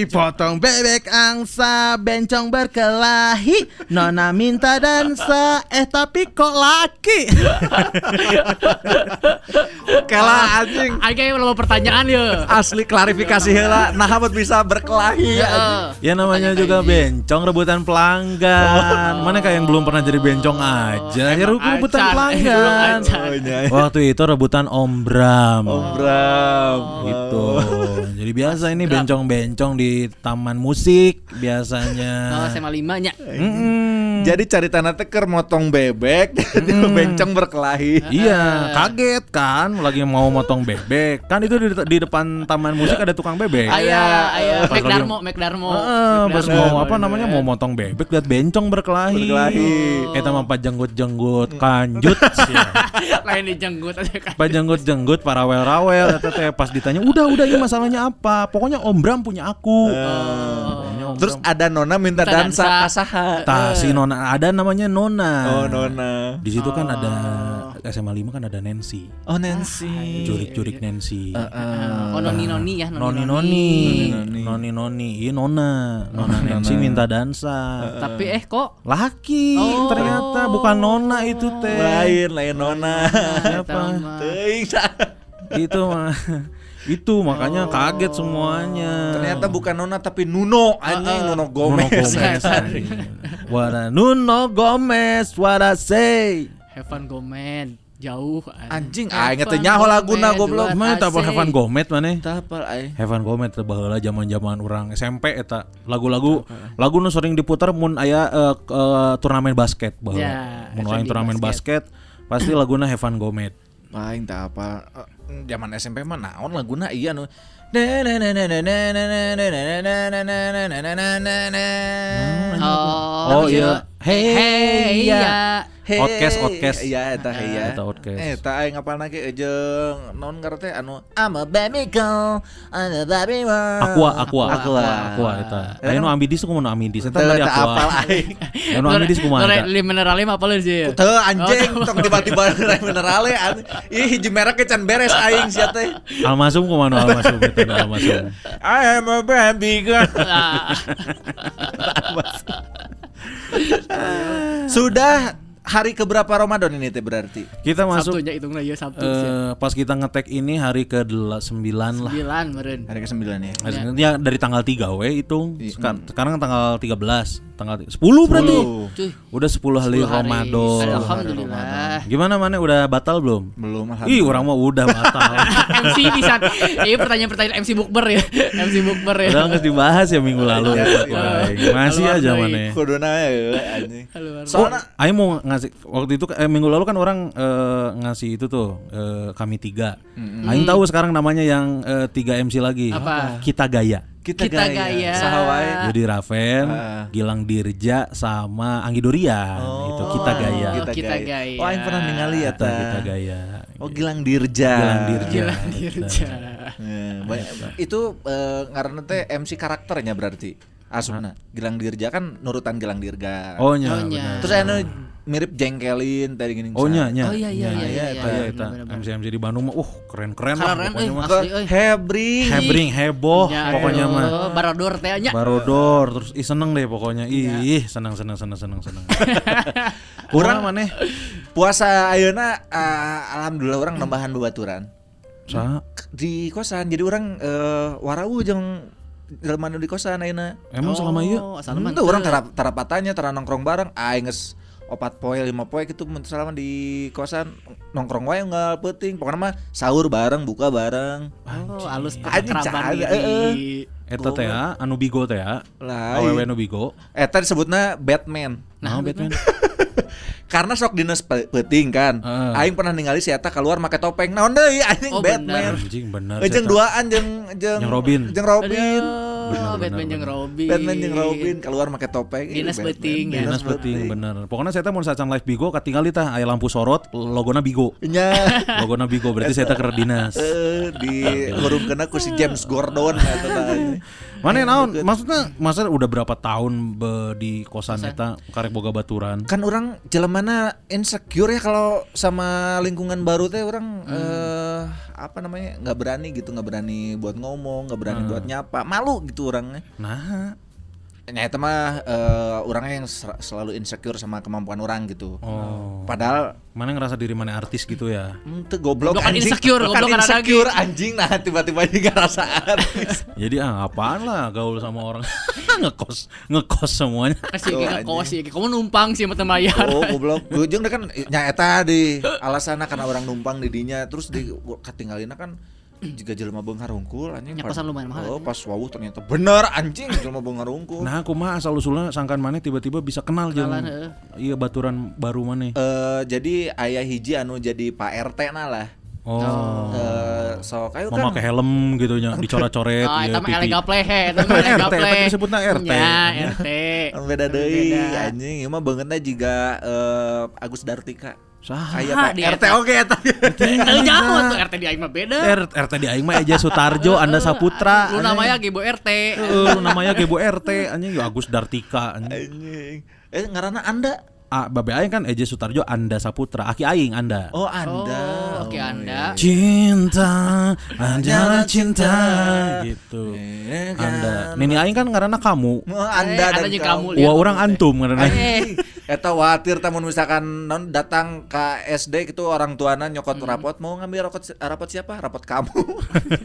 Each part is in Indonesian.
Hei, potong bebek angsa, bencong berkelahi, nona minta dansa, eh tapi kok laki? Kela anjing Aing kayak mau pertanyaan ya. asli klarifikasi heula nah buat bisa berkelahi anjing. ya namanya juga bencong rebutan pelanggan. Mana kayak yang belum pernah jadi bencong aja, ya rebutan acan, pelanggan. Oh. Waktu itu rebutan Om Bram. Om Bram Gitu. Jadi biasa ini bencong-bencong di taman musik Oh, biasanya. SMA 5 nya. Mm-mm. jadi cari tanah teker motong bebek jadi bencong berkelahi Iya, kaget kan lagi mau motong bebek. Kan itu di, di depan taman musik ada tukang bebek. Aya, aya Pas Mac Darmo, Mac Darmo. Heeh, pas mau apa namanya mau motong bebek lihat bencong berkelahi. Berkelahi. Eta mah jenggut-jenggut kanjut sih. Lain dijenggut aja kan. Pas jenggut-jenggut para rawel-rawel eta teh pas ditanya, "Udah, udah ini masalahnya apa?" Pokoknya Om Bram punya aku. Om terus Bram- ada nona minta Minta dansa dansa. kasaha Tah, si Nona ada namanya Nona. oh nona. Di situ kan ada SMA 5 kan ada Nancy. oh Nancy. Jurik-jurik Nancy. Oh, noni noni ya, Noni noni noni noni noni iya nona. Nona Nancy minta dansa. Tapi eh kok? Laki Oh. ternyata. Bukan nona itu teh. Lain lain nona. Siapa? Sama. Teuing. itu mah itu makanya kaget semuanya. Ternyata bukan nona tapi Nuno anjing Nuno Nuno Gomez. Gomez what a Nuno Gomez what I say. Heaven Gomen jauh Anjing, aing teh nyaho laguna, goblok. mana tak apa Heaven Gomez mana? Tapal ai. Heaven Gomez teh baheula zaman-zaman orang SMP eta. Lagu-lagu lagu nu sering diputar mun aya eh, turnamen basket baheula. Ya, mun lain turnamen basket. pasti laguna Heaven Gomez. Aing tak apa. Eh, Zaman SMP mah naon laguna iya nu. Oh, iya. Hey, Hey. Outcast, outcast. Iya eta hey ya. Eta outcast. Eta aing ngapal lagi jeung non ngerti anu I'm a baby girl, I'm a baby girl. Aqua, Aqua, Aqua. Aqua eta. Aya nu Amidis ku nu Amidis eta tadi tak apal aing. Aya nu Amidis kumaha eta? Li mineralnya apa lu sih? Teu anjing tong tiba-tiba minerale an- Ih hiji merek can beres aing sia teh. Almasum kumaha Almasum eta Almasum. I am a baby girl. Ah, Sudah hari keberapa Ramadan ini teh berarti? Kita masuk Sabtunya hitungnya ya Sabtu sih. eh, pas kita ngetek ini hari ke 9 lah. Sembilan meren. Hari ke-9 ya. Ya dari tanggal 3 we hitung. Sekarang, sekarang tanggal 13, tanggal 10 berarti. Cuy. Udah 10 hari 10 hari. Ramadan. Alhamdulillah. Gimana mana udah batal belum? Belum Ih, orang mah udah batal. MC bisa. Ini pertanyaan-pertanyaan MC Bukber ya. MC Bukber ya. Udah nggak dibahas ya minggu lalu. Iya, ya. iya. Wah, Masih aja mana. Kuduna ya anjing. Soalnya Ayo mau ngasih waktu itu eh, minggu lalu kan orang eh, ngasih itu tuh eh, kami tiga. Aing tahu sekarang namanya yang eh, tiga MC lagi. Apa? Kita gaya. Kita, Kita gaya. gaya. Sahawai. Jadi Raven, Ah. Gilang Dirja sama Anggi Durian. itu kita gaya. Kita Kita gaya. Oh, aing pernah ningali ya Kita, ta. kita gaya. Oh, Gilang Dirja. Gilang Dirja. Gilang Dirja. Eh, banyak- itu eh, ngaranna teh MC karakternya berarti. Asupna. Gilang Dirja kan nurutan Gilang Dirga. Oh nya. Oh, nya. benar. Terus anu mirip jengkelin tadi gini. Oh nya nya. Oh, iya, iya, iya, iya, iya. Benar, benar. MC MC di Bandung mah uh keren-keren lah Keren, pokoknya eh, mah. asli, euy. Hebring. Hebring heboh Ya, pokoknya mah. Barodor teh nya. Barodor terus ih seneng deh pokoknya. Ih, seneng seneng seneng seneng seneng. Kurang mana? Puasa ayeuna eh, alhamdulillah orang nambahan babaturan. Sa Di kosan jadi orang eh, warau jeung jelema nu di kosan ayeuna. emang selama iya Oh, asal mah Itu orang tarap tarapatanya tara nongkrong bareng aing geus opat poe lima poe gitu selama di kosan nongkrong wae enggak penting pokoknya mah sahur bareng buka bareng Oh, halus kerabat cahaya, diri. Eta teh ya, anu bigo teh ya. lah Awewe iya. nu bigo. eta disebutna Batman Nah, Batman. Karena sok dinas pe- peuting kan. Heeh. Aing pernah ningali si eta keluar make topeng. Naon deui anjing Oh, Batman. Anjing bener. Jeung duaan jeung jeung Jeung Robin. Jeung Robin. Aduh, Batman jeung Robin. Batman jeung Robin keluar make topeng. Dinas Batman. peuting, ya. Dinas penting bener. Pokoknya saya mau sacan live Bigo katingali tah aya lampu sorot logona Bigo. Nya. Logona Bigo berarti saya ke dinas. Eh, di huruf kena ku si James Gordon eta tah. Mana naon? Maksudnya masa udah berapa tahun be di kosan eta karek boga baturan. kan orang jelemana insecure ya kalau sama lingkungan baru teh orang eh apa namanya nggak berani gitu nggak berani buat ngomong nggak berani buat nyapa malu gitu orangnya. Nah, nyata mah eh, orangnya yang sel- selalu insecure sama kemampuan orang gitu. Oh. padahal Mana ngerasa diri mana artis gitu ya? tuh goblok Goblok kan anjing. insecure, goblok kan ada insecure anjing. Nah tiba-tiba juga rasa artis. Jadi ah apaan lah gaul sama orang? Ngekos ngekos semuanya. Kasih Oh, kayak kos sih, kamu numpang sih sama bayar. Oh goblok. Deh kan Nyata di Alasannya karena orang numpang di dinya. Terus di Ketinggalin kan Jika jelema beunghar hungkul anjing Ya, pas- kosan lumayan mahal, Oh pas wawuh ternyata bener anjing jelema beunghar hungkul Nah, aku mah asal usulnya sangkan mana tiba-tiba bisa kenal jeung iya baturan baru mana. Eh jadi ayah hiji anu jadi Pak RT nah lah Oh. Eh sok ayo Mau kan pakai helm gitu nya dicoret-coret Oh, ya, pipi. elega plehe, eta mah RT, elega tapi plehe. disebutna RT. Ya, RT. Beda deui anjing ieu mah beungeutna jiga eh, Agus Dartika Saha? Ah, di RT oke eta Teu jauh tuh RT di aing mah beda. R- RT di aing mah Eja Sutarjo, Anda Saputra. Lu namanya Gebo RT. Heeh, lu namanya Gebo RT anjing Agus Dartika anjing. Eh ngaranna Anda Ah, babe aing kan Eja Sutarjo Anda Saputra. Aki aing Anda. Oh Anda Oh, oke Anda. Cinta, adalah cinta gitu. Eh, Anda. Nini aing kan ngaranna kamu. Oh, Eh, Anda dan Anda jeung kamu. Wah, orang antum ngaranna. Eh, eta watir tamun misalkan non datang ke SD gitu orang tuana nyokot rapot mau ngambil rapot rapot siapa? Rapot kamu.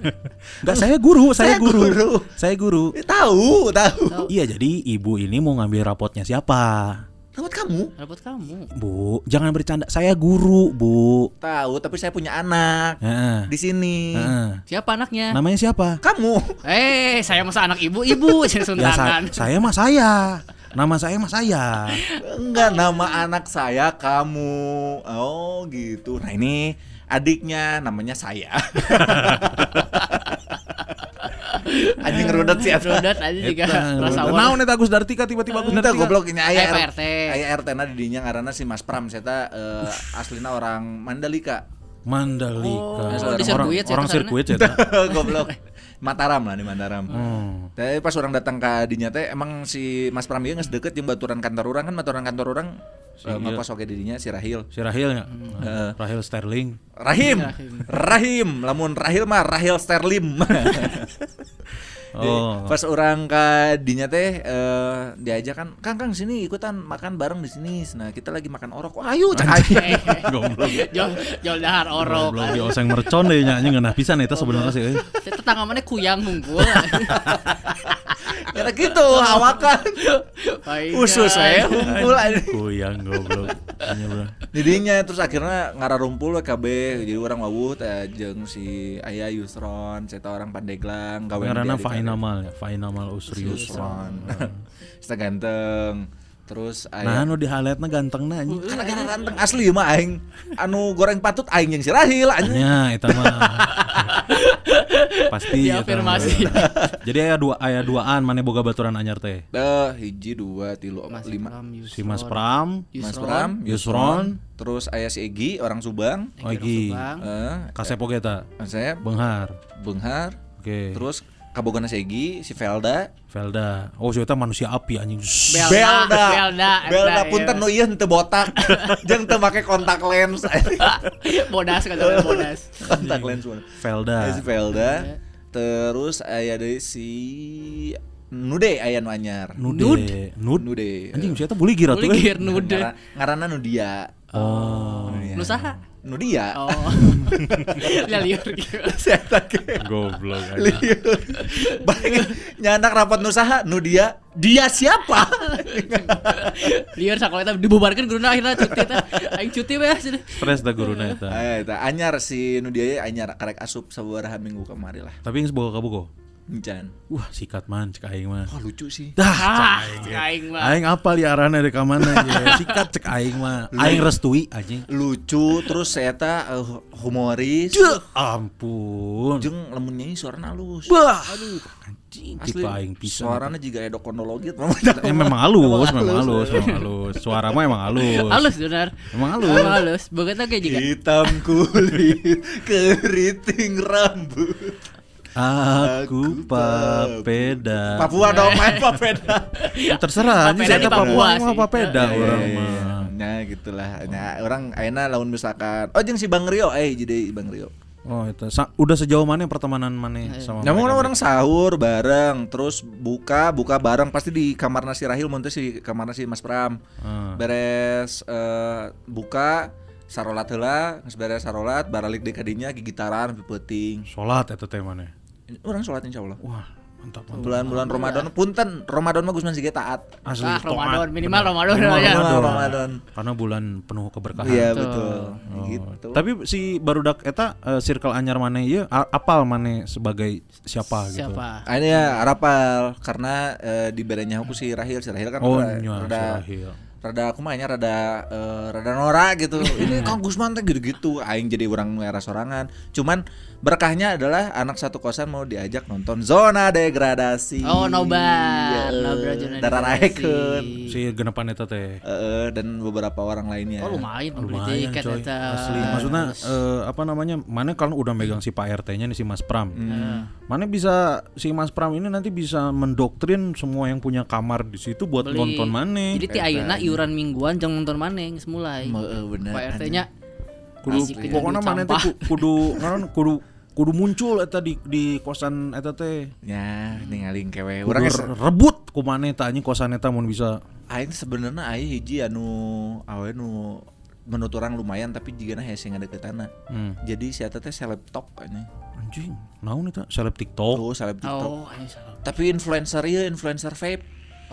Enggak, saya guru, saya, Saya guru. guru. Saya guru. Eh, tahu, tahu. Iya, jadi ibu ini mau ngambil rapotnya siapa? Rapot kamu? Rapot kamu. Bu, jangan bercanda. Saya guru, Bu. Tahu, tapi saya punya anak Heeh. di sini. Heeh. Siapa anaknya? Namanya siapa? Kamu. Eh, saya masa anak ibu-ibu Ya, saya sa- saya mah saya. Nama saya mah saya. Enggak, nama anak saya kamu. Oh, gitu. Nah, ini adiknya namanya saya. Anjing rudet sih eta. Rodat aja juga rasa Naon eta Agus Dartika tiba-tiba Agus Entah Dartika. goblok ini aya RT. Aya RT na di dinya ngaranna si Mas Pram saya eh, aslina orang Mandalika. Mandalika. Oh, orang sirkuit ya, orang sirkuit ya. goblok. Mataram lah di Mataram. Hmm. Tapi pas orang datang ke dinya teh emang si Mas Pram ieu geus deket jeung baturan kantor orang kan baturan kantor orang Si uh, ieu. ngekos oge di dinya si Rahil. Si Rahil ya. Heeh. Rahil Sterling. Rahim. Rahim, lamun Rahil mah Rahil Sterlim. Oh. Pas orang ke dinya teh eh, diajak kan, Kang Kang sini ikutan makan bareng di sini. Nah, kita lagi makan orok. Wah, ayo cek aja. Goblok. Jol jol dahar orok. Goblok di oseng mercon deh nya anjing ngeunah pisan eta sebenarnya sih. tetangga mana kuyang hungkul. Karena gitu, hawakan. Usus saya hunkul aja. Kuyang goblok. Didinya terus akhirnya ngararumpul KB jadi orang wawuh teh jeung si Aya Yusron, saya orang Pandeglang, gawe Karena Fainamal ya, Fainamal Usrius. Yusron. Kita ganteng. Terus Nah, aya anu di highlightna ganteng na anjing. Karena gara ganteng asli mah aing anu goreng patut aing yang si Rahil anjing. Nya eta mah. Pasti eta Diafirmasi. mah. Jadi aya dua aya duaan mana boga baturan anyar teh. Dah hiji dua tilu Mas lima. Pram, Yusron. Si Mas Pram, Mas Yusron. Pram, Yusron, terus aya si Egi orang Subang. Ogi, Subang. Eh, Kasep oge eta. saya Benghar. Benghar, Oke. terus kabogona si Egi, si Velda, Velda. Oh, si eta manusia api anjing. Belda, Belda, Belda, Belda eta, punten iya. nu ieu henteu botak, jeung teu make kontak lens, bodas kan sampai bodas. kontak lens. Velda. Aya si Velda, terus aya deui si Nude aya nu anyar. Nude. Nud. Nude. Anjing si eta buli gira tuh. Boleh euy. gir nude. Ngara- Ngaranna Nudia. Oh. Nudia. Nusaha? Nudia. Oh. Ya liur gitu. Saya ke Goblok liur. Baik nyandak rapat nusaha Nudia. Dia siapa? Liur sakola eta dibubarkeun guruna akhirnya cuti eta. Aing cuti we sini. Stres dah guruna eta. Aya eta anyar si Nudia ye anyar karek asup sabaraha minggu kamari lah. Tapi geus boga kabugo. Encan. Wah, sikat man cek aing mah. Wah lucu sih. Dah, Ah, cek aing. aing mah. Aing apa li arahna dari ka mana ya. Sikat cek aing mah. Aing restui anjing. Lucu terus saya ta eh, humoris. Cek ampun. Jeung lamun nyanyi suarana halus. Bah, aduh anjing Asli tipe aing pisan. suaranya juga endokrinologi Eh, memang halus, memang halus, memang halus. Suara mah emang halus. Halus benar. Emang halus. Emang halus. Begitu kayak juga. Hitam kulit, keriting rambut. Aku papeda. Papua dong, main papeda. Terserah, Papeda ini saya Papua Papua papeda Iya, orang Eh, mah. Nya gitulah. Nya orang ayeuna lamun misalkan oh jeung si Bang Rio eh jadi Bang Rio. Oh, itu Sa- udah sejauh mana pertemanan mana sama Namun mereka? orang sahur bareng, terus buka buka bareng pasti di kamar nasi Rahil mun teh si kamar nasi Mas Pram. Ah. Beres eh, buka sarolat heula, geus beres sarolat baralik di kadinya gigitaran peuting. Sholat itu teh mana? Orang salat insyaallah. Wah, mantap mantap. Bulan-bulan Ramadan punten Ramadan mah Gusman sige taat. Asli Ah. Ramadan minimal. Ramadan Minimal ya. Ramadan. Ramadan. Karena bulan penuh keberkahan. Iya Betul. betul. Oh. Gitu. Tapi si barudak eta eh, circle anyar mana ieu a- apal mana sebagai siapa, gitu. Siapa? Ini ya rapal karena eh, di berenya aku si Rahil, si Rahil kan Oh, rada, nya rada, si Rahil. rada aku mainnya rada eh, rada norak gitu. Ini Kang Gusman teh gitu-gitu. Aing jadi orang era sorangan. Cuman berkahnya adalah anak satu kosan mau diajak nonton zona degradasi. Oh, nobar. Iya, Nobar zona Darah degradasi. Si genepan eta teh. Eh, dan beberapa orang lainnya. Oh lumayan Lumayan tiket coy. eta. Asli. Maksudnya eh, apa namanya? Mana kan udah megang si Pak RT-nya nih si Mas Pram. Hmm. Mana bisa si Mas Pram ini nanti bisa mendoktrin semua yang punya kamar di situ buat Beli. nonton mana. Jadi ti ayeuna iuran mingguan jangan nonton maneh geus mulai. Mau, eh, bener. Pak RT-nya kudu pokoknya mana teh ku- kudu kudu kudu muncul eta di di kosan eta teh. Ya, ningali kewe. Re- rebut ku maneh tah anjing kosan eta mun bisa. aing sebenarnya aing hiji anu awe nu menurut orang lumayan tapi jigana hese ngadeketana. Hmm. Jadi si eta teh seleb tok ini. Anjing, naon eta? Seleb TikTok. Oh, seleb TikTok. Oh. Tapi influencer ieu influencer vape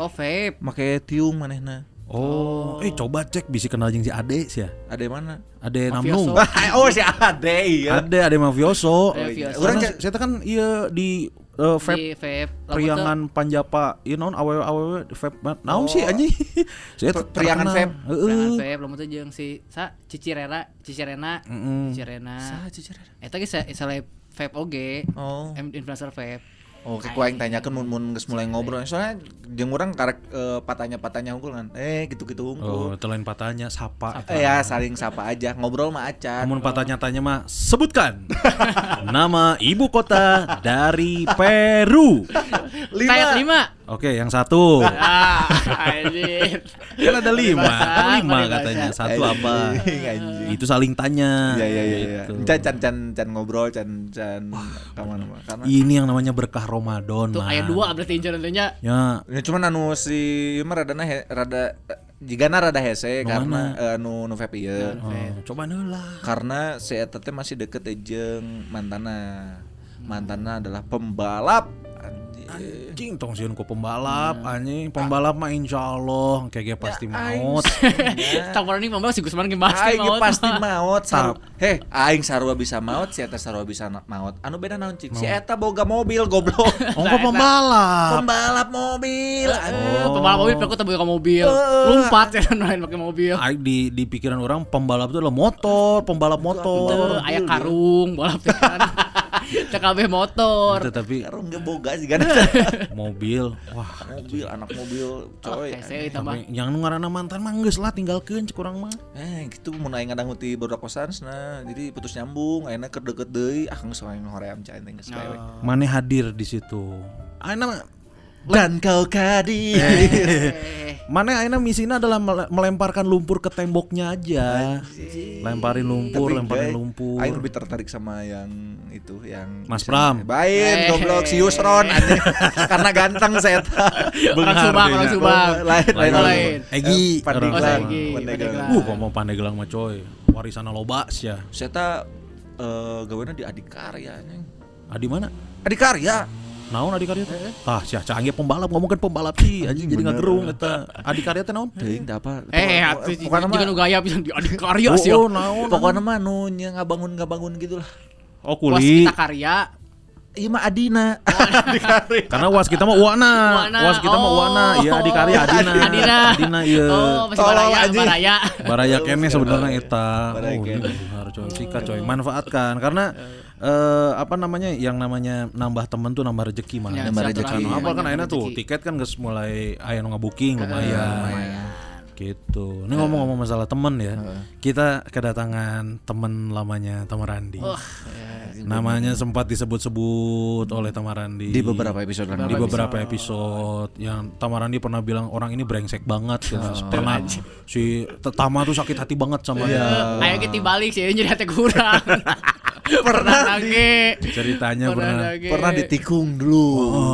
Oh, vape. make tiung manehna. Oh, eh coba cek bisa kenal jeung si Ade sih ya. Ada mana? Ade. Namnung. oh si Ade iya. Ade Ade Mafioso. Ade Mafioso. Orang saya kan iya di eh, vape Di vape. Priangan Panjapa, naon awewe awewe vape naon sih anjing. Saya priangan vape. Heeh. Priangan vape lamun teu jeung si sa Cici Rera, Cici Rena. Mm-mm. Cici Rena. Saha cicer? Eta ge sa- seleb vape oge. Oh. Influencer vape. Oh, ke kuaing tanyakeun mun mun geus mulai ngobrol. Soalnya jeung urang karek eh, patanya-patanya unggul kan. Eh, gitu-gitu Oh, unggul. telain patahnya sapa. Eh, ya saling sapa aja, ngobrol mah acan. Namun patahnya tanya mah sebutkan nama ibu kota dari Peru. Kayak lima. Oke, yang satu. Ah, anjir. Kan ada lima, kan lima katanya. Satu apa? Itu saling tanya. Iya iya iya iya. Gitu. Can can can can ngobrol can can kaman mah. Karena Ini yang namanya berkah Ramadan, Tuh Man. aya dua berarti tentunya. Ya, ya cuman anu si ieu mah radana he, rada jigana rada hese karena eh, anu nu vape ieu. oh, coba lah. Karena si eta teh masih deket jeung mantana. Mantana adalah pembalap. Anjing. Sieun ku pembalap anjing. Pembalap mah insyaallah kayak pasti maut. Tak pernah nih mama si Gusman ge pasti Aing mau. pasti maut saru. Heh, aing sarua bisa maut, si eta sarua bisa maut. Anu beda naon cik? Si eta boga mobil goblok. Oh, kok pembalap. Pembalap mobil. Eh, Pembalap mobil aku tapi ke mobil. Lompat ya main pakai mobil. Ai, di di pikiran orang pembalap itu adalah motor, pembalap motor. Tuh, aya karung balap teh kan. TKB motor. Tetapi Karung ge boga sih kan. mobil, wah. mobil, anak mobil, Oh, coy. eta mah. Tapi yang nu ngaranna mantan mah geus lah tinggalkeun cek urang mah. Eh, gitu mun aing ngadangu ti barudak kosan nah, jadi putus nyambung, ayeuna keur deket deui, ah geus aing hoream ca teh geus pewe. Mane hadir di situ. Mah Dan kau kadir. Eh, Mana aina misinya adalah mele- melemparkan lumpur ke temboknya aja. Lemparin lumpur, Tapi, lemparin guys, lumpur. Aing lebih tertarik sama yang itu yang Mas Pram. Bain, Eh. goblok si Yusron. Karena ganteng saya Orang Subang, orang Subang. Lain, lain, Lain, lain. Egi, Pandeglang. Oh. Pandeglang. Uh, ngomong Pandeglang mah coy. Warisan loba ya. Saya tak eh gawena di Adikarya anjing. Ah di mana? Adikarya. Naon Adikarya teh? Ah, sia canggih pembalap ngomongkan pembalap sih anjing jadi ngagerung eta. Adikarya teh naon? Teuing da apa? Eh, Pokoknya- atuh mah nu gaya bisa di adik karya Oh, sih. oh, naon? pokoknya mah nu nya ngabangun-ngabangun gitu lah. Oh, kuli. kita karya. Iya mah Adina. Karena was kita mah Wana. Was kita mah Oh. Wana. Iya Adikari Adina. Adina. Adina iya. Oh, masih baraya, baraya. Baraya kene sebenarnya eta. Baraya Oh, benar coy. Sikat coy. Manfaatkan karena eh apa namanya yang namanya nambah temen tuh nambah rezeki mah. Ya, Nambah rezeki. Apa kan nambah akhirnya tuh tiket kan geus mulai aya nu ngabuking lumayan. Gitu. Ini ngomong-ngomong masalah temen ya. Kita kedatangan temen lamanya Tamarandi. Namanya sempat disebut-sebut oleh Tamarandi Di beberapa episode kan. di beberapa episode yang Tamarandi pernah bilang orang ini brengsek banget gitu. pernah si Tama tuh sakit hati banget sama dia Ayo kita balik sih jadi hati kurang. Pernah lagi. ceritanya pernah lagi. Pernah ditikung dulu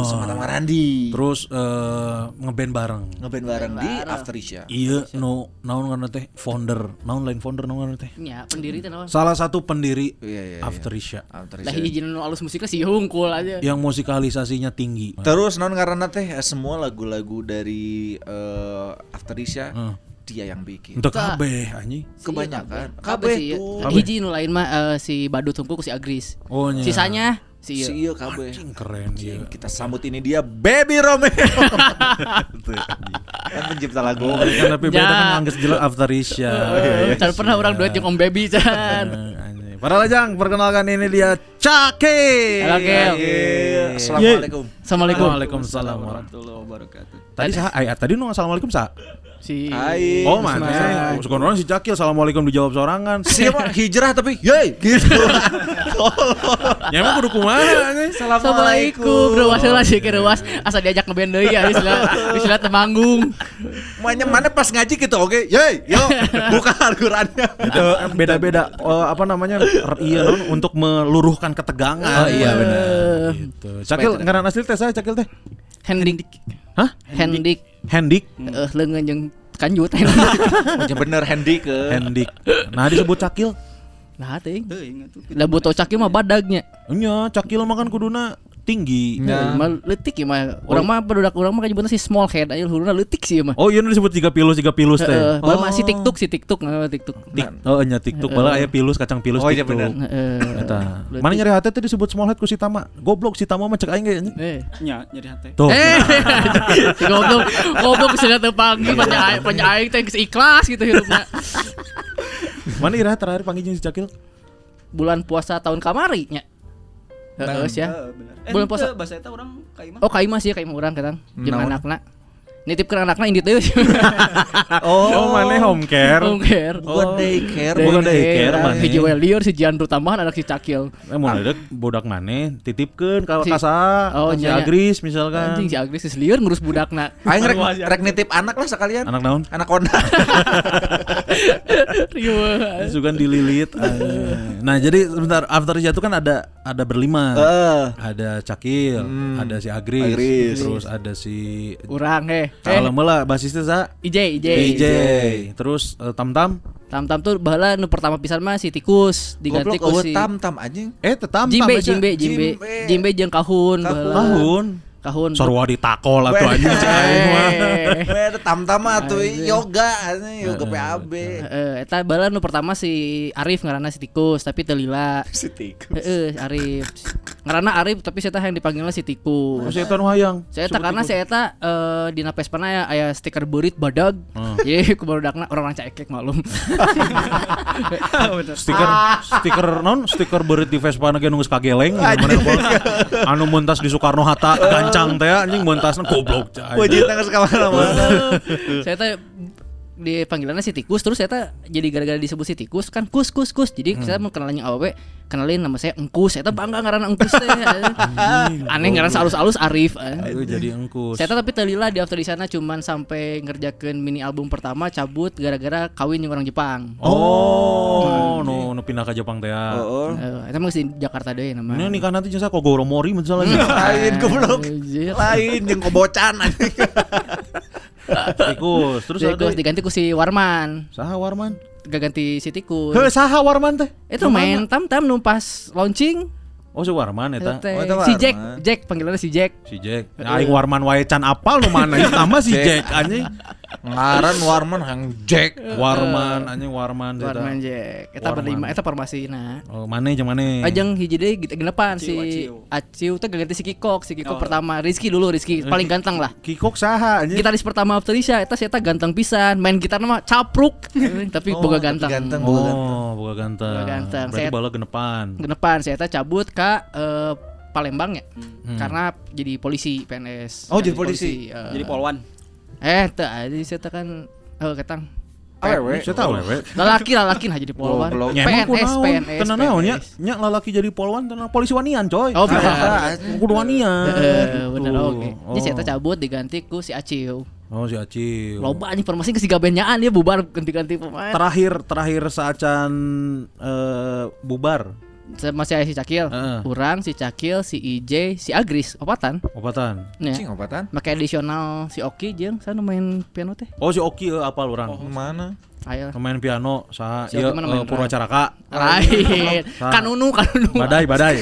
sama Tamarandi. terus eh, ngeband bareng Ngeband bareng di Afterisha. iya no naon ngaranna teh? Founder. Naon lain founder naon ngaranna teh? Ya, pendiri teh naon? salah satu pendiri Iya, iya, iya. Afterisha Afterisha. Lah hiji nu alus musiknya si hungkul aja. yang musikalisasinya tinggi. Terus non karena teh? Eh, semua lagu-lagu dari eh, Afterisha dia yang bikin. untuk kabeh anjing Kebanyakan. Kabeh Kabeh sih. tuh. Hiji nu lain mah eh, si Badut Tungku si Agris. oh nya. Sisanya si Si iya kabeh. Anjing, keren dia Kita sambut ini dia Baby Romeo. kan pencipta lagu. kan tapi beda kan angges jelas Afterisha Eh, Can pernah orang duet jeung Om Baby. Eh, anjing. Para lajang, perkenalkan ini dia Cake. Halo, Kel. Assalamualaikum. Assalamualaikum. Waalaikumsalam warahmatullahi wabarakatuh. Tadi sah, ay, tadi nu assalamualaikum sah. Si. Oh mana? Suka orang si Cakil assalamualaikum dijawab sorangan. Siapa hijrah tapi yey gitu. Ya emang kudu kumaha? Assalamualaikum. Rewas lah sih ke rewas. Asa diajak ngeband deui ya istilah istilah temanggung. Makanya mana pas ngaji gitu oke. Yey, yo buka Al-Qur'annya. Itu beda-beda oh, apa namanya? iya untuk meluruhkan ketegangan. Oh, iya, benar. Gitu. Cakil ngaran asli teh saya Cakil teh. Hendik. Hah? Hendik. Hendik. Eh leungeun jeung kanjut. Oh, bener Hendy ke. Hendik. Nah disebut Cakil. Nah teuing. Lah butuh caki mah badagnya. Nya, Cakil mah kan kuduna tinggi. Ya. Mah leutik ya mah. Urang mah barudak urang mah kajebutna si small head aya huruna leutik sih mah. Oh iya nu disebut tiga pilus tiga pilus teh. Mah si TikTok si TikTok nah TikTok. Tik, oh nya TikTok bala aya pilus kacang pilus Oh, iya TikTok. bener. Heeh. Eta. Mana nyari hati teh disebut small head ku si Tama. Goblok si Tama mah cek aing ge. Eh. nya nyari hati Tuh. Eh, si goblok, goblok sudah terpanggil panjang aing, panjang aing teh geus ikhlas gitu hidupnya. Mana ira terakhir panggil jeung si Cakil? Bulan puasa tahun kamari nya. Heeh ya. eh, Bulan puasa. bahasa eta orang kaimah Oh, kaimah sih kaimah urang katang. Jeung anakna. Nitipkeun anakna indit deui. Oh, mana home care. Home care. Bukan daycare. Bukan daycare, mana? Hiji we lieur si Jiandro tambahan anak si Cakil. Eh mau ledek budak mana titipkeun ka Si- kasa Oh, si nya, nya. Agris misalkan. Anjing si Agris geus lieur ngurus budakna. Aing rek, rek nitip anak lah sekalian. Anak naon? Anak Honda. Rieuh. Sugan dililit. Nah, jadi sebentar after jatuh kan ada ada berlima. Eh. Ada Cakil, ada si Agris, Agris. terus ada si Urang eh. Eh, Kalau mela basisnya sa IJ, IJ. DJ, terus eh, Tam Tam, Tam-tam tuh bahala nu pertama pisan mah si tikus diganti ku si tam-tam anjing. eh tetam Jimbe, Tam, Jimbe. Jimbe, Jimbe. Jimbe jeung kahun, Kahun. Kahun. Sarwa ditakol atuh Weh. anjing cek aing mah. Eh, Weh, ada tam-tam mah tuh yoga anjing, yoga PAB. Heeh, eta baheula nu pertama si Arif ngaranna si tikus tapi teu lila. Si tikus. Heeh, Arif. Ngaranna Arif tapi saya yang dipanggilnya si tikus. Masih eta nu hayang. Saya karena saya eta eh, dina Vespana ya aya stiker berit badag. Jadi kubardakna orang-orang cekek malum. Stiker stiker non stiker beureut di Vespa ge nunggu kageleng anu muntas di Soekarno Hatta gancang teh anjing muntasna goblok cai. Wajib tangga ke mana-mana. saya teh di panggilannya si tikus terus saya jadi gara-gara disebut si tikus kan kus kus kus jadi saya mau kenalin awewe kenalin nama saya engkus saya bangga ngaranna engkus teh aneh ngaran alus-alus Arif eh. Aduh jadi engkus. saya tapi telila di after di sana cuman sampai ngerjakeun mini album pertama cabut gara-gara kawin jeung orang Jepang Oh, nu nu pindah ke Jepang teh. ya. Oh, Eh, eta mah geus di Jakarta deui nama Ini nikah nanti jasa Kogoro Mori misalnya. lain goblok. Lain jeung kobocan anjing. Tikus. Terus Tikus diganti ku si Warman saha Warman? gak ganti si tikus Heuh saha Warman teh? itu main tam tam numpas launching Oh si Warman eta. Oh, eta si. Jack Jack panggilannya si Jack Si Jack. Nah, aing Warman wae can apal nu mana? Tambah si Jack anjing. Ngaran Warman yang Jack. Warman anjing Warman eta. Warman Jack. Eta Warman. berlima eta formasina. Oh, mana jeung mana? Ajeng hiji deui gitu genepan si Aciu, teh ganti si Kikok, si Kikok Oh. pertama Rizky dulu Rizky paling ganteng lah. Kikok saha anjing? Gitaris pertama Afterisha eta saya ganteng pisan, main gitar mah capruk tapi Oh, boga ganteng. ganteng. Boga Oh, boga ganteng. Boga ganteng. Berarti Saya- bala genepan. Genepan saya eta cabut ke eh, Palembang ya. Hmm. Karena jadi polisi PNS. Oh, jadi polisi. eh. Jadi polwan. Eh, teu jadi saya teh kan eh ketang. Awewe. Saya tahu lewe. Lalaki lalaki nah jadi polwan. PNS kunaon? PNS. Tenan naon nya? PNS. Nya lalaki jadi polwan tenan polisi wanian coy. Oh, benar. Kudu wanian. Heeh, bener Tuh. oke. Jadi saya cabut diganti ku si Aciu. Oh si Acil. Loba anjing formasi ke si gabenyaan dia bubar ganti-ganti pemain. Terakhir terakhir saacan eh, bubar masih ada si Cakil, Heeh. kurang si Cakil, si IJ, si Agris, opatan. obatan. Ya. Cing obatan. Make additional si Oki jeung saya main piano teh. Oh si Oki eh, apal orang. Mana? Ayo. Pemain piano saha Si ieu eh, Purwacaraka. Lain. Kanunu, kanunu. Badai badai.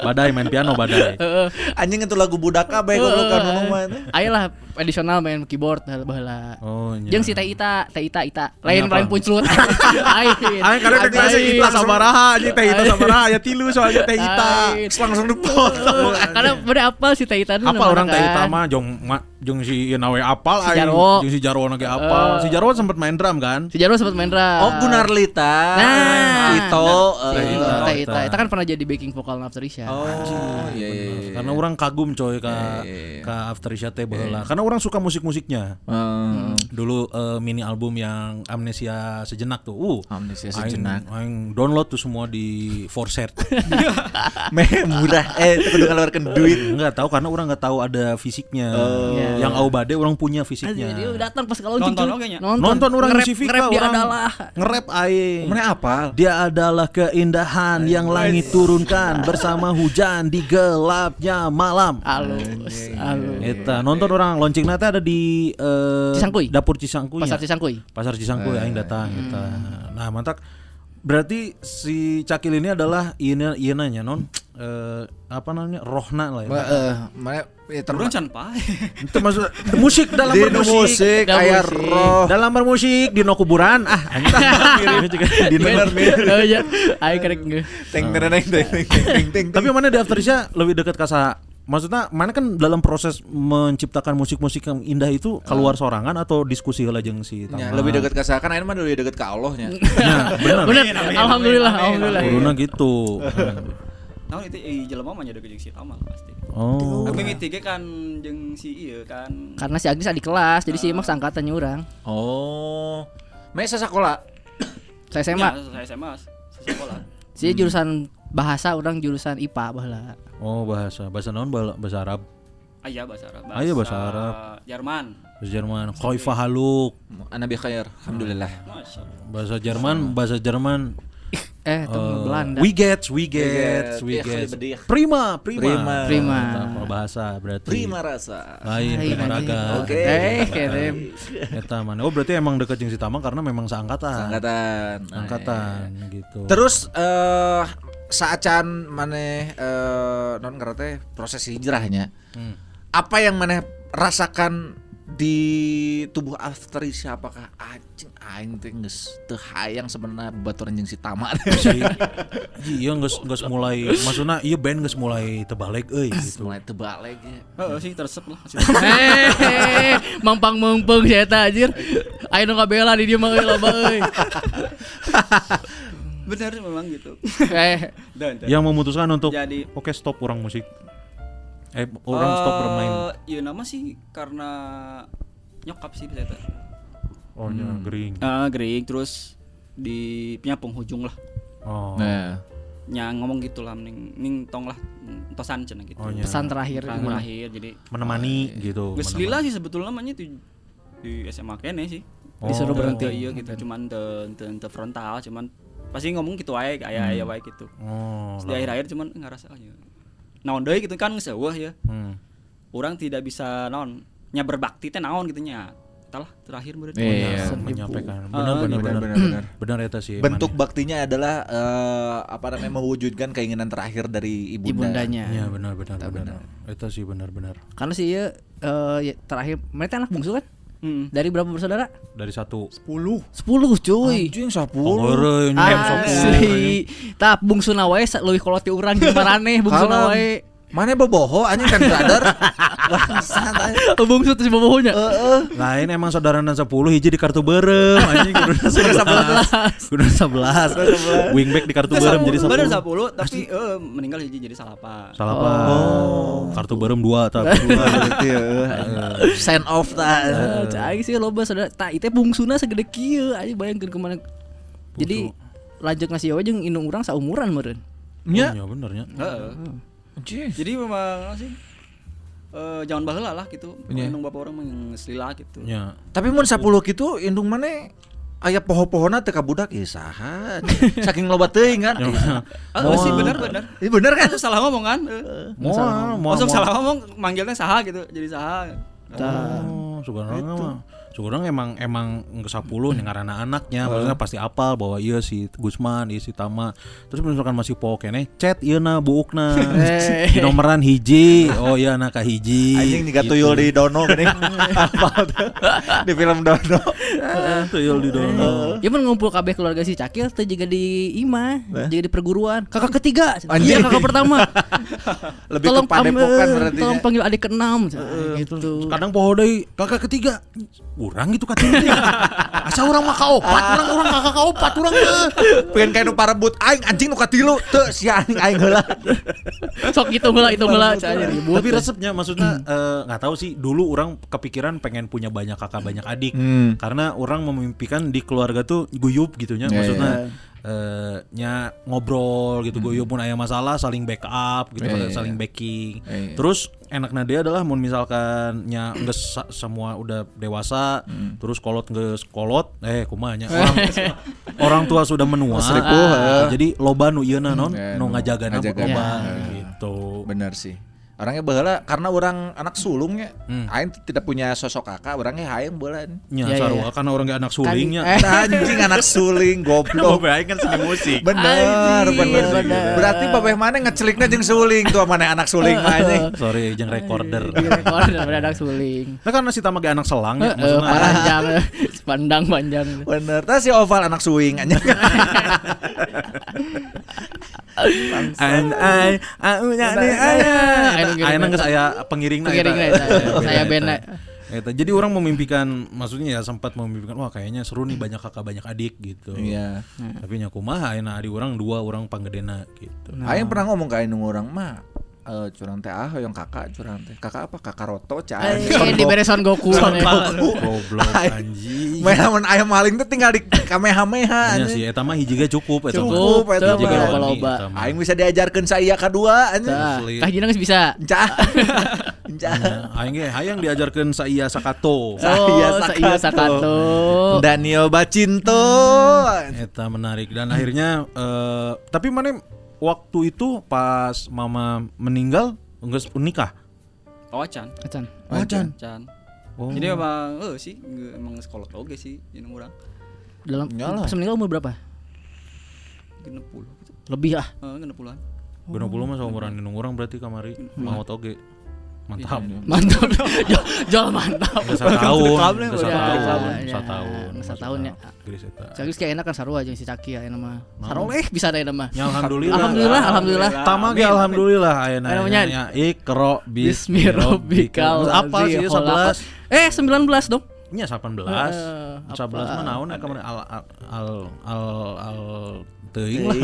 Badai main piano badai. Heeh. Anjing itu lagu budaka bae goblok kan nu mah. Ayolah additional main keyboard baheula. Oh nya. Jeung si Teh Ita, Teh Ita. Lain Apa? lain punclut. Lain. Aing kadang teh geus. Ita sabaraha anjing teh Ita sabaraha aya tilu soalnya teh Ita. Langsung dipotong. Karena bener apa si Teh Ita dulu Apal namanya orang teh kan. Mah jong jong si Ina we apal Si aing. Jarwo. Jeung si Jarwo ge apal. Si Jarwo sempat main drum kan? Si Jarwo sempat main drum. Oh Gunarlita. Nah, Ito. Ita. Ita. Ita kan pernah jadi backing vokal Naftarisha. Oh iya iya. iya. Karena orang kagum coy ka Iya, iya, iya. ka After Isya teh baheula. Karena orang suka musik-musiknya. Eh, Dulu eh, mini album yang Amnesia sejenak tuh. Uh. Amnesia sejenak. Aing download tuh semua di Forset. Meh murah. Eh ngeluarkan duit. Enggak tahu karena orang nggak tahu ada fisiknya. Iya. Yang Aubade orang punya fisiknya. Dia datang pas kalau Nonton nya? Nonton orang nge-rap, si Vika nge-rap dia orang adalah nge-rap aing. Mana apal? Dia adalah keindahan yang langit turunkan bersama hujan di gelapnya malam. halus, halus. Eta nonton orang launching nanti ada di eh, Cisangkuy? dapur Cisangkuy. Pasar ya? Cisangkuy. Pasar Cisangkuy aing datang eta. Nah, mantap. Berarti si Cakil ini adalah ieu ieu nanya non eh, apa namanya? Rohna lah ya. Eh, mana ya terus can maksud musik dalam di bermusik. musik musik. roh. Dalam bermusik di no kuburan ah anjing mirip juga di Bener nih. Oh iya, ayo kerek nge. Teng teng teng teng teng. Tapi mana di Afterisha lebih dekat ke saha? Maksudnya mana kan dalam proses menciptakan musik-musik yang indah itu keluar sorangan atau diskusi heula jeung si Ya, Tama? lebih dekat ke saya kan aing mah lebih dekat ke Allahnya. Ya, bener. Bener, alhamdulillah, alhamdulillah. Kuruna gitu. Naon itu eh jelema mah nyadeu jeung si Tamal pasti. Oh. Tapi mimiti ge kan jeung si ieu kan. Karena si Agnes adik kelas, jadi si Imak sangkatannya orang. Oh. Mesa sekolah. Saya SMA. Ya, saya SMA sekolah. Si jurusan bahasa, orang jurusan IPA baheula. Oh, bahasa. Bahasa Bala- bahasa Arab. Aya bahasa Arab. Ah, iya, bahasa Arab. Jerman. Bahasa Jerman. Kaifa haluk. Anabi khair. Alhamdulillah. Bahasa Jerman, bahasa Jerman. Eh, itu eh, Belanda. We get, we get. get, we Iya, get. Prima, prima. Prima. Prima. Kalau bahasa berarti. Prima rasa. Lain prima raga. Oke. Eh, kirim. Eta mana? Oh, berarti emang deket jeung si Tamang karena memang seangkatan. Angkatan. Angkatan gitu. Terus eh saacan maneh eh non teh proses hijrahnya. Hmm. Apa yang maneh rasakan di tubuh Afterisha apakah anjing aing teh geus teu hayang sebenarnya baturan jeung si Tama. si iya geus geus mulai maksudna iya band geus mulai tebalik euy gitu. Mulai tebalik ya. Heeh sih tersep lah. Mampang mempeng saya eta anjir. Ayo nu kabela di dieu mah euy loba euy. Benar memang gitu. Eh, Dan dan. Yang memutuskan untuk Jadi- oke stop orang musik. Eh orang stop bermain. Ya nama sih karena nyokap sih saya teh. Oh nya gering. Ah, gering terus di punya penghujung lah. Oh. Nah, Nya ngomong gitu lah mending ning tong lah tosan cenah gitu. Oh, nya. pesan terakhir Pesan terakhir jadi Menemani gitu. Geus menemani. lila sih sebetulnya namanya di di SMA kene sih. Disuruh Oh. berhenti. Teu iya gitu cuman teu teu teu frontal cuman pasti ngomong gitu aja kayak aya wae gitu. Oh. Di akhir-akhir cuman ngerasa oh, ya. Naon deui gitu kan geus eueuh ya. Hmm. Orang tidak bisa naon nya berbakti teh naon gitu nya. Talah terakhir berarti. Iya. menyampaikan. Ah, Benar benar benar, benar. benar, benar. Benar eta sih. bentuk Mane. baktinya adalah eh, apa namanya mewujudkan keinginan terakhir dari ibunda. Ibundanya. Iya benar benar benar. Eta sih benar benar. Karena sih ieu eh, ya, terakhir mereka anak bungsu kan? Mm. Dari berapa bersaudara? dari satu 10. 10 cuy. Anjing 10. heureuy, nyem sok Asli. Tah bungsuna wae sa- leuwih kolot ti urang jeung marane bungsuna Kalem. Mana boboho anjing kan brother. Bangsat anjing. Oh, Bungsu tuh si bobohonya. lain emang saudara 10 hiji di kartu berem anjing kudu 11 kudu 11 wingback di kartu berem jadi Bener 10 sepuluh tapi eh, meninggal hiji jadi salapan. salah apa kartu berem 2 tapi Berarti ya. Sign off ta. Eh, Cai sih loba saudara. Tah itu bungsuna segede kieu anjing bayangkeun ke mana. Jadi lanjut ngasih wae jeung indung urang saumuran meureun. Nya. ya bener nya Heeh. Anjing. Jadi memang sih eh jangan baheula lah gitu. Iya. Indung bapak orang yang selila gitu. ya Tapi mun 10 gitu indung mana aya poho-pohona teh ka budak ieu saha. Saking loba teuing kan. Oh, sih bener bener. Ini bener kan? Salah ngomong kan? Eh. mau mau Masuk salah ngomong manggilnya saha gitu. Jadi saha. Oh, sekarang mah sekarang emang emang ke 10 yang karena anaknya maksudnya pasti apal bahwa iya si Gusman, iya si Tama. Terus misalkan masih po kene chat ieu na buukna. di nomoran hiji. Oh iya anak ka hiji. Anjing juga tuyul di Dono gini. Apa tuh? Di film Dono. tuyul di dono. Ya mun ngumpul kabeh keluarga si Cakil teh juga di Ima, juga di perguruan. Kakak ketiga. Iya kakak pertama. Lebih ke padepokan eh, berarti. Tolong panggil adik keenam gitu. Kadang poho deui kakak ketiga. Urang gitu katiga. Asa urang mah kaopat, urang urang kakak kaopat urang mah. Pengen kayak nu parebut aing anjing nu katilu teu si anjing aing heula. Sok itu heula itu heula cai ribut. Tapi resepnya maksudnya eh, nggak tahu sih. Dulu orang kepikiran pengen punya banyak kakak banyak adik Hmm. karena orang memimpikan di keluarga tuh guyup gitunya. Ya, Maksudnya eh, nya ngobrol gitu guyup pun ada masalah saling backup gitu Ya, ya, saling ya. backing. Ya, ya. Terus enaknya dia adalah mun misalkan nya semua udah dewasa terus kolot geus kolot eh kumanya orang orang tua sudah menua Seripuh, Ah, jadi loba nu ieu na non Ya, nu ngajagana. loba Ya. gitu Bener sih. Orangnya baheula karena orang anak sulungnya. Aing tidak punya sosok kakak, orangnya hayang beulan. nya Ya, ya, ya. karena orang gak anak sulingnya Anjing anak suling goblok. aing kan seni musik Bener, bener, bener. Berarti babeh mana ngeceliknya jeung suling tuh mana anak suling mah anjing. sorry jeung recorder Di rekor daripada anak suling. nah karena si tama ge anak selang ya Eh, maksudnya panjang, pandang panjang. Bener, tas si oval anak suing anjing. and I ayah Anu gini, ayah geus aya pengiringna Pengiringna eta. Saya eta. bena. Eta. jadi orang memimpikan maksudnya ya sempat memimpikan wah kayaknya seru nih banyak kakak banyak adik gitu Iya. tapi nya kumaha ayeuna adik orang dua orang panggedena gitu Aing pernah ngomong ke aing orang mah eh curang teh ah yang kakak curang teh. Kakak apa? Kakak Roto cai. Eh, di bereson Goku. goblok anjing Main lamun ayam maling teh tinggal di kamehameha Nya anjing. si eta mah hiji ge cukup eta. Cukup, eta Cukup, mah. loba-loba. Aing bisa diajarkeun saya kedua anjing. Tah, Jina geus bisa. Encah. Encah. Nah, aing ge hayang diajarkeun saia sakato. Saya Oh, Sakato. Iya Sakato. Daniel Bacinto. Eta menarik dan akhirnya eh, tapi mana waktu itu pas mama meninggal geus nikah. Oh, Can. Acan. Wajan. Can. Oh. Jadi emang eh sih nge- emang sekolah oge sih jadi orang. Dalam Nyalah. pas meninggal umur berapa? Genep puluh gitu. Lebih lah. Eh, genep puluhan. Bener puluh mah seumuran dengan orang berarti kamari mau toge. Mantap. Mantap. Jual- Jual mantap. Satu tahun, udah satu tahun, Ya, satu ya. tahun, Satu tahun ya. Cakis kayak enak kan sarua aja si Caki ya nama. Saroleh bisa ada nama. Ya alhamdulillah. Alhamdulillah, alhamdulillah. Tama ge alhamdulillah ayeuna Ayeuna nya. nya ikro Bismi rabbikal Apa sih ladzi 11? Eh 19 dong. Nya 18. Eh, 11 mah naon ya kemarin al al al al, al teuing lah.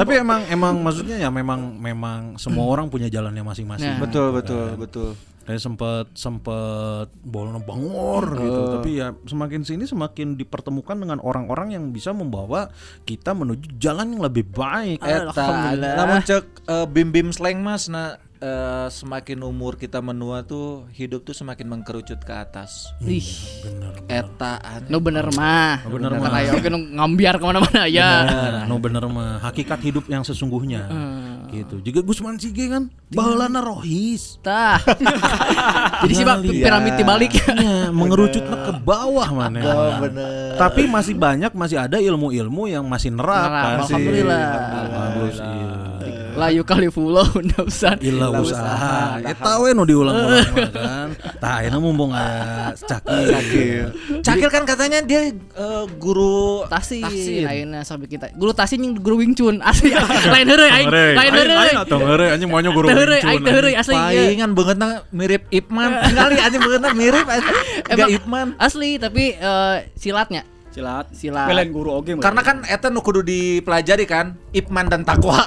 Tapi emang emang maksudnya ya memang memang semua orang punya jalannya masing-masing. Nah. Betul, betul, betul. Saya sempet sempet bolong bangor gitu. Tapi ya semakin sini semakin dipertemukan dengan orang-orang yang bisa membawa kita menuju jalan yang lebih baik. Eta, namun cek eh, bim-bim slang mas nah eh, semakin umur kita menua tuh hidup tuh semakin mengkerucut ke atas. Ih. Bener. Eta aneh. Nu bener mah. Bener Karena mah. ya oke nu ngambiar ke mana-mana ya. Bener, no bener mah hakikat hidup yang sesungguhnya. Hmm. Gitu. Juga Gusman Sige kan baheulana rohis. Tah. Jadi sih Pak Iya. piramid dibalik. Ya, mengerucutnya ke bawah mana. Oh, bener. Tapi masih banyak masih ada ilmu-ilmu yang masih nerap Nerap, kan. alhamdulillah. Bagus iya. Layu kali fulo nafsan. Ila usaha. Eta we nu diulang-ulang mah kan. Tah ayeuna mumpung aya cakil. Cakil kan katanya dia eh, guru Tasin, Tasin. ayeuna sampai kita. Guru tasin yang guru Wing Chun. Asli. Lain heureuy aing. Lain heureuy. Lain atuh heureuy anjing moanya guru Wing aing Chun, teu heureuy asli. iya. Palingan beungeutna mirip Ipman. Kali anjing beungeutna mirip. Enggak Emang Ipman. Asli tapi eh, silatnya. Silat. Silat. Pelain guru oge. mah. Karena kan eta nu kudu dipelajari kan Ipman dan takwa.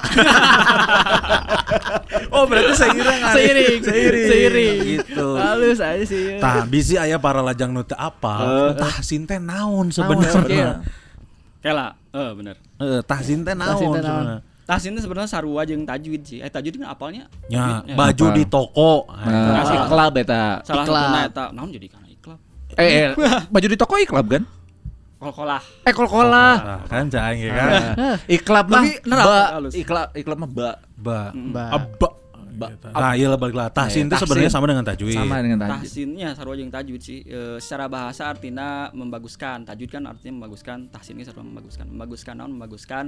oh berarti seiring. Seiring, seiring. seiring. Gitu. Halus aja sih. Tah bisi aya para lajang nu teu apal. Tahsin teh naon sebenarnya? Kela, eh bener. Heeh, tahsin teh Tahsin naon teh naon? sebenarnya? Tahsin itu sebenarnya sarua jeung tajwid sih. Eh tajwid kan apalnya? Ya, Tajwid, baju Apa? di toko. Nah, Asli. iklab eta. Salah Iklab. satu eta. Naon jadi kana iklab? Eh, eh, baju di toko iklab kan? Kol-kolah. Eh kol-kola. Nah, kan cang ya kan. Iklab mah Tapi nerap, ba. halus. Iklab iklab mah ba. Ba. Ba. Abba. Gitu. Nah, iya lah balik lah. Tahsin itu sebenarnya sama dengan tajwid. Sama dengan tajwid. Tahsinnya sarua jeung tajwid sih. Eh, secara bahasa artinya membaguskan. Tajwid kan artinya membaguskan. Tahsin ini sarua membaguskan. Membaguskan naon? Membaguskan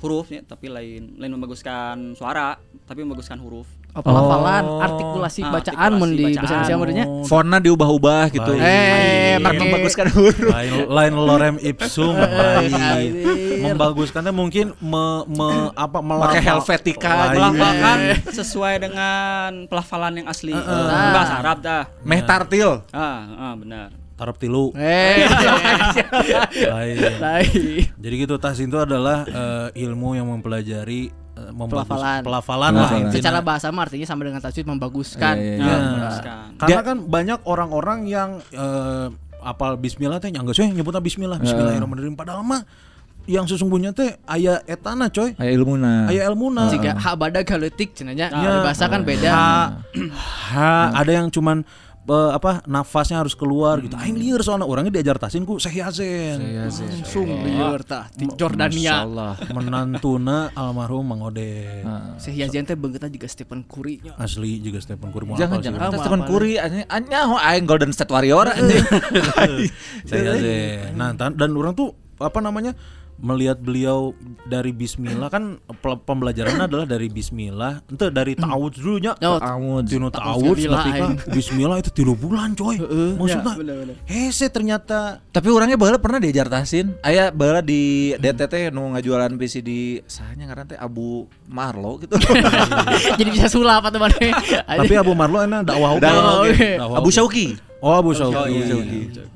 hurufnya tapi lain lain membaguskan suara tapi membaguskan huruf. Oh, pelafalan, Oh. artikulasi Ah, bacaan mun di bahasa Indonesia menurutnya. Fontnya diubah-ubah gitu. Eh, pakai membaguskan huruf. lain lain lorem ipsum. Anjir. membaguskannya mungkin me, me- apa melafal- Pakai Helvetica, Lain. Melafalkan sesuai dengan pelafalan yang asli. Eh, bahasa Arab dah. Meh tartil. Ah, ah benar. tarap tilu Eh, lain lain. jadi gitu tahsin itu adalah eh, ilmu yang mempelajari membagus- Pelafalan. pelafalan lah intinya. Secara bahasa mah artinya sama dengan tajwid membaguskan. Iya, iya, Nah, Ya. membaguskan. Karena kan banyak orang-orang yang eh, apal bismillah teh nyanggeus we nyebutna bismillah bismillahirrahmanirrahim padahal mah yang sesungguhnya teh aya etana coy Aya ilmuna. aya ilmuna Jika hak badak galetik cenanya Ya. bahasa kan beda. ha, ha ada yang cuman eh, apa nafasnya harus keluar gitu. Aing lieur soalnya orangnya diajar tasin ku Syekh Yasin. Langsung lieur tah di Jordania. Menantuna almarhum Mang Ode. Syekh Yazin teh beungeutna juga Stephen Curry nya. asli juga Stephen Curry mau Jangan. Jangan Ah, Stephen. Curry anjing. Anyaho aing Golden State Warrior anjing. Syekh Yasin. Nah dan orang tuh apa namanya melihat beliau dari Bismillah kan pembelajarannya adalah dari Bismillah itu dari ta'awud dulu nya Oh, Amun. Tino ta'awud Bismillah, ketika Bismillah itu tilu bulan coy maksudnya hese ternyata Tapi orangnya baheula pernah diajar tahsin. Aya baheula di DTT nu ngajualan PC di sahanya ngaran teh Abu Marlo gitu. Jadi bisa sulap atau mana? tapi Abu Marlo enak dakwah Abu. Syauki. Oh Abu Syauki Oh, iya,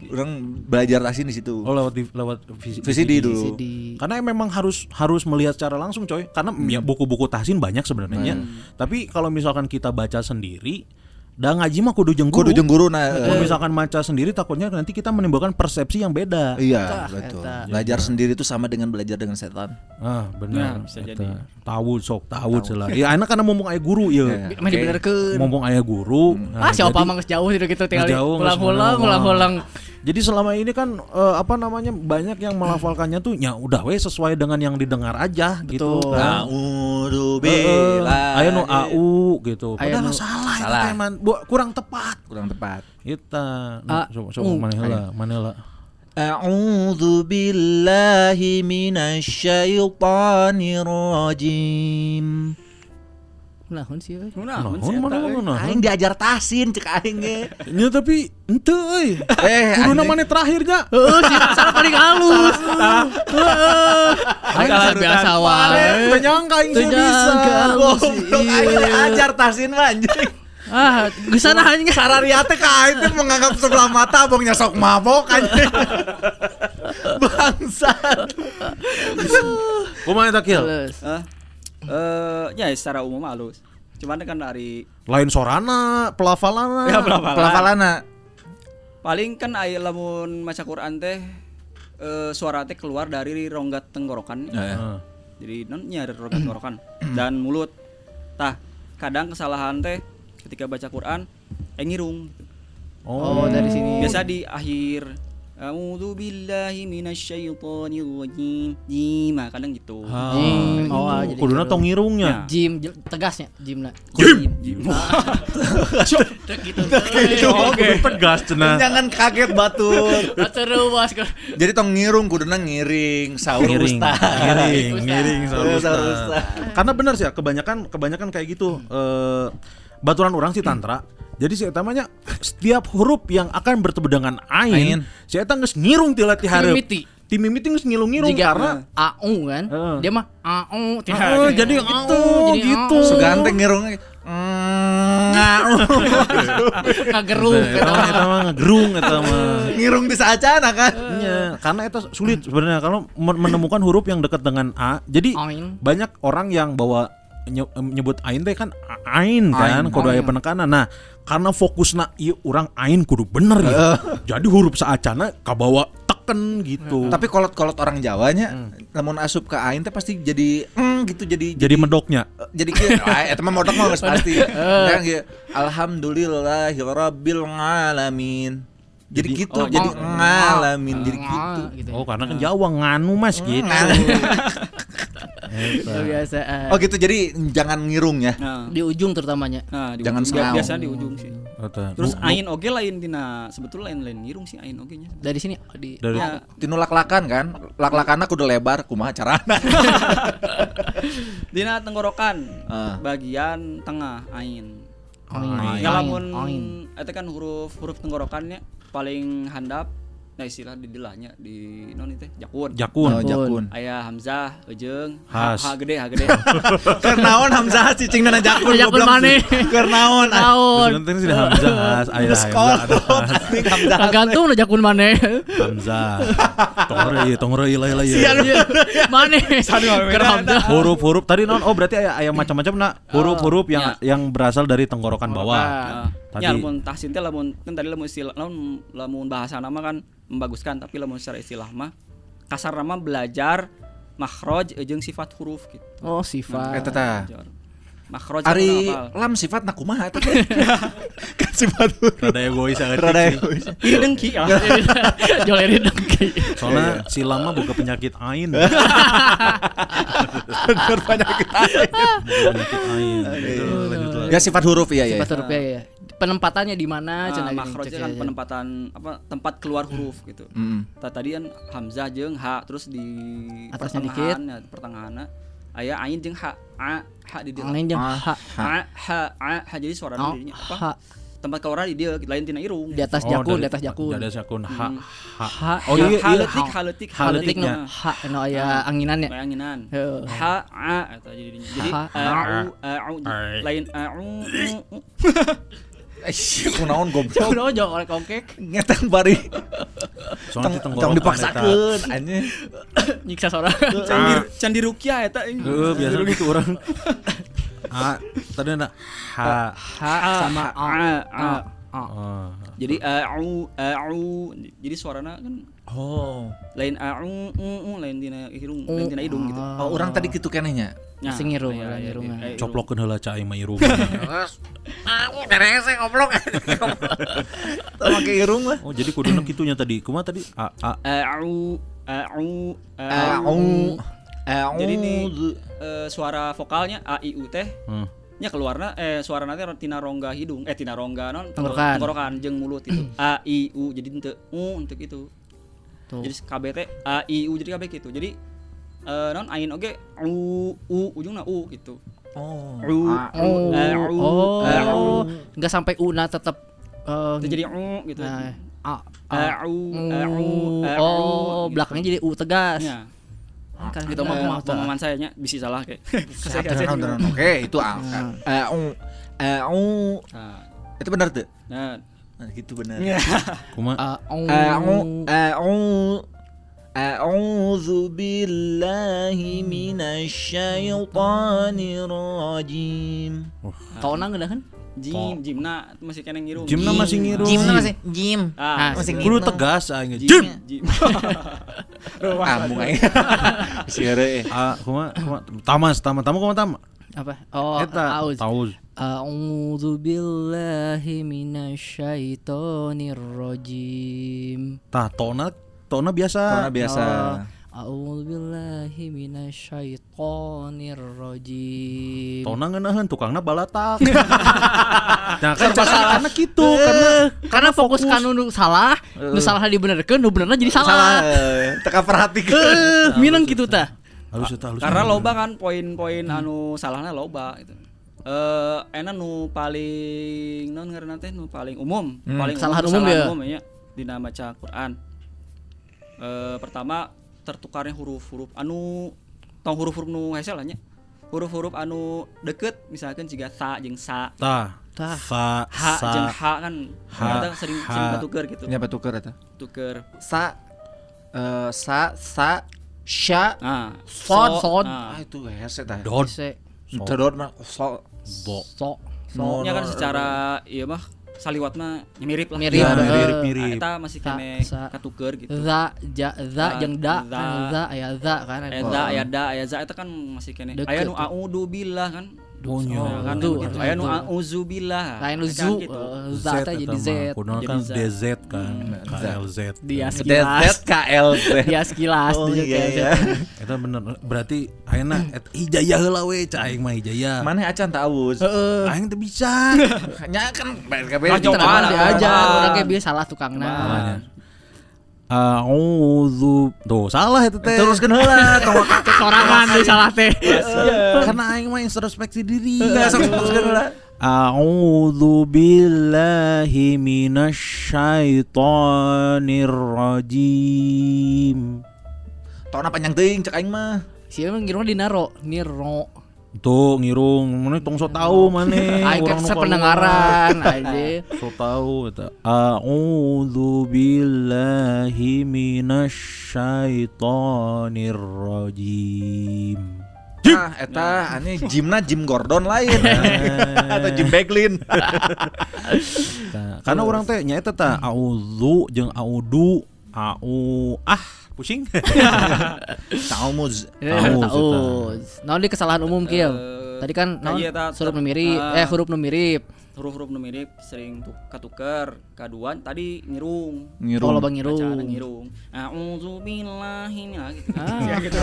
Orang belajar tahsin di situ. oh lewat di, lewat visi- VCD dulu. di karena memang harus harus melihat secara langsung coy. Karena ya buku-buku tahsin banyak sebenarnya. Tapi kalau misalkan kita baca sendiri dah ngaji mah kudu jeung guru Kudu jeung guru nah. kalau misalkan baca sendiri takutnya nanti kita menimbulkan persepsi yang beda Iya, Tah, betul. eta. Belajar sendiri itu sama dengan belajar dengan setan. ah benar Ya, bisa Eta. jadi. tawud sok tawud celah ya enak karena mumpung aya guru ya Iya. mah dibenerkeun. mumpung aya guru Ah siapa mah geus jauh gitu tinggal Jauh, geus ulang-ulang ngomong. ulang-ulang. Jadi selama ini kan eh, apa namanya banyak yang melafalkannya tuh ya udah we sesuai dengan yang didengar aja gitu Betul. kan. A'udzu billahi. Aya nu au gitu. Padahal salah, salah. Itu teman. Kurang tepat. kurang tepat. Kita A- coba coba u. mana heula, mana heula. A'udzu billahi minasy Naon sih euy? Nah, Nah, si mana. Aing diajar tahsin cek aing ge. Ya tapi ente euy. Eh, anjing. mana terakhirnya? Heeh, sih salah paling halus. Heeh. Aing Kalah biasa wae. Teu nyangka aing sih bisa. Teu Goblok aing diajar tahsin mah anjing. Ah, geus sana anjing. Sarariate ka aing teh menganggap sebelah mata abang nyasok mabok anjing. Bangsat. Kumaha eta kill? Eh, ya secara umum halus. Cuman kan dari Lain sorana, pelafalana. ya pelafalan. Pelafalana. Paling kan aya lamun maca Quran teh eh, suara teh keluar dari rongga tenggorokan. Heeh. Jadi non nya dari rongga tenggorokan dan mulut. Tah, kadang kesalahan teh ketika baca Quran eh ngirung. Oh, dari sini. Biasa di akhir A'udzu billahi minasyaitonir rajim. Jim, nah, kadang gitu. Jim. Oh, ah, jadi Kuduna gitu. tong ngirungnya. Jim jel- tegasnya Jimna. Jim. Jim. gitu. Oke, tegas cenah. Jangan kaget batur. Seru bos. Jadi tong ngirung kuduna ngiring sahur Ngiring, ustaz. ngiring, Ustaz. ngiring sahur Sahur ustaz. ustaz. Karena benar sih ya, kebanyakan kebanyakan kayak gitu. Eh baturan orang sih tantra. Jadi si etamanya setiap huruf yang akan bertemu dengan Ain. ain, si eta geus ngirung ti lati hareup. Timimiti. Tim mimiti geus ngilung-ngirung Jika karena AU kan, Heeh. dia mah AU. Oh, jadi gitu, oh, jadi gitu. AU. Suganteng ngirungnya. Mm, Ngagerung Eta gitu. mah eta mah ngegerung eta mah. ngirung di saacana kan. Iya, karena itu sulit sebenarnya kalau men- menemukan huruf yang dekat dengan a. Jadi banyak orang yang bawa nyebut ain teh kan ain kan Ain. kudu aya Ain. penekanan. Nah, karena fokusna ieu orang ain kudu bener ya. Jadi huruf saacana kabawa teken gitu. Tapi kolot-kolot orang Jawanya, namun asup ke ain teh pasti jadi mm, gitu jadi jadi medoknya. jadi kieu ah, eta mah modok mah pasti. Kan kieu alhamdulillahirabbil alamin. Jadi Jadi- gitu, oh, jadi oh, ngalamin jadi Ah, gitu. gitu. Oh, karena kan Jawa nganu Mas gitu. Kebiasaan. Oh gitu, jadi jangan ngirung ya. Nah, Di ujung terutamanya. nah di Jangan ujung. biasanya di ujung sih. Eta. Terus nu- ain oge lain tina sebetulnya lain lain ngirung sih ain oge nya. Dari sini di dari Ya, Tinu lak-lakan kan, lak-lakanna kudu lebar kumaha carana. dina tenggorokan Ah. bagian tengah ain. Ain. Ya lamun Ain. eta kan huruf huruf tenggorokannya paling handap nah istilah di dilahnya di non itu jakun. Jakun. Oh, jakun. Aya hamzah, Has. ha, ha gede, ha gede. Kernaon Hamzah cicing dana jakun. Jakun goblok. maneh. Kernaon. Terus nanti sudah Hamzah, Has, aya Geus Hamzah, Hamzah. Tergantung udah jakun mana. Hamzah. Tongrei, tongrei lah lah Iya, ya. Mana? Keram dah. Huruf-huruf tadi non oh berarti aya aya macam-macam nak huruf-huruf yang Ya. yang berasal dari tenggorokan bawah. Tadi- ya lamun tahsin teh lamun kan tadi lamun istilah lamun lamun bahasa nama kan membaguskan tapi lamun secara istilah mah kasar nama belajar makhraj jeung sifat huruf gitu. Oh, sifat. Eta tah. Belajar. Makhraj Ari apa? lam sifat nak kumaha eta teh? Kan sifat Rada egois agak Rada egois. Iri dengki ya. Jolerin dengki. Soalnya si lama buka penyakit ain. Bener penyakit ain. Penyakit ain. Gitu. Ya sifat huruf iya ya. Sifat huruf ya, ya. Penempatannya di mana? Nah, cenah gini, makhrajnya cek kan aja. penempatan apa tempat keluar huruf gitu. Mm. Ta- tadi kan hamzah jeung ha terus di Atasnya pertengahan ya pertengahan aya ain jeung ha a ha di dia Angin jeung Ah, ha. ha ha a ha jadi suara Oh, dirinya apa ha. tempat keluar di dia lain tina irung Di atas Oh, jakun, dari- di atas jakun. Di atas jakun. Ha. Ha. Ha. Oh iya, iya. haletik haletik Haletik nu nah. ha nu aya anginannya. Kayak anginan ha a eta jadi jadi a'u a'u Ai. lain a'u u, u. kunaon goblok. Jauh jauh oleh kongkek Ngeteng bari. Soalnya Tong tenggorokan eta. dipaksakeun anjing. nyiksa suara. Can di- can di rukyah eta. Heeh, biasa gitu orang. Ah, tadi ada ha. Ha sama a. a a A. Oh. jadi a'u a'u jadi suarana kan Oh. lain a'u u, u, lain tina hidung lain tina hidung gitu Oh, orang tadi gitu kenehnya. Nah, Sing irung, iya, lain iya, irungan. iya, irung. Coplokeun heula cai mah irung. Teu make irung lah. Oh, jadi kuduna kitunya tadi. Kumaha tadi? A a a'u a'u A'u. Jadi di eh, suara vokalnya a i u teh Hmm. nya keluarna eh suara nanti tina rongga hidung eh tina rongga non Tenggorokan. tenggorokan jeung mulut itu a i u jadi ente u untuk itu Tuh. jadi KB teh a i u jadi KB gitu jadi eh, non ain oge u u ujungna u gitu Oh. u Oh, A'u. oh, A'u. enggak sampai una tetap eh, itu jadi u gitu nah, a, a, a'u a'u u, a'u oh, gitu. belakangnya jadi u tegas. Ya. Kan Gitu kita mah pemahaman saya nya bisa salah kayak. Oke, itu angkat. A'u. A'u. Nah, Itu benar tuh. nah, Nah, gitu benar. kumaha? A, u, A'u. A'u. أعوذ بالله من الشيطان الرجيم Kau nang geudah kan? Jim, Jimna masih kena ngirung. Jimna masih ngiru. Jim masih Jim Ah, masih gitu. Kudu tegas aing. Jim. Jim. Jim. Ambung aja Si heureuy. Ah, kumaha? Kumaha? Tamas, tama, tama kumaha tama? Apa? Oh, Eta aus. tauz. A'udzu billahi minasyaitonir rajim. Tah tona tona biasa. Tona biasa. A'udzu billahi minasyaitonir rajim. Tona ngeunaheun tukangna balatak. nah kan karena gitu karena karena fokus kan nu salah, nu salah dibenerkeun, nu benerna jadi Salah. salah. Teka perhatikan. Eh, minang gitu tah. Halus eta halus. Karena loba kan poin-poin anu salahnya loba gitu. Eh enak nu paling non ngaranna teh nu paling umum, paling Kesalahan umum kesalahan ya? umum ya dina baca Quran. Eh pertama tertukarnya huruf-huruf anu tong huruf-huruf nu hese lah nya. Huruf-huruf anu deket misalkan jika sa jeung sa, tah Tah. sa ha sa jeung ha kan Ha, kita sering ha. sering ketuker gitu. Nyapa tuker eta? Tuker. Sa eh, sa sa sya Nah, Sod, so, sod. nah. ah itu hese tah. dod Se Tedot mah so bo so No, Ya kan secara iya mah saliwat mah mirip lah. Mirip, Ya, mirip Nah, mirip eta masih Sa- kene sa- katuker gitu. za ja za jeung da za. kan za aya za kan ada. Aya da, aya da, aya za eta kan masih kene. Aya nu tuh. a'udzu billah kan. Oh, Ya nyo. kan billah. lain Kan zu gitu. eh, za teh jadi Z Kuno Jadi kan. DZ kan KLZ dia DZ sekilas KLZ. dia sekilas Oh dia iya iya. Eta bener berarti ayeuna et hijayah heula we cai aing mah hijayah Mana acan tak awus? Heeh. aing teu bisa Nya kan coba lah, diajar, coba. orang kayak biasa salah tukangna. A'udzu Tuh salah itu teh Teruskeun heula tong Sorangan deui salah teh. Karena aing mah introspeksi diri sok teruskeun heula. A'udzu billahi minasyaitonir rajim Tona panjang teuing cek aing mah. Siapa emang ngira dinaro, niro. Tuh ngirung. Mana tong so tahu mana? Aing kan sependengaran aja. so tahu eta. A'udzu billahi minasyaitonir rajim Ah, eta ane gymna Jim Gordon lain. Atau Jim Beglin. Tah, karena orang teh nyaeta tah a'udzu jeung a'udu a'u ah pusing Taumuz. Tahu, Tahu. Naon di kesalahan umum kieu? Eh, Tadi kan naon iya, ta- huruf ta- nu mirip, ah. eh huruf nu mirip. Huruf-huruf nu mirip sering tu- katuker. Kaduan tadi ngirung. Kalau bang Bacaan ngiru. ngirung. A'udzu billahi min gitu. Ah, Ya, gitu.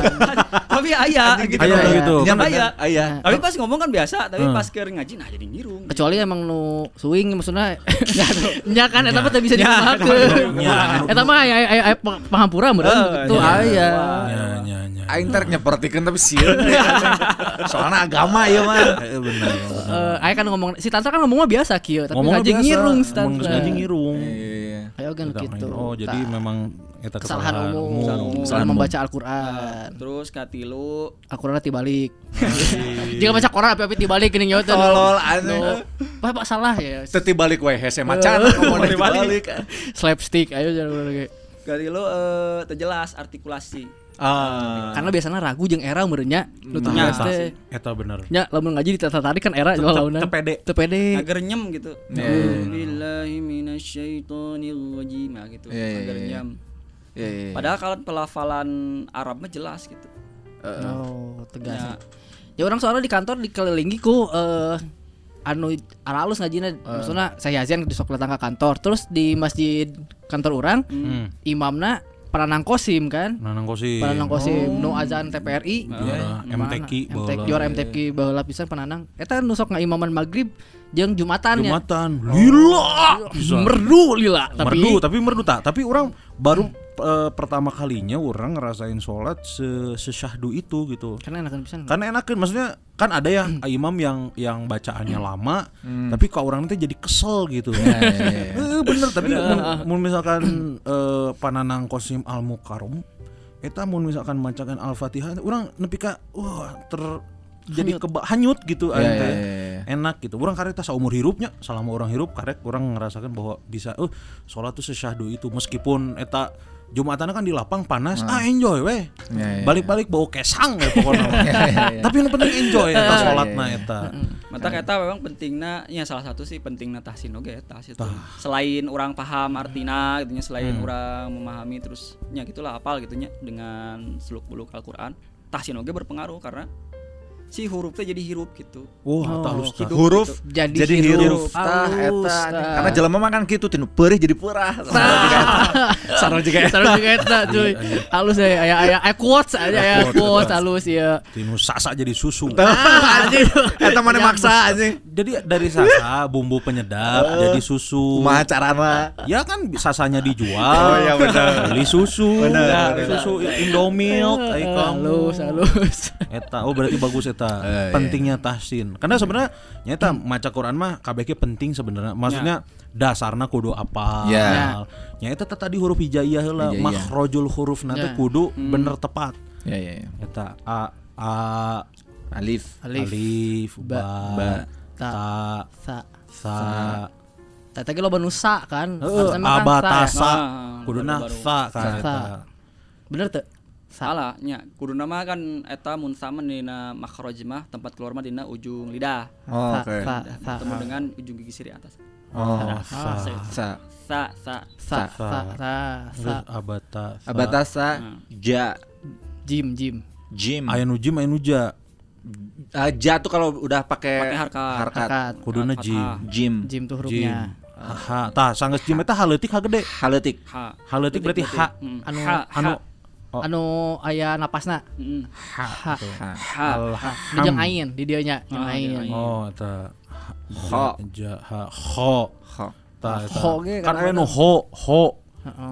Tapi aya gitu. Aya Aya. gitu Nya Kan aya. Aya. Tapi pas ngomong kan biasa, tapi Hmm. pas keur ngaji nah jadi ngirung. Kecuali emang nu swing maksudnya nya kan eta mah bisa dimaafkeun. nya. Eta mah aya aya aya pahampura meureun Eh, gitu nya. aya. nya nya nya Aing ter nyepertikeun tapi sieun. Soalnya agama ieu mah. Bener Eh, aya kan ngomong si Tantra kan ngomong mah biasa kieu, tapi ngomong ngaji ngirung si ngomong Tantra. ngaji ngirung Iya. Ayo kan gitu. oh jadi memang eta kesalahan kesalahan umum, umum Kesalahan umum. dalam Kesalahan membaca. Al-Qur'an. Terus katilu Al-Qur'an dibalik. Jika baca Quran api-api dibalik geuning nyawa teh. Tolol aneh. Wah, Pak salah ya. Teti balik we hese macan dibalik. Slapstick ayo jangan lagi. katilu eh terjelas artikulasi. Ah. Karena biasanya ragu jeung era merenya nu Nah, tugas eta, teh. eta bener Nya lamun ngaji ditata tarik kan era jual launan. tepede. Teu pede. Agar nyem gitu. Iya. Billahi minasyaitonir rajim nah, gitu. Iya, iya, Agar iya. nyem. Padahal kalau pelafalan Arab mah jelas gitu. Oh, tegas. Ya. Ya orang soalnya di kantor dikelilingi ku eh anu aralus ngajina maksudnya saya Yazian di sok datang ke kantor terus di masjid kantor orang Hmm. imamna peranang kosim kan Nanang kosi. peranang kosim nu azan TPRI Juara Mana? MTQ MTQ baheula. juara MTQ baheula pisan penanang eta nu sok ngaimaman maghrib jeung jumatan ya Jumatan. Lila. Bisa. merdu lila tapi merdu tapi merdu tak tapi orang baru eh, pertama kalinya orang ngerasain sholat se sesyahdu itu gitu. Karena enakan pisan karena enakan maksudnya kan ada ya imam yang yang bacaannya lama tapi kok orang nanti jadi kesel gitu. Eh, bener tapi mun, mun misalkan eh, pananang kosim al mukarom eta mun misalkan bacakan al fatihah orang nepi ka wah ter jadi keba hanyut gitu iya, teh. iya, iya. enak gitu. Orang karek tas seumur hidupnya selama orang hidup karek orang ngerasakan bahwa bisa eh sholat tuh sesyahdu itu meskipun eta Jumatan kan di lapang panas, ah enjoy weh. Iya, iya, Balik-balik bau kesang ya pokoknya. Tapi yang penting enjoy eta sholatna eta. Mata eta memang pentingna ya salah satu sih pentingna tahsin oge eta sih tuh. Selain orang paham artina gitu nya selain orang memahami terus nya gitulah apal gitu nya dengan seluk beluk Al-Qur'an. Tahsin oge berpengaruh karena si huruf teh jadi hirup gitu Wah, halus tah. hidup huruf gitu. Jadi jadi hirup. hirup tah Halus, eta karena jelema mah kan kitu tinu perih jadi perah sarua juga eta Sarung juga eta cuy. Halus ya aya aya aya quotes aja ya Quotes, halus ya. Tinu sasa jadi susu. Anjing. eta mana maksa anjing Jadi dari sasa bumbu penyedap jadi susu. kumaha carana Ya kan sasanya dijual. Oh, iya, benar. Beli susu. Benar, Ya, Susu Indomilk ai kamu. Halus halus. Eta oh berarti bagus eta. Eh, iya. Pentingnya tahsin. Karena sebenarnya nyata maca Quran mah KBG penting sebenarnya. Maksudnya dasarna kudu apa. Ya. Nya eta teh tadi huruf hijaiyah heula, Hijaiyah. makhrajul huruf nanti Ya. kudu bener tepat. ya ya ya Eta a a alif Alif. alif ba, ba, ta Sa. sa Tata ge loba nu sa kan. Kan ya. abatasa Ah, kuduna sa kan. Bener teu? Salah nya. Kudu nama kan eta mun sama dina makhraj mah tempat keluar mah dina ujung lidah. Oh, oke. sa. bertemu dengan ujung gigi siri atas. Oh sa sa. sa sa. Sa, Sa. sa, sa, sa. abata sa. abatasa ja. Jim, jim. jim. Aya nu jim aya nu ja. Ah, ja tuh kalau udah pakai harkat. harkat. Kuduna jim. Jim. Jim tuh hurufnya. ha tah sanggeus jim eta haleutik ha gede. Haletik. Ha. Haleutik berarti ha. Hmm. Anu ha anu Oh. anu aya napasna. Mm. Ha. ha ha Ha. Di jeung ain di dieu nya, jeung jeung ain. oh eta Ho. ja ha ho ho tah eta Ho ge kan aya nu ho ho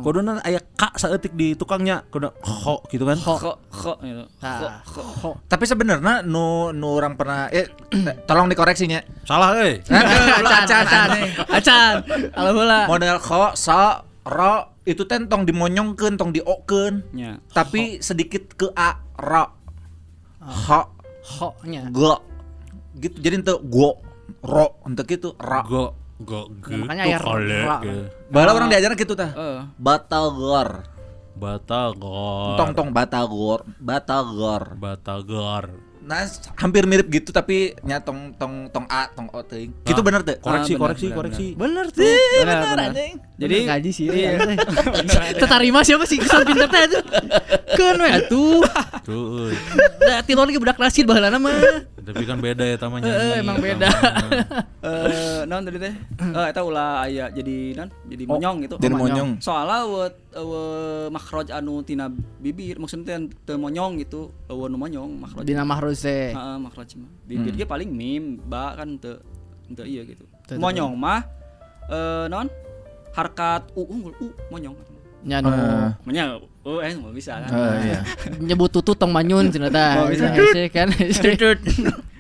kuduna aya ka saeutik di tukangnya kudu ho gitu kan kho kho gitu Tah. Ho. tapi sebenarnya nu nu orang pernah eh tolong dikoreksinya salah euy Acan, acan, acan. Kalau heula. model kho sa ro itu teh tong dimonyongkeun tong diokeun nya tapi sedikit ke a ro ho. Ho nya. go gitu jadi ente go ro ente gitu ra. Go go ge makanya aya ra. bala orang diajarin gitu tah. Eh batagor Batagor tong tong batagor batagor Batagor nah hampir mirip gitu tapi nya tong tong tong a tong o teuing gitu Ah. bener tuh koreksi benar, koreksi benar, koreksi Bener tuh. benar benar Jadi jadi gaji sih ya. Tetarima siapa sih kesan pinter teh atuh. Keun we atuh. tuh. Da tilon ge budak nasid baheulana mah. Tapi kan beda ya tamanya. Heeh, emang beda. eh naon tadi teh eh eta ulah aya jadi naon jadi monyong gitu. jadi monyong. soalnya wet ewe makhraj anu tina bibir maksudnya teu monyong gitu. Nu monyong makhraj. Dina mahruz teh. Heeh, makhraj mah. Bibir ge paling mim ba kan teu teu iya gitu. Monyong mah eh naon harkat u unggul u monyong. Nya nu. Eh. U eh mau bisa kan Oh, iya. nyebut tutut tong manyun cenah. Oh, bisa. Hese kan.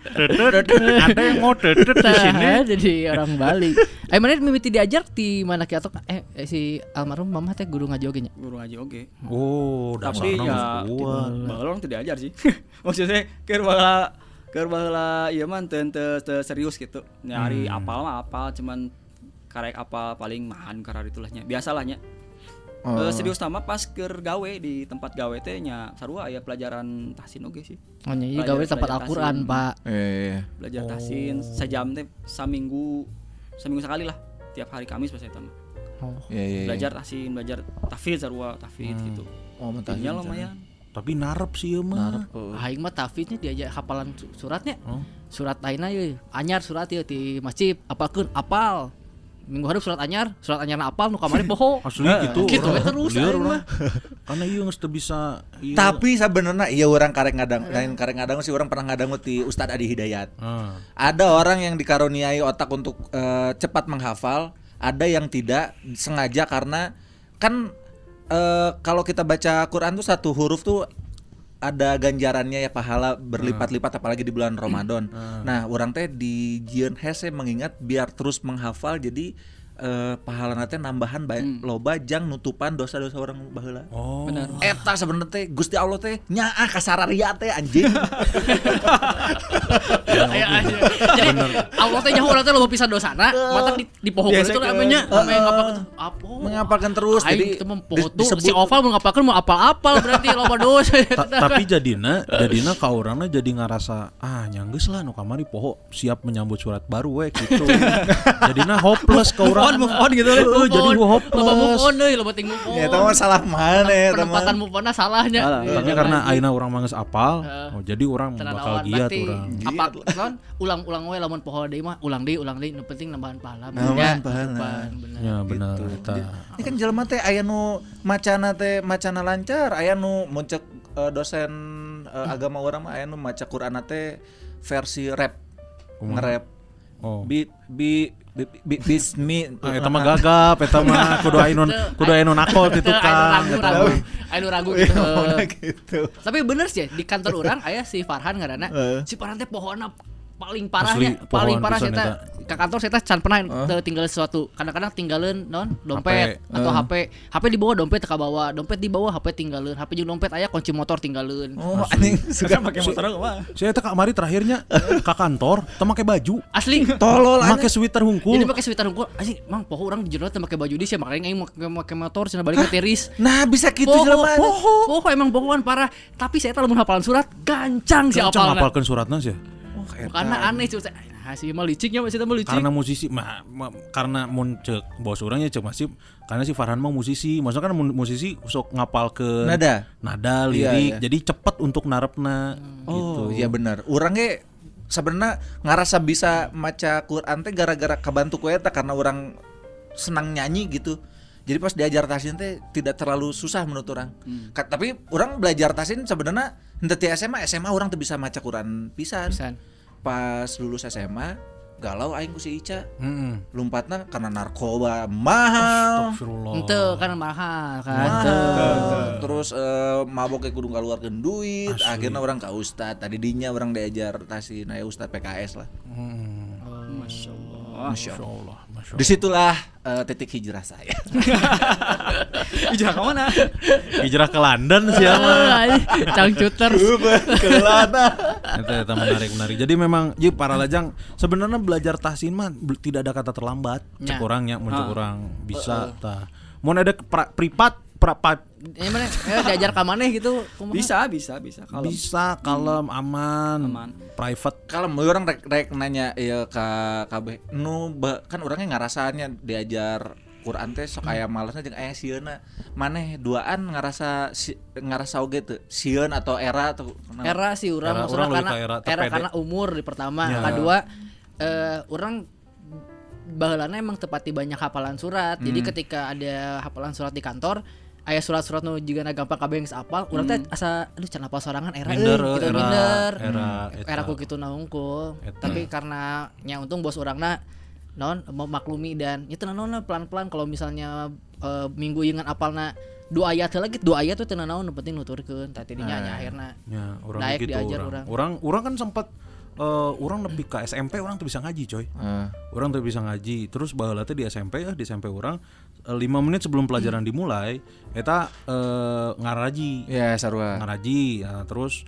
ada yang mau dedet di sini? Tah, jadi orang Bali. Eh mana mimiti diajar di mana ki? Atau eh, eh, si almarhum mama teh guru ngaji oge nya. guru ngaji oge oh tapi ya orang teu diajar sih. Maksudnya keur baheula keur baheula ieu mah teu serius gitu. Nyari apal mah apal cuman karek apal paling mahan karena itulahnya biasalahnya Oh. Eh, serius nama pas keur gawe di tempat gawe teh nya sarua aya pelajaran tahsin oge sih Oh nya ieu gawe tempat Al-Qur'an. Pak. Iya, iya, iya. belajar tahsin sejam teh saminggu seminggu sekali lah tiap hari Kamis pas eta mah Oh. Iya, iya, iya. belajar tahsin belajar tahfidz sarua tahfidz gitu oh mentah Jadinya lumayan tapi narep sih ieu mah Aing mah tafidnya diajak hafalan su- suratnya. Oh. Surat aina ye, anyar surat ye di masjid, apalkeun apal. Minggu hari surat anyar, surat anyarna apal nu kamari poho. asli gitu Gitu we orang. terus Liar aing orang. mah. karena ieu geus teu bisa ieu. tapi sebenarnya iya orang karek ngadang lain karek ngadang sih orang pernah ngadang di Ustadz Adi Hidayat Ah. ada orang yang dikaruniai otak untuk eh, cepat menghafal ada yang tidak sengaja karena kan eh, kalau kita baca Quran tuh satu huruf tuh ada ganjarannya ya pahala berlipat-lipat apalagi di bulan Ramadan. Nah, orang teh di Jian Hese mengingat biar terus menghafal jadi eh, pahala nanti nambahan baik loba jang nutupan dosa-dosa orang baheula. oh benar Eta sebenarnya teh Gusti Allah teh nyaah kasararia teh anjing. Aja. Jadi Allah teh nyaho urang teh loba pisan dosana, mata di di poho Biasa itu ke- namanya. Ame ngapalkeun apa? Mengapalkan terus jadi disebut- si Oval mau ngapalkeun mau apal-apal berarti loba dosa. Ta- tapi jadina jadina ka urangna jadi ngarasa ah nyanggeus lah nu kamari poho siap menyambut surat baru we gitu jadina hopeless ka urang on move on gitu lah. Oh, jadi hopeless. Loba move on deui, loba ting move on. Ya itu mah salah mana ya teman. Penempatan move on salahnya. Salah. Iya, Tapi jangan karena aina orang manges apal, oh, jadi orang bakal giat orang. apa non ulang-ulang we lamun poho deui mah ulang deui ulang deui nu penting nambahan pahala Nambahan pahala. Ya benar Gitu. eta. Ini kan jelema teh aya nu macana teh macana lancar, aya nu muncul dosen eh, agama orang mah aya nu maca Quran teh versi rap. Nge-rap. Oh. Bi, bi bismi Ah, eta mah gagap, eta mah kudu anu kudu anu nakol di anu tukang. ragu eta anu ragu Iya, gitu gitu. tapi bener sih di kantor orang aya si Farhan ngaranna Heeh. si Farhan teh pohona paling Asli, parahnya paling pohon parah sih eta. ke kantor saya can pernah teu tinggal sesuatu kadang-kadang tinggalin non dompet HP. atau HP HP di bawah dompet teka bawa dompet di bawah HP tinggalin HP jeung dompet aya kunci motor tinggalin Oh, anjing suka pakai motor apa? Saya eta kamari terakhirnya ke kantor, teu make baju. asli tolol Make sweater hungkul. Jadi pakai sweater unggul, anjing, mang poho orang di jurnal make baju di sih makanya aing make make motor cenah balik ke tiris. Nah, bisa gitu Poho, jelema. poho, poho emang pohoan parah. Tapi saya teh lamun hafalan surat gancang si Kencang apalna. ngapalkeun suratna sih. Karena aneh cuy. Nah, si mah liciknya masih mah licik. Karena musisi mah ma- karena mun cek bos orangnya cek masih karena si Farhan mah musisi. Maksudnya kan mun musisi sok ngapal ke Nada. nada, Iya, lirik. iya. Jadi cepet untuk narepna gitu. Oh, iya benar. Orangnya sebenarnya ngerasa bisa maca Quran teh gara-gara kebantu ku eta karena orang senang nyanyi gitu. Jadi pas diajar tasin teh tidak terlalu susah menurut orang. Ka- tapi orang belajar tasin sebenarnya henteu ti SMA, SMA orang tuh bisa maca Quran pisan. Pisan. Pas lulus SMA galau aing ku si Ica. Heeh. Lompatna karena narkoba mahal. Astagfirullah. Ente kan mahal kan. Mahal. Terus eh, maboknya kudu keluarkan duit. Akhirnya orang ke ustad. Tadi dinya orang diajar tasin aya ustad PKS lah. Allah. Masya Masya Allah, Masya Allah. Di situlah eh, titik hijrah saya. Ijah ke mana? Hijrah ke London siapa? Cangcuters. Kelana. Itu itu menarik menarik. Jadi memang jadi para lajang sebenarnya belajar tahsin mah tidak ada kata terlambat. Cek Ya. orangnya, mun cek orang bisa tah. Mun ada pra- privat pra- Ini mana ya, diajar ka maneh gitu. kumaha? Bisa, bisa, bisa. Kalau bisa kalem aman, Aman. private Kalau mau orang rek, rek nanya ya ke KB, nu ba- kan orangnya ngerasanya diajar Quran teh sok aya malesna jeung aya sieuna. Maneh duaan ngerasa si, ngerasa oge teu sieun atau era atau kenapa? era sih maksudnya orang karena ke era era, karena umur di pertama Ya. kedua eh orang baheulana emang tepati banyak hafalan surat jadi ketika ada hafalan surat di kantor aya surat-surat nu juga gampang kabeh geus apal urang teh asa aduh can apal sorangan era. Minder, gitu era- minder. era eta. era ku kitu na hungkul Eta. tapi karena nya untung bos orangna non memaklumi dan itu naon pelan-pelan kalau misalnya eh, minggu ingan apalna dua ayat gitu dua ayat tuh naon nu penting nuturkeun tah tidinya nya akhirna. Ya, Naik gitu diajar orang. Orang orang kan sempat eh, orang lebih ke SMP orang tuh bisa ngaji coy. Eh, Orang tuh bisa ngaji. Terus teh di SMP ya, di SMP orang eh, lima menit sebelum pelajaran dimulai eta eh, ngaraji. ya sarua. Ngaraji. Ya, terus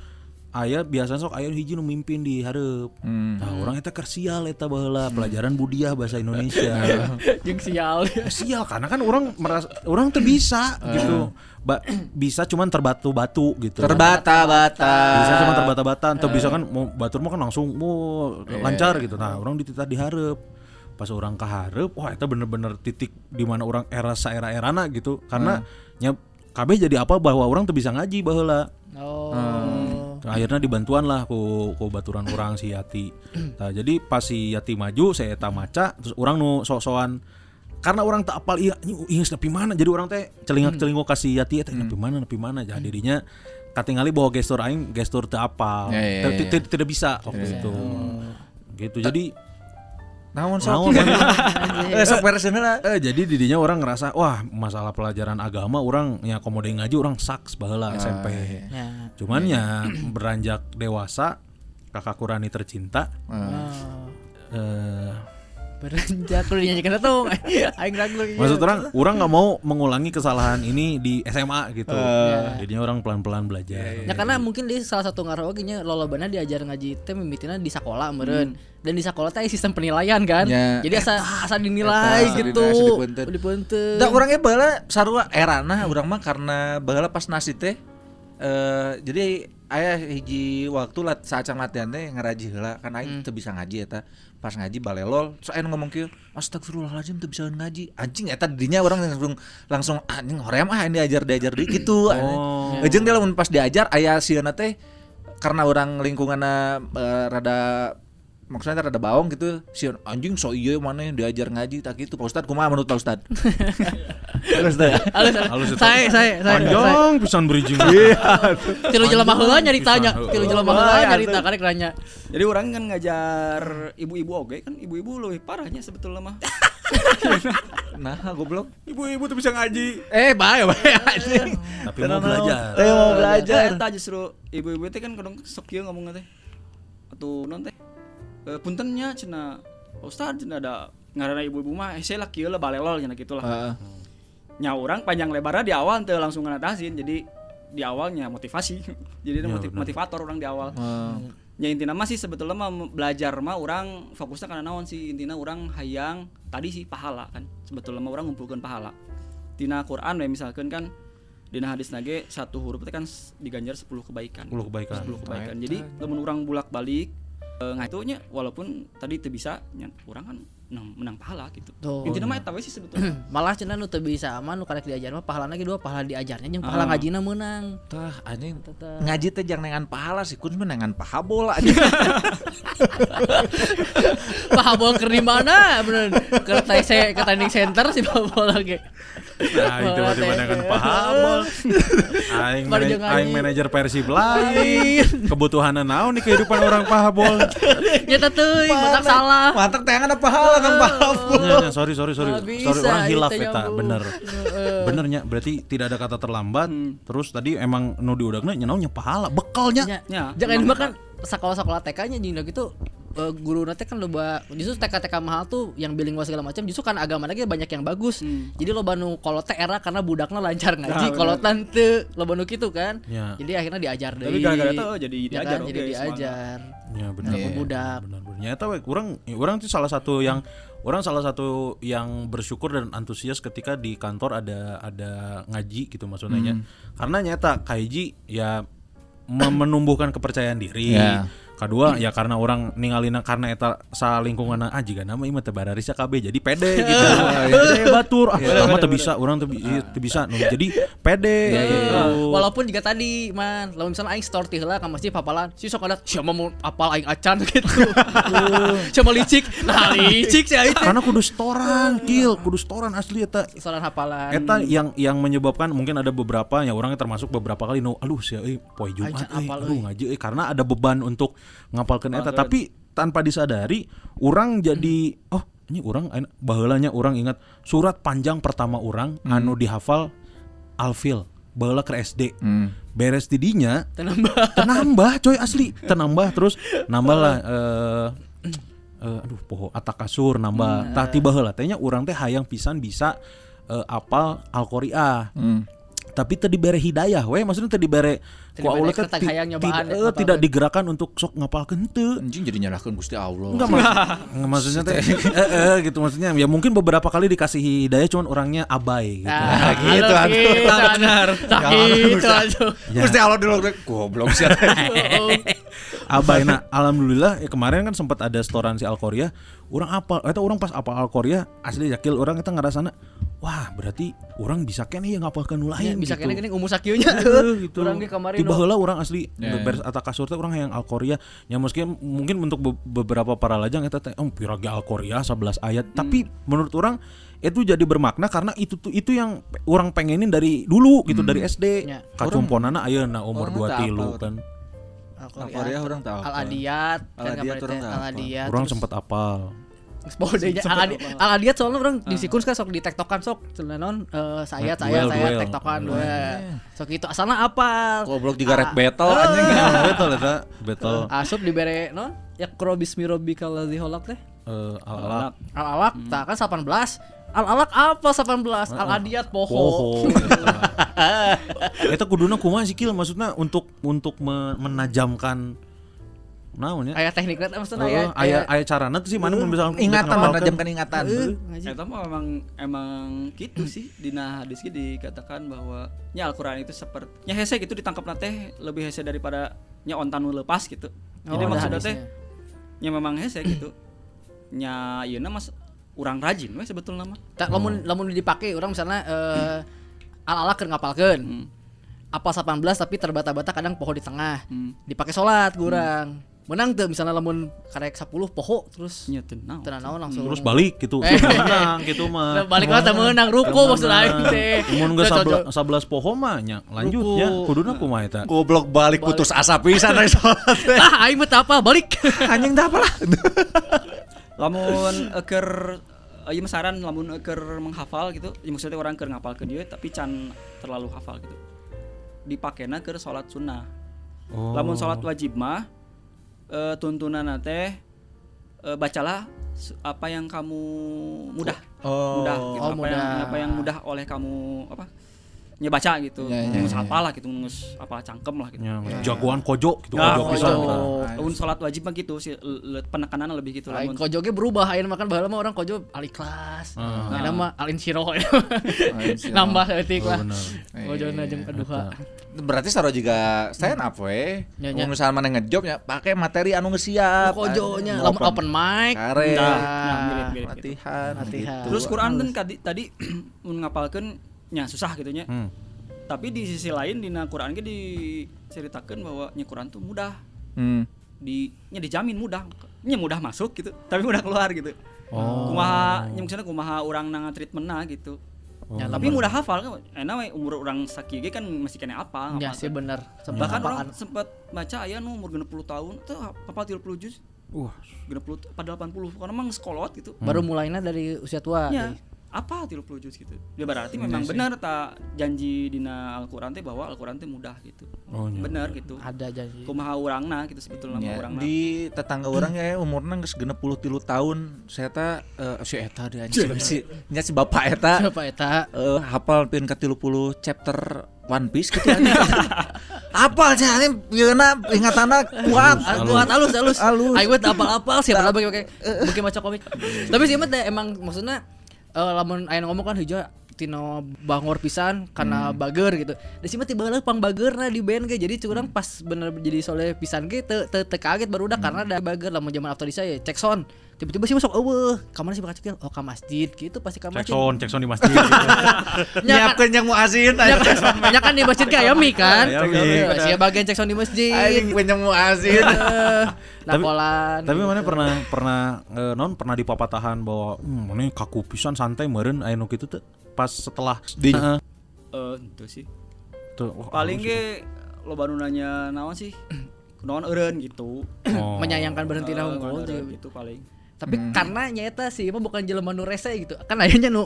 aya biasanya sok aya hiji nu mimpin di hareup. Hmm. Nah, orang eta kersial eta baheula pelajaran budiah bahasa Indonesia. jeung sial sial karena kan orang merasa orang tuh bisa gitu. Ba- bisa cuman terbatu-batu gitu. Terbata-bata. bisa cuma terbata-bata atau bisa kan mau batur mah kan langsung mau lancar gitu nah orang dititah diharap pas orang keharap wah itu bener-bener titik di mana orang era era erana gitu karena nya KB jadi apa bahwa orang tuh bisa ngaji baheula oh akhirnya dibantuan lah ku, ku baturan orang si Yati. Nah jadi pas si Yati maju saya eta maca terus orang nu sok-sokan. Karena orang tak apal iya ini nepi mana? Jadi orang teh celingak celingok kasih Yati eta nepi mana nepi mana? Jadi dirinya katingali bawa gestur aing gestur teu apal. Ya, ya, ya. tidak bisa waktu itu. Gitu. Jadi Naon sok? Eh sok beresin heula. Eh, jadi didinya orang ngerasa wah masalah pelajaran agama orang ya komode ngaji orang saks baheula SMP ya. Cuman ya. beranjak dewasa kakak Kurani tercinta eh beranjak lu dinyanyikan tuh aing ragu lagi maksud orang orang nggak mau mengulangi kesalahan ini di SMA gitu. Jadinya orang pelan-pelan belajar. Ya karena mungkin di salah satu ngaruh oge nya lolobana diajar ngaji teh mimitina di sekolah meureun. Dan di sekolah teh sistem penilaian kan. Ya. Jadi asa asa dinilai Eta, gitu. dipunten. Dipunten. Da urangnya baheula sarua erana urang mah karena baheula pas nasi teh eh jadi aya hiji waktu lat saat latihan teh ngaraji heula kan aing teu bisa ngaji eta pas ngaji balelol so aing ngomong kieu astagfirullahalazim teu bisa ngaji. Anjing eta didinya orang langsung langsung anjing hoream ah ini diajar diajar deui gitu. Oh. jeung dia lamun pas diajar aya sieuna teh karena orang lingkunganna eh, rada maksudnya rada baong gitu si anjing so iya mana yang diajar ngaji tak gitu Pak Ustad kumaha menurut Pak Ustad Halus, Halus halus. itu. Saya, saya, saya. Panjang pisan bridging. Tilu jelema heula nyaritanya, Pisan, tilu heuh. jelema heula nyarita karek nanya. Jadi orang kan ngajar ibu-ibu oke kan ibu-ibu lebih parahnya sebetulnya mah. nah goblok Ibu-ibu tuh bisa ngaji. eh bae bae anjing Tapi mau belajar. eh mau belajar Eta justru ibu-ibu teh kan kadang sok kieu ngomong teh. Atuh non teh. Eh puntennya cenah Pak Ustad cenah ada ngaranna ibu-ibu mah eh saya lah kieu lah balelol cenah gitulah. Heeh. Nya orang panjang lebarnya di awal teu langsung nganatasin jadi di awalnya motivasi. jadi Ya, motiv- motivator orang di awal. Heeh. Ya intinya mah sih sebetulnya mah belajar mah orang fokusnya karena naon sih intinya orang hayang tadi sih pahala kan sebetulnya mah orang ngumpulkan pahala tina Quran we misalkan kan dina hadis nage satu huruf itu kan diganjar 10 kebaikan 10 kebaikan. 10 kebaikan jadi lamun orang bulak balik eh, ngatunya walaupun tadi itu bisa nya, orang kan menang, menang pahala gitu Tuh. intinya mah eta we sih sebetulnya Malah cenah nu teu bisa mah nu karek diajar mah pahalana ge dua pahala diajarnya jeung pahala Ah. ngajina meunang. tah anjing ngaji teh jangan nengan pahala sih kun mah nengan paha bola anjing Paha bola keur di mana? Bener. Keur TC ke training center si paha bola ge. Nah, itu teh. kan pahabol. Aing ngaji. aing manajer Persib lain. Kebutuhan naon di kehidupan orang pahabol. Nyata teuing, mantap salah. mantap teh ada pahala kan paha Nya, nya, sorry sorry sorry. Bisa, sorry orang hilaf eta, bener. Benernya berarti tidak ada kata terlambat. Terus tadi emang nu diudagna nya naonnya pahala, bekalnya. Nya. Ya, Jangan emang mah kan sekolah-sekolah TK-nya jeung gitu eh, guru nanti kan loba justru TK-TK mahal tuh yang bilingual segala macam justru kan agama lagi banyak yang bagus. Hmm. Jadi loba nu teh era karena budakna lancar ngaji, bener. kolotan teu loba nu kitu kan. Ya. Jadi akhirnya diajar Tapi deui. gara-gara itu jadi Ya diajar, kan, jadi oke, diajar. Ya benar. Sama budak. Benar benar. Nyata we kurang orang tuh salah satu yang orang salah satu yang bersyukur dan antusias ketika di kantor ada ada ngaji gitu maksudnya nya. Karena nyata kaiji ya menumbuhkan kepercayaan diri. Ya. Kedua ya karena orang ningalina karena eta sa lingkungan ah jika nama imah teh bararisnya KB jadi pede gitu. Pede batur ah lama teu bisa orang teu bisa jadi pede gitu. Walaupun juga tadi man, lamun misalnya aing store ti heula ka masjid papalan, si sok ada siapa mau apal aing acan gitu. Siapa licik? Nah, licik sih aing teh. Karena kudu setoran, kill, kudu setoran asli eta Soalan hafalan. Eta yang yang menyebabkan mungkin ada beberapa ya orangnya termasuk beberapa kali no aduh sih euy poe Jumat aduh ngaji karena ada beban untuk ngapalkeun eta. Tapi tanpa disadari orang jadi oh ini orang baheulanya orang ingat surat panjang pertama orang anu dihafal alfil baheula ke SD beres tidinya Tenambah. tenambah coy asli tenambah terus nambah lah eh eh, aduh poho atak kasur nambah. Tah tiba heula teh urang teh hayang pisan bisa eh, apal Al-Qari'ah tapi teu dibere hidayah we maksudnya teu dibere Teu ku Allah teh tidak ya, eh, tidak digerakkan untuk sok ngapalkeun teu anjing jadi nyalahkan Gusti Allah. Enggak mak nggak, maksudnya teh eh, eh, gitu maksudnya. Ya mungkin beberapa kali dikasih hidayah cuman orangnya abai gitu. Nah, gitu, aduh. gitu, benar. Tak gitu aduh. Ya. Gusti Allah dulu goblok sih Abai. Nah alhamdulillah ya kemarin kan sempat ada setoran si Alkoria orang apa eta orang pas apa Alkoria asli yakil orang kita ngerasana wah berarti orang bisa kene ya ngapalkeun nu Ya, bisa gitu. kene gini umur sakieunya. Heeh, gitu. Urang ge kemarin Tiba heula orang asli Ya, beres atak kasur teh orang yang Alkoria ya mungkin mungkin untuk be- beberapa para lajang eta teh oh pirage Alkoria 11 ayat tapi menurut orang itu jadi bermakna karena itu tuh itu yang orang pengenin dari dulu gitu dari SD. Ya. Kacumponana ayeuna umur orang 2 tak tilu kan. Al-Qari'ah orang tahu Al Adiyat, kan orang Al. Adiyat. Orang terus- sempat apal. Al Adiyat, Al Adiyat soalnya orang di sikun kan sok di tektokan sok non eh, saya saya saya tektokan duel. Sok itu asalna apa? goblok juga rap battle anjing betul eta, betul. Asup dibere non ya kro bismi rabbika ladzi khalaq teh. Eh, al-alaq. Al alaq tak kan 18. Al alaq apa 18? Al adiyat poho. Poho. Eta kuduna kumaha sih Kil maksudnya untuk untuk me- menajamkan naon ya Aya tekniknya maksudnya Heeh, aya aya aya carana tuh sih mana mun misalkan ingatan menajamkan ingatan Eta mah emang emang gitu sih dina hadis ge dikatakan bahwa nya Al-Qur'an itu seperti nya hese gitu ditangkap teh lebih hese daripada nya ontan nu lepas gitu. Oh, Jadi maksudnya teh nya memang hese gitu. Nya ieu mas urang rajin we sebetulnya mah. Tak lamun lamun dipake orang misalnya eh ala-ala keur ngapalkeun. Hmm. Apal 18 tapi terbata-bata kadang poho di tengah. Hmm. Dipakai salat kurang. Menang tuh misalnya lamun karek 10 poho terus Nya teu naon. tenan naon langsung. terus balik gitu Eh. menang gitu Nah, mah balik lah teu meunang ruko maksud aing teh. mun geus Teu cocok. 11 poho mah nya lanjut Ruku. ya kuduna kumaha eta goblok balik putus asa pisan dari sholat teh. Ah, aing mah apa balik. anjing dah apalah lamun eker ieu mah saran lamun eker menghafal gitu ya maksudnya orang keur ngapalkeun ieu tapi can terlalu hafal gitu dipakena keur salat sunnah oh lamun salat wajib mah eh, tuntunan teh eh, bacalah apa yang kamu mudah Oh. mudah gitu Oh, apa yang mudah. apa yang mudah oleh kamu apa nyebaca gitu Ya, ya, ngus ya. hafal lah gitu ngus apa cangkem lah gitu nya jagoan kojo gitu Nah, kojo kojo. pisan lamun salat wajib mah gitu sih le- penekanan lebih gitu Aing lamun kojoge berubah ayeuna makan baheula mah orang kojo ali kelas. Ah. Ayeuna mah alin siro. Alin siro. Nambah eutik oh lah. Kojona jeung kedua. Berarti saro juga stand up we Ya, ya. Mun misalnya mana ngejob ya pakai materi anu geus siap Kojonya Anu lamun open mic. kare Nah, nah, gitu. latihan Latihan. gitu. Terus Quran kan tadi tadi mun ngapalkeun nya susah gitu nya. Hmm. Tapi di sisi lain dina Quran ge diceritakeun bahwa nya Quran tuh mudah. hmm. Di nya dijamin mudah. Nya mudah masuk gitu, tapi mudah keluar gitu. Oh. Kumaha nya maksudnya kumaha urang nanga treatmentna gitu. Oh, Ya, Tapi mudah hafal kan. Enak we umur urang sakieu ge kan masih kena apa Ya sih bener. Sempat Bahkan apaan. orang sempat baca aya nu umur 60 tahun tuh hafal 30 juz. Wah, 60 pada 80 karena emang sekolot gitu. Baru mulainya dari usia tua. Ya, apa 30 juz gitu. Ya berarti memang benar tak janji dina Al-Qur'an teh bahwa Al-Qur'an teh mudah gitu. Oh, iya. Benar gitu. Ada janji. Kumaha urangna gitu sebetulnya Ya, mah urangna. di tetangga orang ya umurnya geus 63 tahun saya ta eh, si eta dia si nya si bapak eta Siapa eta? eh, hafal pin ke 30 chapter One Piece gitu anjing. Hafal sih anjing yeuna ingatanna kuat. Kuat halus halus. Halus. Aing mah apal-apal siapa lagi pakai pakai maca komik. Tapi sih emang maksudnya eh, lamun aya ngomong kan hijau tino bangor pisan karena bager gitu. Da sih mah tiba heula pang bagerna di band ge. Jadi curang pas bener jadi soleh pisan ge teu teu teu kaget baru udah karena ada bager lamun zaman after saya cek sound. Tiba-tiba sih masuk eueuh, ka mana sih bakal? Oh ka masjid gitu pasti ka cek masjid. sound, cek sound di masjid gitu. Kan- Nyiapkeun yang nya kan- nya kan di masjid kayak mi kan. Aya mie. Sia bagian cek sound di masjid. Pin yang muazin. Eh, Tapi- Nakolan. Tapi mana pernah pernah eh, non pernah di papatahan bahwa hmm, mana kaku pisan santai meureun aya nu kitu teh pas setelah Di- Heeh. Eh, itu sih. Tuh, wah, Paling ge loba nu nanya naon sih? Kunaon eureun gitu. Oh. menyayangkan berhenti Eh, nah kunaon unggul gitu paling. Tapi karena nyata sih mah bukan jelema nu rese gitu. Kan ayeuna nu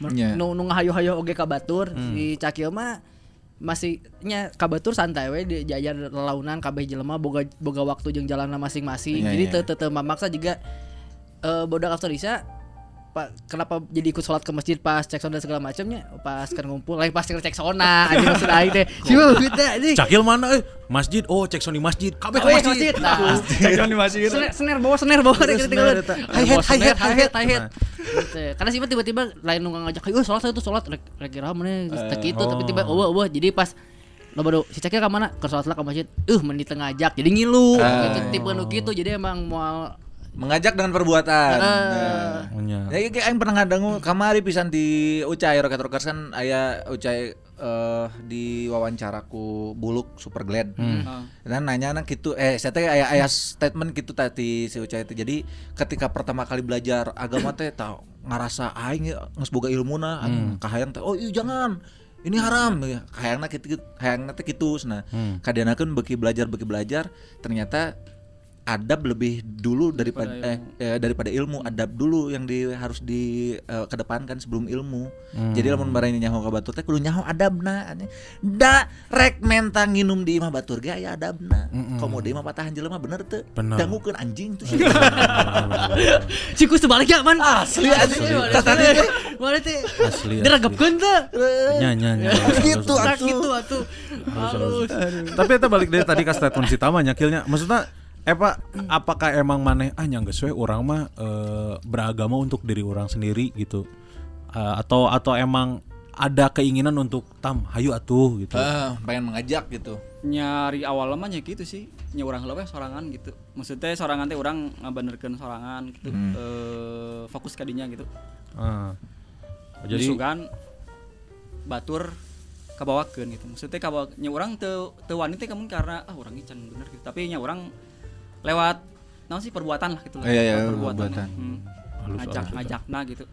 Nya. nu nu ngahayu-hayu oge ka batur si Cakil mah masih nya ka batur santai we di jajar lelaunan kabeh jelema boga boga waktu jeung jalanna masing-masing. Iya, Jadi iya. teu teu mamaksa juga eh bodak Afterisa Pak, kenapa jadi ikut sholat ke masjid pas cek sound dan segala macamnya? Pas kan ngumpul lain pas cek sona anjing maksud aing teh. Siapa kita anjing. Cakil mana eh? Masjid? Oh cek sound di masjid. Kabeh ke Oh, masjid. masjid. Nah, Jangan di masjid. Snare bawa snare bawa snare eta. Hi hat hi hat hi hat hi hat. Nah. Gitu. Karena sih tiba-tiba lain nu ngajak, "Ayo sholat itu sholat. Rek mana? Tak gitu oh. tapi tiba eueuh eueuh jadi pas lo baru si cekil ka mana? Ke sholat lah ke masjid. Uh menit ngajak jadi ngilu. Ah. gitu tipe nu gitu. Jadi emang mau Mengajak dengan perbuatan. Nah. Oh, nya. Ya kayak aing pernah ngadangu kamari pisan di Ucai Rocket Rockers kan aya Ucai eh di wawancaraku Buluk Super Glad. Ah. Dan nanya nang gitu eh saya teh aya aya statement gitu tadi si Ucai itu. Jadi ketika pertama kali belajar agama teh tau ngarasa aing ya, geus boga ilmuna hmm. kahayang teh oh iya jangan ini haram ya kahayangna kitu hayangna teh kitu nah Hmm. kadanakeun beki belajar beki belajar ternyata adab lebih dulu daripada eh, eh, daripada ilmu adab dulu yang di harus di eh, kedepankan sebelum ilmu. Jadi lamun barani nyaho ka batur teh kudu nyaho adabna da rek menta nginum di imah batur ge aya adabna komo di imah patahan jelema bener teu dangukeun anjing tuh. Si kus baliknya man? Asli anjing. Tadi mana teh. Asli, asli. diragapkeun teh. Nya nya nya. gitu tak atuh. Gitu atuh. Tapi itu balik dari tadi ke statement si Tama nyakilnya. Maksudnya Eh pak, apakah emang maneh? Ah nyanggeus we orang mah eh, beragama untuk diri orang sendiri gitu, Eh, atau atau emang ada keinginan untuk tam, hayu atuh gitu. Eh, pengen mengajak gitu. nyari awal mah nya gitu sih. Nya urang heula sorangan gitu. Maksudnya sorangan teh urang ngabenerkeun sorangan gitu. Eh, fokus ka dinya gitu. Ah. jadi jadi sugan batur kabawakeun gitu. Maksudnya kabawa nya urang teu teu wani teh kamun karena ah urang can bener gitu. Tapi nya urang lewat naon sih perbuatan lah gitu lah Iya, iya, Lewat perbuatan. Hmm. Halus, ngajak halus, ngajakna gitu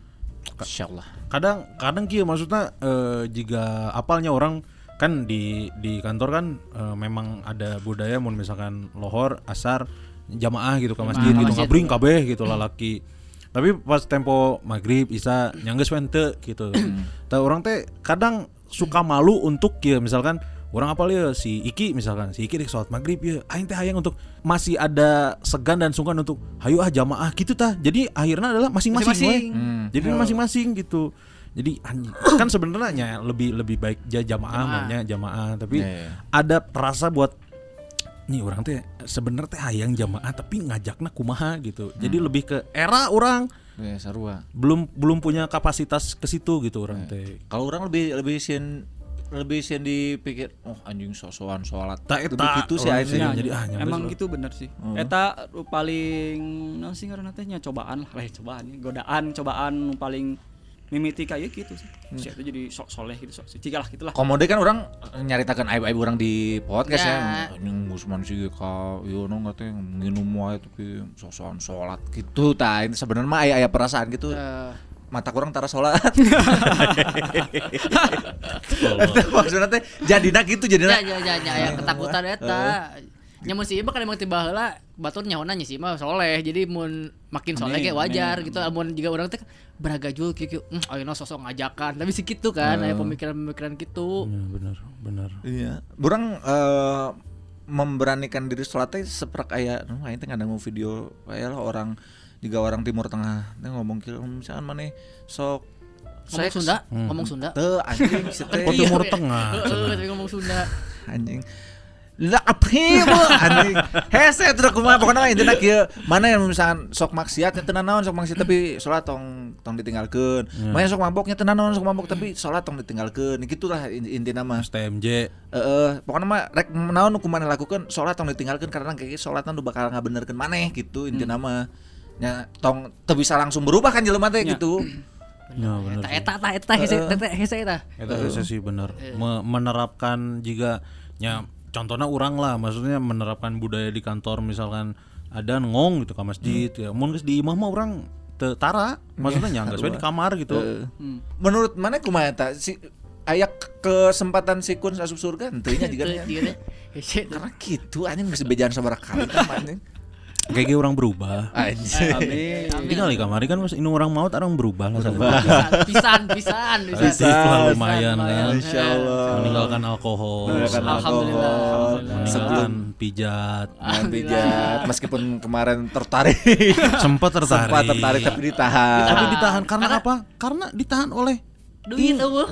Insyaallah. kadang kadang kieu maksudnya eh, jika apalnya orang kan di di kantor kan eh, memang ada budaya mun misalkan lohor asar jamaah gitu ke masjid gitu masjid. ngabring kabeh gitu lalaki tapi pas tempo maghrib isa nyanggeus we henteu gitu tah orang teh kadang suka malu untuk kieu misalkan orang apa ya si Iki misalkan. Si Iki di sholat maghrib ya. Aing teh hayang untuk masih ada segan dan sungkan untuk hayu ah jamaah gitu tah. Jadi akhirnya adalah masing-masing we. jadi masing-masing gitu. Jadi kan sebenarnya lebih lebih baik ja- jamaah maunya jamaah. Tapi Iya, iya. ada rasa buat nih orang teh sebenarnya teh hayang jamaah tapi ngajakna kumaha gitu. Jadi lebih ke era orang. Ya, sarua. belum belum punya kapasitas ke situ gitu orang teh. Kalau orang lebih lebih sieun lebih sieun dipikir oh anjing sosokan sholat. Tak Lebih eta, gitu sih sih. teh. Ya, jadi ah, emang gitu bener sih eta nu paling naon sih ngaranna teh nya cobaan lah eh cobaan ya. godaan cobaan paling mimiti kayak gitu sih si eta jadi sok soleh gitu sok suci lah gitu lah Komode kan orang nyaritakan aib-aib orang di podcast ya. Ya. Anjing Usman sih ka ieu no teh nginum wae tapi sosokan sholat gitu tah. Ini Sebenarnya mah aya aya perasaan gitu. Eh, Mata kurang tara sholat. Maksudnya teh jadina gitu jadina. ya ya ya ya ya, ketakutan eta nya mun si Iba kan emang tiba heula batur nyawana nya si Iba soleh jadi mun makin soleh kayak wajar amin. gitu mun juga orang teh beragajul kieu kieu hmm, ayeuna sosok ngajakan tapi segitu kan aya pemikiran-pemikiran gitu Ya, bener bener Iya. Eh, memberanikan diri sholat teh seprak aya nu aing teh video kayak lah orang juga orang timur tengah. Teh ngomong kieu misalkan mana sok. Ngomong. Sunda? Ngomong Sunda? Teu anjing si teh. Oh, Timur Tengah, Heeh, tapi ngomong Sunda. Anjing. Lah apa anjing. Hese terus kumaha pokoknya mah intina kieu. Mana yang misalkan sok maksiat nya teu naon sok maksiat tapi salat tong tong ditinggalkeun. Mana sok maboknya teu naon sok mabok tapi salat tong ditinggalkeun. Gitulah in- intina mah. STMJ Heeh, pokoknya mah rek naon kumaha lakukeun salat tong ditinggalkeun karena kayak salatna nu bakal ngabenerkeun maneh gitu intina mah nya tong teu bisa langsung berubah kan jelema teh Nya. gitu. Ya bener eta eta eta eta hese eta hese eta Eta bisa sih bener. Me- menerapkan juga ya contohnya orang lah maksudnya menerapkan budaya di kantor misalkan ada ngong gitu ke masjid ya. Mun geus di imah mah orang teu tara maksudnya nyangga di kamar gitu. Hmm. menurut mana kumaha eta? Si aya kesempatan si kun asup surga henteu nya juga hese karena gitu anjing geus bejaan sabaraha kali kan anjing kayak orang berubah. Amin. Tinggal di kamar kan mas ini orang maut orang berubah lah pisan pisan pisan. Positif lah lumayan lumayan. kan. Insya Allah. meninggalkan alkohol. Meninggalkan Alhamdulillah. alkohol. meninggalkan pijat. Pijat meskipun kemarin tertarik. Sempat tertarik. Sempat tertarik tapi ditahan. Tapi ditahan karena apa? Karena ditahan oleh duit eueuh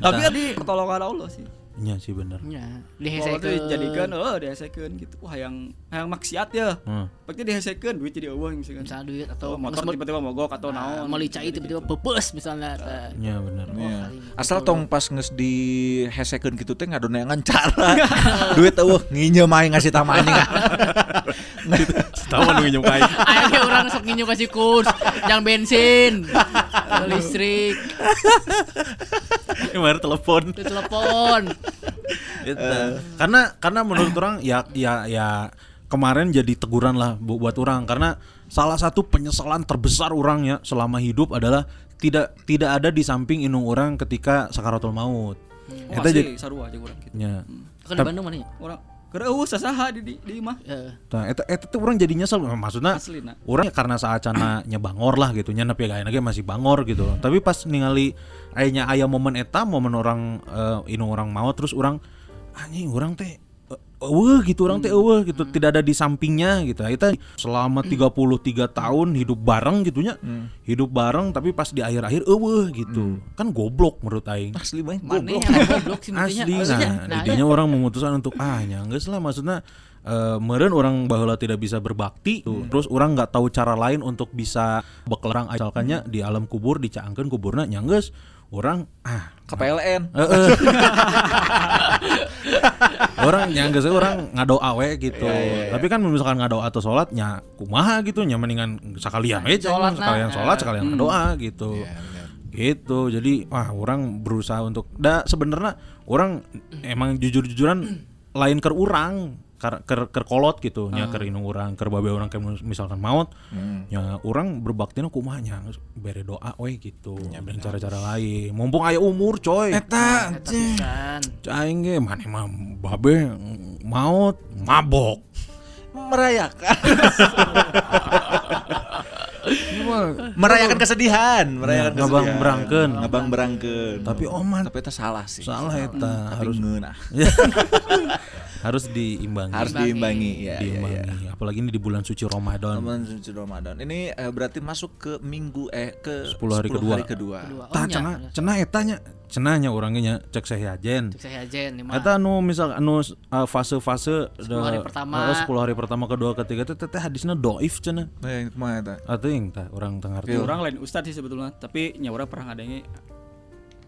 tapi kan di pertolongan Allah sih Iya sih bener. Kalau dihesekeun tuh dijadikan oh dihesekeun gitu. Wah yang yang maksiat ya. Hmm. pasti dihesekeun duit jadi eueuh misalkan misalnya duit atau atau motor tiba-tiba mogok atau naon. mau licai tiba-tiba pepes misalnya. Iya bener. Iya. Asal tong pas nges di hesekeun gitu teh ngadoneangan cara. Duit eueuh nginjem aing ngasih tama anjing. tahu anu nginjem kain Ayo kayak orang sok nginyo kasih kurs, yang bensin, listrik, Kemarin telepon itu telepon. Gitu. karena karena menurut orang ya ya ya kemarin jadi teguran lah bu- buat orang karena salah satu penyesalan terbesar orangnya selama hidup adalah tidak tidak ada di samping inung orang ketika sakaratul maut. oh, Eta jadi sarua aja urang gitu ya. Kan di Bandung mana ya? orang keur eueuh sasaha di di, di imah Ya. Nah, eta eta tuh orang jadi nyesel. Orang ya karena saat cana nya bangor lah gitu. Nya nepi ka lagi masih bangor gitu tapi pas ningali ayahnya ayah momen eta momen orang eh, inung orang mau terus orang anjing orang teh eueuh gitu orang teh eueuh gitu. Tidak ada di sampingnya gitu. Kita selama 33 tahun hidup bareng gitunya. Hidup bareng tapi pas di akhir-akhir eueuh gitu. Kan goblok menurut aing. Asli banget. Mana goblok. yang goblok sih maksudnya? asli nah, nah, jadinya orang memutuskan untuk ah nyangges lah maksudnya eh, meureun orang baheula tidak bisa berbakti tuh. terus orang nggak tahu cara lain untuk bisa bekelarang misalkannya di alam kubur dicaangkeun kuburna nyanggeus orang ah KPLN. Heeh. orang nyanggeus orang ngadoa we gitu. Tapi kan misalkan ngadoa atau sholat nya kumaha gitu nya mendingan sekalian we Sholat, nah. sekalian sholat sekalian ngadoa gitu. Gitu. Jadi wah orang berusaha untuk da sebenarnya orang emang jujur-jujuran lain ke orang ker, ker, ker kolot gitu. Nya keur indung urang keur babe urang kayak misalkan maut nya orang berbaktina kumaha nya geus bere doa we gitu. Dan cara-cara lain. Mumpung aya umur coy. Eta Kan. Aing ge mana mah babe maut mabok. merayakan. Merayakan kesedihan, merayakan Ngabang kesedihan. berangkeun. Ngabang berangkeun. Tapi oman tapi itu salah sih. salah eta harus harus harus diimbangi. harus diimbangi ya. ya, diimbangi. ya. Apalagi ini di bulan suci Ramadan. Ramadan suci Ramadan. Ini eh, berarti masuk ke minggu eh ke 10 hari kedua. hari kedua. Dua. Oh, Tah cenah cenah eta nya cenahnya orangnya nya cek sehajen. Cek saya mah. Eta anu misal anu uh, fase-fase 10 hari pertama. uh, 10 hari pertama kedua ketiga teh teh hadisna doif cenah. Nah, yang ke mana eta? Atuing tah orang tengah Iya. orang lain ustad sih sebetulnya tapi nya urang pernah ngadenge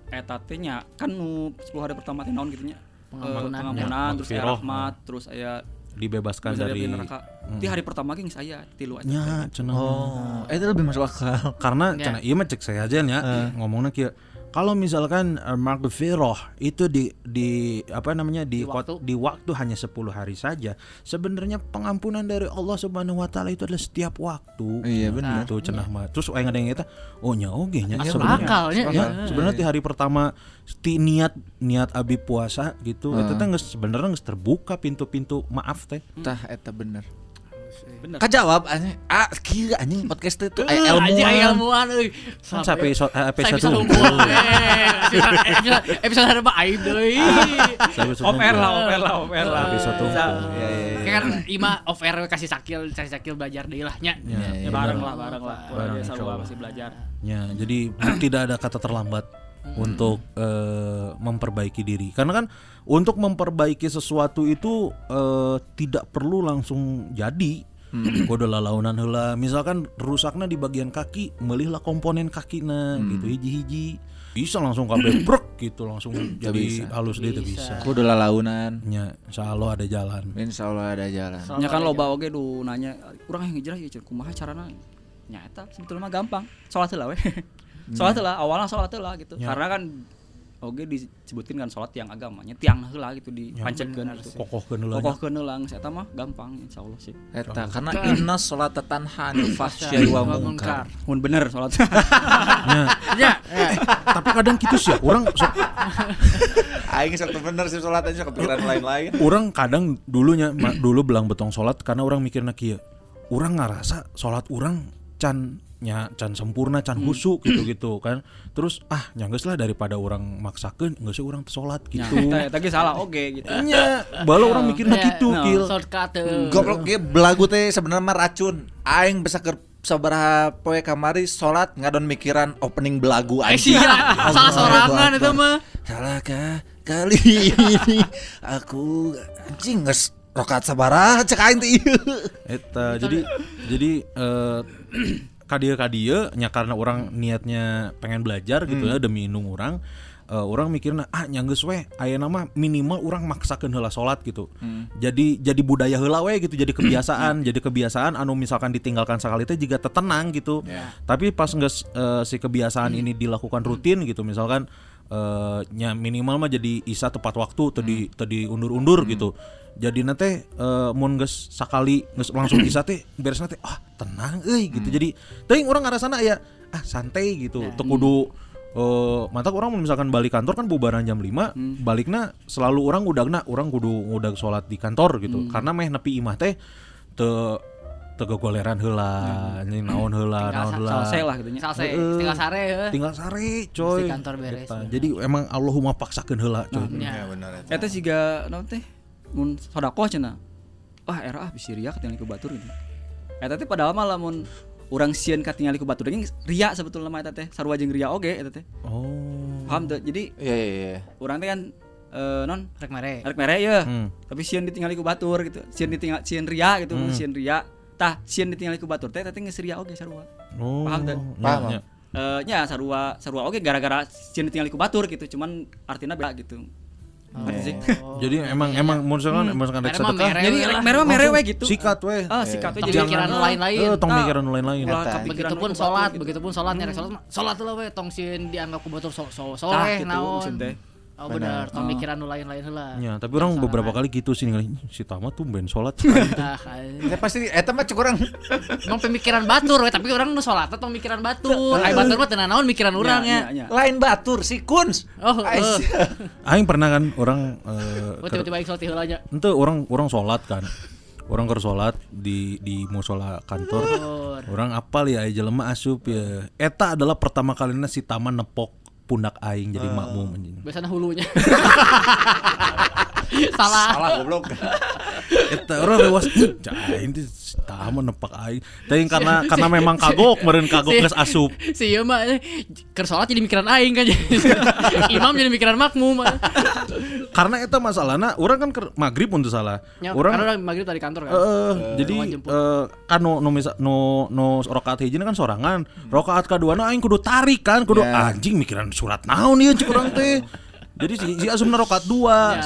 eta teh nya kan nu 10 hari pertama teh naon gitu nya Pengampunan. Eh, pengampunan Ya, terus aya rahmat terus aya dibebaskan bebas dari neraka di hari pertama ge geus aya tilu aja nya cenah. Oh, itu lebih masuk akal. karena Ya. cenah iya mah cek saya aja ya ngomongnya kieu kalau misalkan uh, maghfirah itu di di apa namanya di Di waktu. di waktu hanya 10 hari saja sebenarnya pengampunan dari Allah Subhanahu wa taala itu adalah setiap waktu Iya, benar. tuh cenah mah terus aya ngadeng eta oh nya oge nya Masuk sebenarnya akal, nya. Ya, Iya. sebenarnya di hari pertama ti niat niat abi puasa gitu itu teh geus sebenarnya geus terbuka pintu-pintu maaf teh Tah eta bener. Bener Kajawab anjing. Ah, kieu anjing podcast itu Eh, eh, anjing aya ilmuwan. ilmuwan euy. kan sampai episode eh, episode. Eh, episode ada mah aib deui. Episode off air lah off air lah off air lah Episode. Iya, iya, iya. Kan Ima off air kasih sakil, kasih sakil belajar deui lah nya. Ya, ya bareng lah bareng lah Bareng, Allah. masih belajar Ya, jadi tidak ada kata terlambat untuk eh, memperbaiki diri. Karena kan untuk memperbaiki sesuatu itu eh, tidak perlu langsung jadi. Kudu lalaunan heula. Misalkan rusaknya di bagian kaki, melihlah komponen kakina gitu hiji-hiji. Bisa langsung kabeh brek gitu langsung jadi bisa. halus dia itu bisa. Kudu lalaunan. Ya, insya Allah ada jalan. Insya Allah ada jalan. nya kan loba oge du nanya urang yang hijrah ya Cen. kumaha carana nyata sebetulnya mah gampang sholat heula we sholat heula awalnya sholat heula gitu Ya. karena kan oge disebutkan kan sholat yang agamanya tiang heula gitu dipancekeun gitu Kokohkeun heula. nya. kokohkeun heula geus eta mah gampang insyaallah sih Eta karena inna sholata tanha anil fahsya'i wal munkar. mun bener sholat Ya. Ya, Tapi kadang gitu sih, orang sok Aing sok bener sih sholat aja kepikiran lain-lain. orang kadang dulunya dulu belang betong sholat karena orang mikirnya kia orang ngerasa sholat orang can nya can sempurna can husuk gitu gitu kan terus ah nyangges lah daripada orang maksakan nggak sih orang sholat Nya, gitu ge salah oge gitu nya balo orang mikirnya Ya, gitu no. kil shortcut teu. Goblok ge belagu teh sebenarnya mah racun. Aing bisa ke sabaraha poe kamari sholat ngadon mikiran opening belagu Eh, anjing. sia, salah sorangan itu mah. Salahkah kali ini aku anjing nges rokat sabaraha cek aing teh ieu. Eta jadi jadi eh kadia kadia nya karena orang niatnya pengen belajar gitu ya demi indung orang eh, orang mikirnya ah nyanggeus we aya nama minimal orang maksakeun heula salat gitu. Jadi jadi budaya heula we gitu jadi kebiasaan jadi kebiasaan anu misalkan ditinggalkan sekali teh juga tetenang gitu. Tapi pas geus eh, si kebiasaan ini dilakukan rutin gitu misalkan eh nya minimal mah jadi isa tepat waktu tadi tadi undur-undur gitu. Jadi nanti eh mun geus sakali geus langsung isa teh beres nanti ah tenang euy gitu. Jadi teuing urang ngarasana ya ah santai gitu. Teu kudu eh mantap orang misalkan balik kantor kan bubaran jam 5 baliknya selalu orang udagna orang kudu udag sholat di kantor gitu. Karena meh nepi imah teh teu gogoleran heula ini naon heula Tinggal naon heula selesai lah gitu nya Selesai, Heeh. tinggal sare tinggal sare coy Di kantor beres. Eta. jadi emang Allahumma paksakeun heula coy Ya. eta siga naon teh mun sedekah cenah wah era ah bisi ria ketinggalan ku batur gitu eta teh padahal mah lamun urang sieun katingali ku batur ini ria sebetulnya mah eta teh sarua jeung ria oge eta teh oh paham tuh jadi Iya iya iya. urang teh kan eh non Rek mere. Arek mere ya. Hmm. Tapi sieun ditinggali ku batur gitu. Sieun ditinggal sieun ria gitu, Hmm. sieun ria. Tah sieun ditinggali ku batur teh teh geus ria oge sarua. Oh. Paham teh? Paham. Paham. Eh nya sarua sarua oge gara-gara sieun ditinggali ku batur gitu. Cuman artinya beda gitu. Sih? Jadi emang emang misalkan misalkan rek sedekah. Jadi we mere mah mere we gitu. sikat weh. Ah, sikat we jadi pikiran lain-lain. Eh, tong Ah. pikiran lain-lain. Begitupun sholat, gitu. begitupun sholat nih rek sholat mah sholat lah we tong sieun dianggap ku batur so so Tah, soleh gitu, naon. Oh bener, tong pikiran nu lain-lain heula. Ya, tapi orang beberapa kali gitu sih ningali si Tama tuh ben sholat. Tah, Ya pasti eta mah cuk urang Emang pemikiran batur we, tapi orang nu sholat tong mikiran batur. Ai batur mah teu naon mikiran urang Nya, ya. nya, nya. lain batur si Kuns. Oh, eh. Aing pernah kan orang eh, Oh, tiba-tiba aing sholat heula nya. ente orang orang sholat kan. Orang keur sholat di di musola kantor. Orang apal ya jelema asup ya. Eta adalah pertama kalinya si Tama nepok pundak aing jadi makmum anjing. Biasanya hulunya. Salah. Salah goblok. Eta orang lewas Cai itu si Tama nepak aing. Tapi karena karena memang kagok meureun kagok geus asup. Si ieu mah eh, keur sholat jadi mikiran aing kan. Imam jadi mikiran makmum. Karena eta masalahna orang kan maghrib untuk salah. Ya, Orang karena orang maghrib tadi kantor kan. Eh, jadi eh, kan no no no no rakaat hiji kan sorangan. Rakaat kedua aing kudu tarik kan, kudu Ya. anjing mikiran surat naon ieu cik urang teh. Jadi si, si asumna rakaat dua.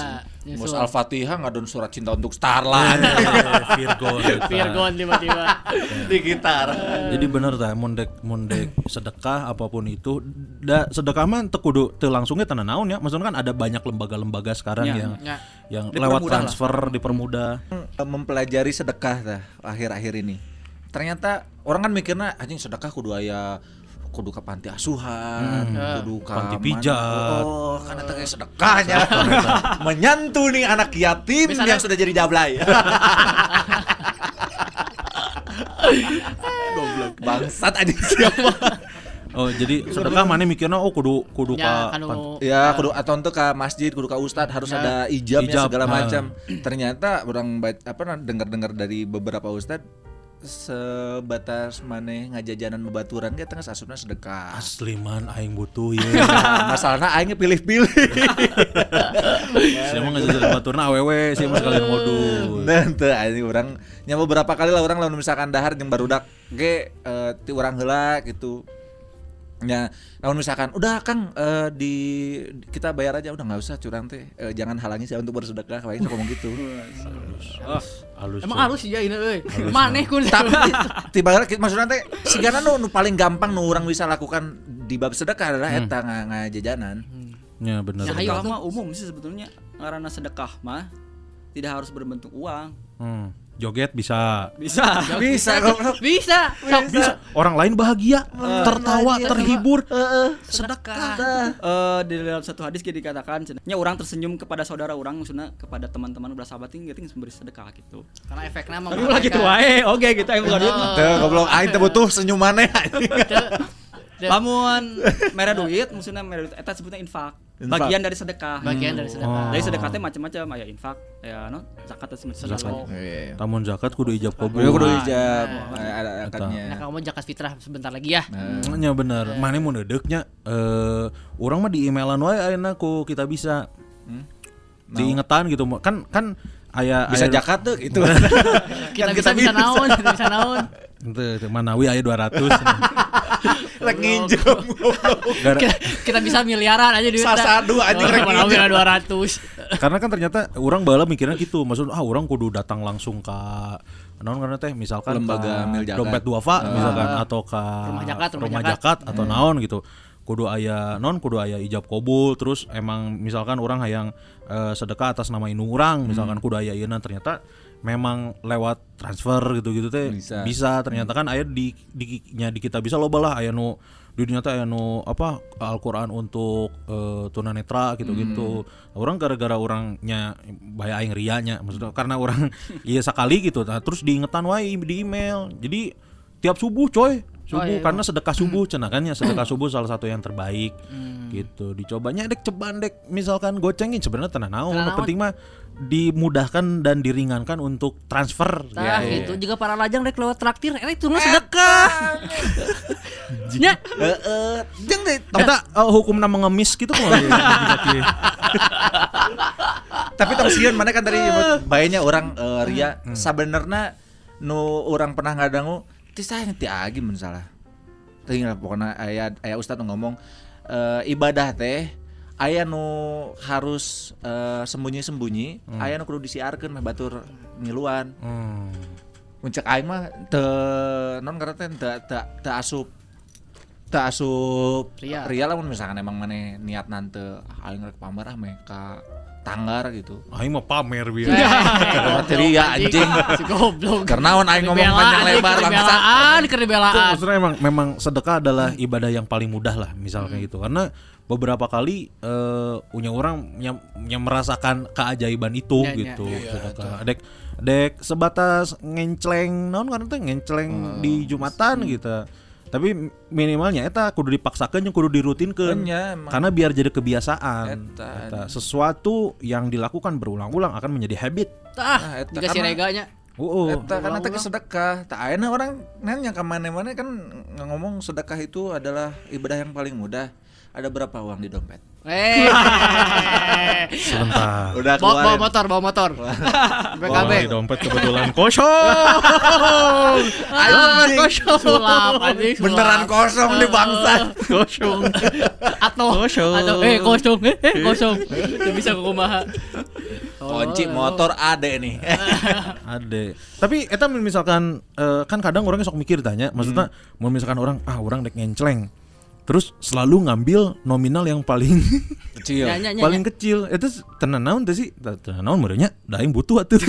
Ya, Mus. Al-Fatihah ngadon surat cinta untuk Starla Virgo. eta. Virgon tiba-tiba. di gitar. Jadi bener tah mondek mondek sedekah apa pun itu da sedekah mah teu kudu teu langsungnya tanah naon ya. Maksudnya kan ada banyak lembaga-lembaga sekarang Ya, yang ya. yang lewat Dipermudah lah. transfer dipermudah. mempelajari sedekah dah akhir-akhir ini. Ternyata orang kan mikirnya anjing sedekah kudu aya kudu ke panti asuhan, kudu ke Panti pijat. Oh, kan eta kayak sedekahnya. Menyantuni anak yatim Misalnya- yang sudah jadi jablay. Goblok bangsat anjing siapa? Oh, jadi sedekah mana mikirnya oh kudu kudu Ya, ka kanu Ya, kudu atau untuk ke masjid, kudu ke ustad harus ada ijabnya Ijab, segala macam. Ternyata orang apa nah, dengar-dengar dari beberapa ustad sebatas maneh ngajajanan bebaturan ge tengah asupna sedekah. asli man aing butuh ya. Nah, masalahnya aing ge pilih-pilih. Saya mah ngajajalan baturna awewe, saya mah sekalian modul. Dan teu anjing urang nya beberapa kali lah orang lamun misalkan dahar jeung barudak ge eh, ti urang heula gitu. Ya, namun misalkan udah Kang eh, di kita bayar aja udah nggak usah curang teh Eh, jangan halangi saya untuk bersedekah kayak ngomong gitu. Halus. Emang halus ya ini euy. Maneh kun. Tapi tiba maksudnya teh sigana nu, nu paling gampang nu orang bisa lakukan di bab sedekah adalah eta nga, ngajajanan. Ya benar. Ya, ayo. Sedekah mah umum sih sebetulnya. Karena sedekah mah tidak harus berbentuk uang. Hmm. Joget bisa. Bisa. Bisa goblok. Bisa. Sok Bisa. Orang lain bahagia, tertawa, bahagia, terhibur. sedekah. Eh di dalam satu hadis kita dikatakan nya orang tersenyum kepada saudara orang maksudnya kepada teman-teman bersahabat ini gitu memberi sedekah gitu. Karena efeknya mah Tapi ulah gitu wae. Oke gitu ayo bukan duit. Teu goblok aing teh butuh senyum maneh. Lamun mere duit maksudnya mere duit eta sebutnya infak. Infak. Bagian dari sedekah. Bagian dari sedekah. Dari sedekah teh macam-macam aya infak, aya no zakat teh Sedekah. macam Tamun zakat kudu ijab kabul. Ya kudu ijab iya. Eh, ada Nah, akadnya. kamu zakat fitrah sebentar lagi ya. Nya bener. Mana mau nedeknya eh orang mah di emailan wae ayeuna ku kita bisa. Diingetan gitu kan kan aya Bisa aya- zakat tuh gitu. Kita Kan bisa bisa naon, kita bisa naon. Ente teu Manawi aya 200. Rek nginjem Kita, kita bisa miliaran aja duitnya. Sasadu anjing, rek Mana nginjem. dua ratus. karena kan ternyata orang bala mikirnya gitu. Maksud ah orang kudu datang langsung ke naon karena teh misalkan Lembaga dompet duafa misalkan atau ke Rumah zakat, rumah rumah zakat atau naon gitu. Kudu aya non kudu aya ijab kabul. Terus emang misalkan orang hayang eh, sedekah atas nama inu orang misalkan kudu aya ieu ternyata memang lewat transfer gitu-gitu teh Bisa. bisa, ternyata kan aya di di nya di kita bisa loba lah aya nu di dunia teh aya nu apa Al-Qur'an untuk eh, tunanetra gitu-gitu. Orang gara-gara orangnya bahaya aing rianya maksudnya karena orang iya sekali gitu nah, terus diingetan wae di email. Jadi tiap subuh coy subuh Oh, iya, karena sedekah subuh cenakannya sedekah subuh salah satu yang terbaik gitu dicobanya dek ceban dek misalkan gocengin sebenarnya tenang naon. penting mah dimudahkan dan diringankan untuk transfer Tah gitu. gitu juga para lajang rek lewat traktir eh itu mah sedekah. Nya. Heeh. Jeung deh. Eta uh, hukum nama ngemis gitu kok. Tapi tong sieun mana kan tadi bayanya orang eh, Ria sabenerna nu orang pernah ngadangu ti saya ti agi mun salah. Teuing lah pokoknya aya aya ustad nu ngomong eh, ibadah teh aya nu harus eh, sembunyi-sembunyi, aya nu kudu disiarkeun mah batur ngiluan. Hmm. Muncak aing mah teu non karena teh teu teu teu asup teu asup Ria. ria lah mun misalkan emang mana niat nante aing rek pamer ah ka tanggar gitu. Aing mah pamer bieu. Karena ria anjing. Si goblok. Karena on aing ngomong panjang lebar keur bangsa. dibelaan, keur dibelaan. Maksudnya emang memang sedekah adalah ibadah yang paling mudah lah misalnya gitu karena beberapa kali punya orang yang, yang merasakan keajaiban itu Ya, ya, gitu sedekah dek dek sebatas ngencleng naon kan teh ngencleng di jumatan gitu tapi minimalnya eta kudu dipaksakan yang kudu dirutinkan emang. karena biar jadi kebiasaan Eta. Eta. sesuatu yang dilakukan berulang-ulang akan menjadi habit Tah, Nah, eta jika si karena- reganya. Oh, Eta karena teh sedekah. Tak ayeuna orang nanya ke mana-mana kan ngomong sedekah itu adalah ibadah yang paling mudah. Ada berapa uang di dompet? Eh. sebentar Udah Bawa, bawa motor, bawa motor. BKB. Wah, di dompet kebetulan kosong. Anjing. Sulap anjing. sulap. Beneran kosong di bangsa. kosong. Atau atau eh kosong eh, eh kosong. Itu bisa ke kumaha. Kunci motor ada nih. Ade. Tapi eta misalkan eh, kan kadang orangnya sok mikir tanya, maksudnya mau misalkan orang ah orang dek ngencleng. Terus selalu ngambil nominal yang paling Kecil. Nya, nya, nya, paling kecil. Itu tenan naon teh sih? Tenan naon merenya? Da aing butuh atuh.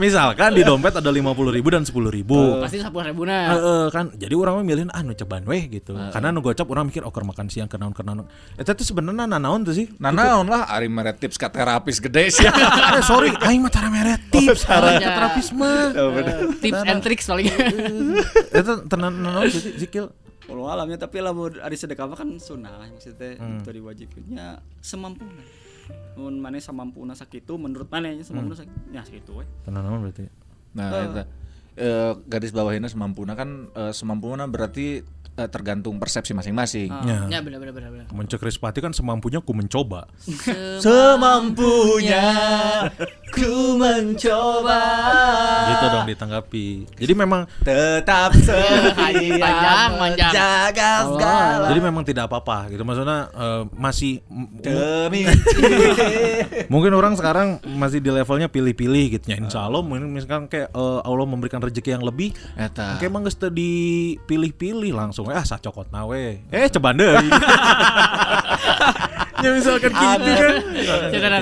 misalkan di dompet ada 50.000 ribu dan 10.000 ribu. Pasti sepuluh ribu nah. Heeh, kan jadi orang mah milihin ah nu coban weh gitu. Karena nu gocap orang mikir oh makan siang keur naon. Eta teh sebenarnya nanaon tuh sih? Nah naon lah Ari mere tips ka terapis gede sih. eh sorry, aing mah tara mere tips, salah. ke terapis mah. Tips and tricks paling. Eta tenan nanaon sih Zikil? Walau alamnya tapi lah hari sedekah kan sunnah maksudnya itu diwajibkannya semampuna. Mun mana samampuna sakitu menurut mana nya samampuna sakit ya sakitu we. Tenan naon berarti? Nah, eta. Eh, garis bawahnya semampuna kan eh, semampuna berarti eh, tergantung persepsi masing-masing. Ya. Ya benar benar benar benar. Mencek Rispati kan semampunya ku mencoba. Semampunya ku mencoba Gitu dong ditanggapi. Jadi memang tetap Panjang, setia panjang. jaga Allah. segala jadi memang tidak apa-apa gitu. Maksudnya eh, masih demi mungkin orang sekarang masih di levelnya pilih-pilih gitu ya. Insya Allah mungkin misalkan kayak eh, Allah memberikan rezeki yang lebih eta Kayak emang geus teu dipilih-pilih langsung ah sacokot nawe. Eh coba deh. ya misalkan gitu kan.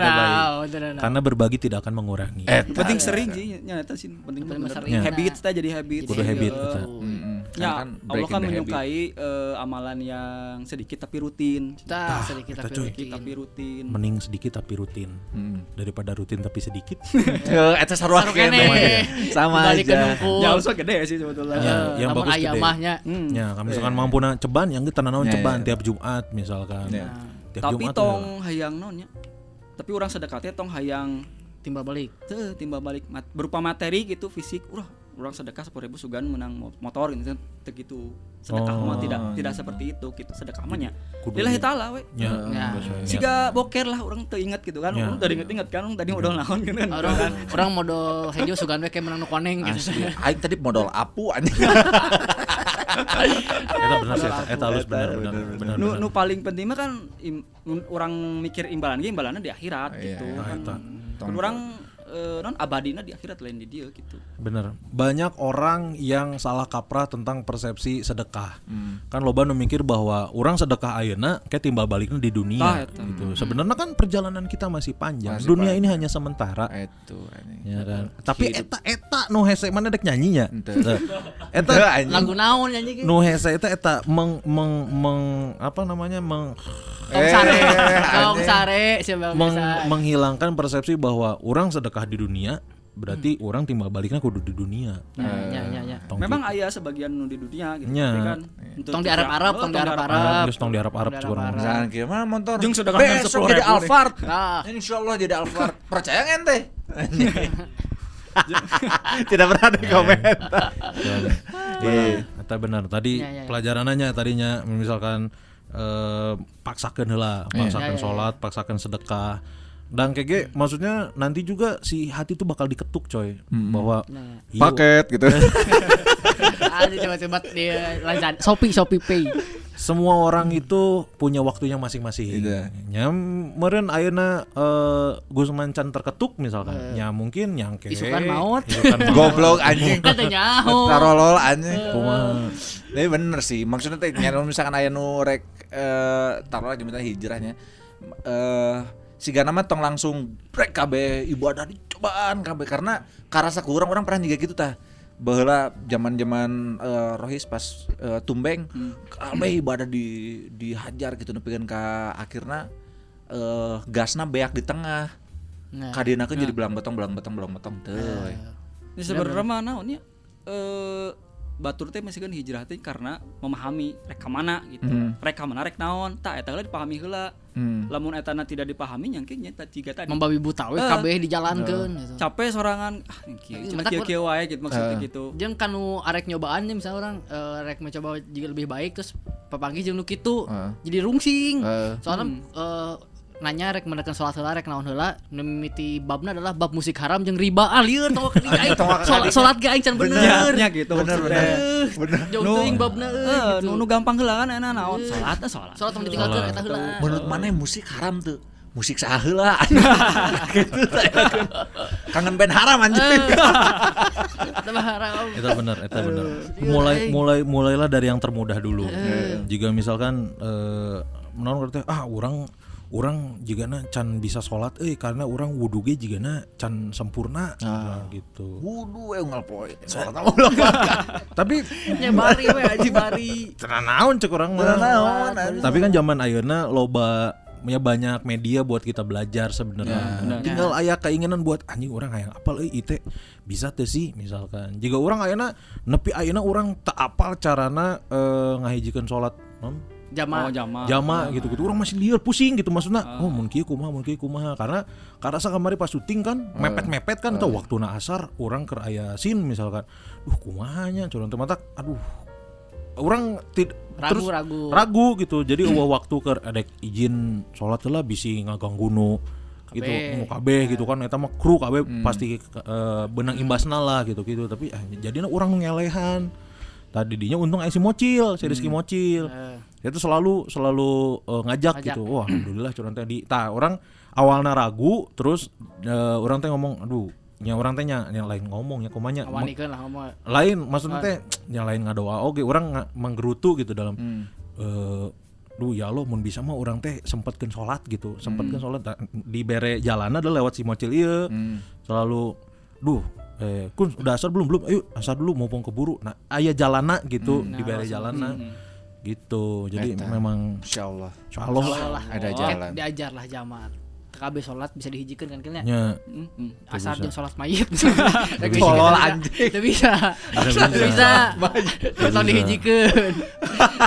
Karena berbagi tidak akan mengurangi. eta Penting sering sih nya eta sih penting sering. Habit teh jadi habit. Kudu habit Eh. Mm-mm. Ya, Kan Allah kan menyukai eh, amalan yang sedikit tapi rutin. Kita. Sedikit tapi rutin. Mending sedikit tapi rutin daripada rutin tapi sedikit. Tuh, eta sarua Saru kene. kene. Sama aja. Ya harusnya gede sih sebetulnya. Ya, yang bagus gede. Hmm. Ya, kalau misalkan mampu na ceban yang kita naon Ya, ceban ya. tiap Jumat misalkan. Ya. Tiap Tapi Jumat tong hayang nonnya. Tapi orang sedekatnya tong hayang Timbal balik. teu timbal balik mat- berupa materi gitu fisik. Urah, orang sedekah sepuluh ribu sugan menang mo- motor gitu gitu. Sedekah Oh. mah tidak tidak seperti itu gitu. Sedekah mah nya. Lillahi taala we. Ya, Ya. biasa. Siga boker lah orang teu inget gitu kan. Ya. Orang tadi inget-inget kan orang tadi modal naon gitu kan. Orang orang modal hejo sugan we kayak menang nu koneng gitu. Aing tadi modal apu anjing. Eta benar sih, eta- eta halus benar benar benar. nu, paling penting mah kan im, orang mikir imbalan ge imbalannya di akhirat Iya, gitu iya. kan. Orang eh, non abadina di akhirat lain di dia gitu. Bener. Banyak orang yang salah kaprah tentang persepsi sedekah. Hmm. Kan loba nu mikir bahwa orang sedekah ayeuna kayak timbal baliknya di dunia gitu. Sebenarnya kan perjalanan kita masih panjang. Masih dunia panjang. ini hanya sementara. Itu. Ya kan. Tapi Hidup. eta eta nu hese mana dek nyanyinya. Teu. Eta. Lagu naon nyanyi ge? nu hese eta eta meng meng meng apa namanya meng Tong sare. Eh, Tong sare siapa meng- bisa. menghilangkan persepsi bahwa orang sedekah di dunia berarti orang timbal baliknya kudu di dunia. Ya, ya, ya, ya. Tong Memang ayah sebagian di dunia gitu. Tapi kan untuk Tong di Arab-Arab, Oh, tong di Arab-Arab. Arab, geus tong di Arab-Arab Di cukuran. Arab-Arab. Misalkan gimana motor? Jeung sudah kan Besok 10.000 jadi. Alphard. Ah. Insya Allah jadi Alphard. Percaya nggak ente? Tidak pernah ada komentar. Iya, eta benar. Tadi Ya, ya, ya. pelajarannya tadinya misalkan eh, paksakeun heula, paksakeun Ya, ya, ya. sholat, paksakeun sedekah. Dan kayak maksudnya nanti juga si hati tuh bakal diketuk coy bahwa Nah. iya, Paket gitu. Ah, coba-coba dia lanjut. Shopee, Shopee Pay. semua orang itu punya waktunya masing-masing. Iya. Nya meureun ayeuna eh Gus Mancan terketuk misalkan. Ya mungkin nyangke. Isukan maut. Isukan maut. Goblok anjing. Kata nyaho. Tarolol anjing. Kumaha. Tapi bener sih, maksudnya teh misalkan aya nu rek eh taruh aja minta hijrahnya. Eh si Gana mah tong langsung rek kabeh ibadah dicobaan kabeh karena karasa kurang orang pernah juga gitu tah. Baheula zaman-zaman eh, Rohis pas eh, tumbeng kabeh ibadah di dihajar gitu nepikeun ka akhirna eh gasna beak di tengah. Nah. Kadina kan jadi belang betong belang betong belang betong teh. Ini sebenarnya mah naon ya? Batur teh masih kan hijrah teh karena memahami rek ka mana gitu. Hmm. Rek ka mana rek naon? Tak eta dipahami heula. Hmm. Lamun eta na tidak dipahami nyangke nya tiga tadi. Membabi buta we Eh. kabeh dijalankeun gitu. Capek sorangan ah kieu Iya, cuma mentak kieu-kieu wae gitu maksudnya gitu. Jeung kanu arek nyobaan nih misalnya orang eh, rek mencoba jika lebih baik terus papanggih jeung nu kitu Heeh. jadi rungsing. Heeh. Soalnya eh, nanya rek mendekan sholat heula rek naon heula nu mimiti babna adalah bab musik haram jeung riba. Ah lieur tong ka aing. sholat sholat ge aing can bener. Nya gitu Bener bener. Bener. jauh Nu- teuing babna Eh, euy nu gitu. nu gampang heula kan enak naon? Salat eh, salat. sholat. tong ditinggalkeun eta heula. Menurut mana musik haram tuh musik saheula gitu. Kangen band haram anjing. Eta mah haram. Itu benar, itu benar. Mulai mulai mulailah dari yang termudah dulu. Jika misalkan eh kata ah orang orang jika can bisa sholat eh karena orang wudhu ge jika can sempurna. Nah, gitu. wudu eh ngalpoy sholat sama ulang Tapi nya bari we aji bari tenang naon cek orang mah. Tapi kan zaman ayeuna loba ya banyak media buat kita belajar sebenarnya. Tinggal aya keinginan buat anjing orang hayang apal euy ite bisa teh sih misalkan. Jika orang ayeuna nepi ayeuna orang tak apal carana eh, ngahijikeun salat non jamaah Oh, jamaah. jama gitu gitu orang masih liar pusing gitu maksudnya. Oh mun kieu kumaha mun kieu kumaha. Karena karena sakamari pas syuting kan mepet-mepet kan atau waktu na asar orang keur aya scene misalkan duh kumahanya? Curang teh mata aduh. Orang tid Ragu, terus ragu. ragu gitu. Jadi eueuh waktu keur ada izin sholat lah bisi ngagangguno gitu Kabeh. mau kabeh gitu kan. Eta mah kru kabeh pasti eh, benang imbasna lah gitu gitu. Tapi ah, jadinya orang ngelehan. Tadi dinya untung aya si mocil si Rizky mocil itu selalu selalu eh, ngajak, Ngajak. gitu. Wah alhamdulillah curang teh di tah orang awalnya ragu terus eh, orang teh ngomong aduh nya orang teh yang lain ngomong ya kumanya. Ngawanikeun lah ngomong lain maksudnya teh yang lain ngadoa oke orang menggerutu gitu dalam Hmm. eh duh ya Allah mun bisa mah orang teh sempatkeun sholat gitu. Sempatkeun sholat Da- di bere jalanan adalah lewat si mocil ieu. Hmm. selalu duh eh kun udah asar belum? Belum. Ayo asar dulu mumpung keburu. Nah aya jalana gitu di bere jalana gitu. Jadi Eta. memang Insya Allah insya Allah lah. Lah Ada jalan. diajar lah jamaah. KB sholat bisa dihijikeun kan kayaknya nya asar jeung sholat mayit. Tolol anjing. Itu bisa. Itu bisa. Tong dihijikeun.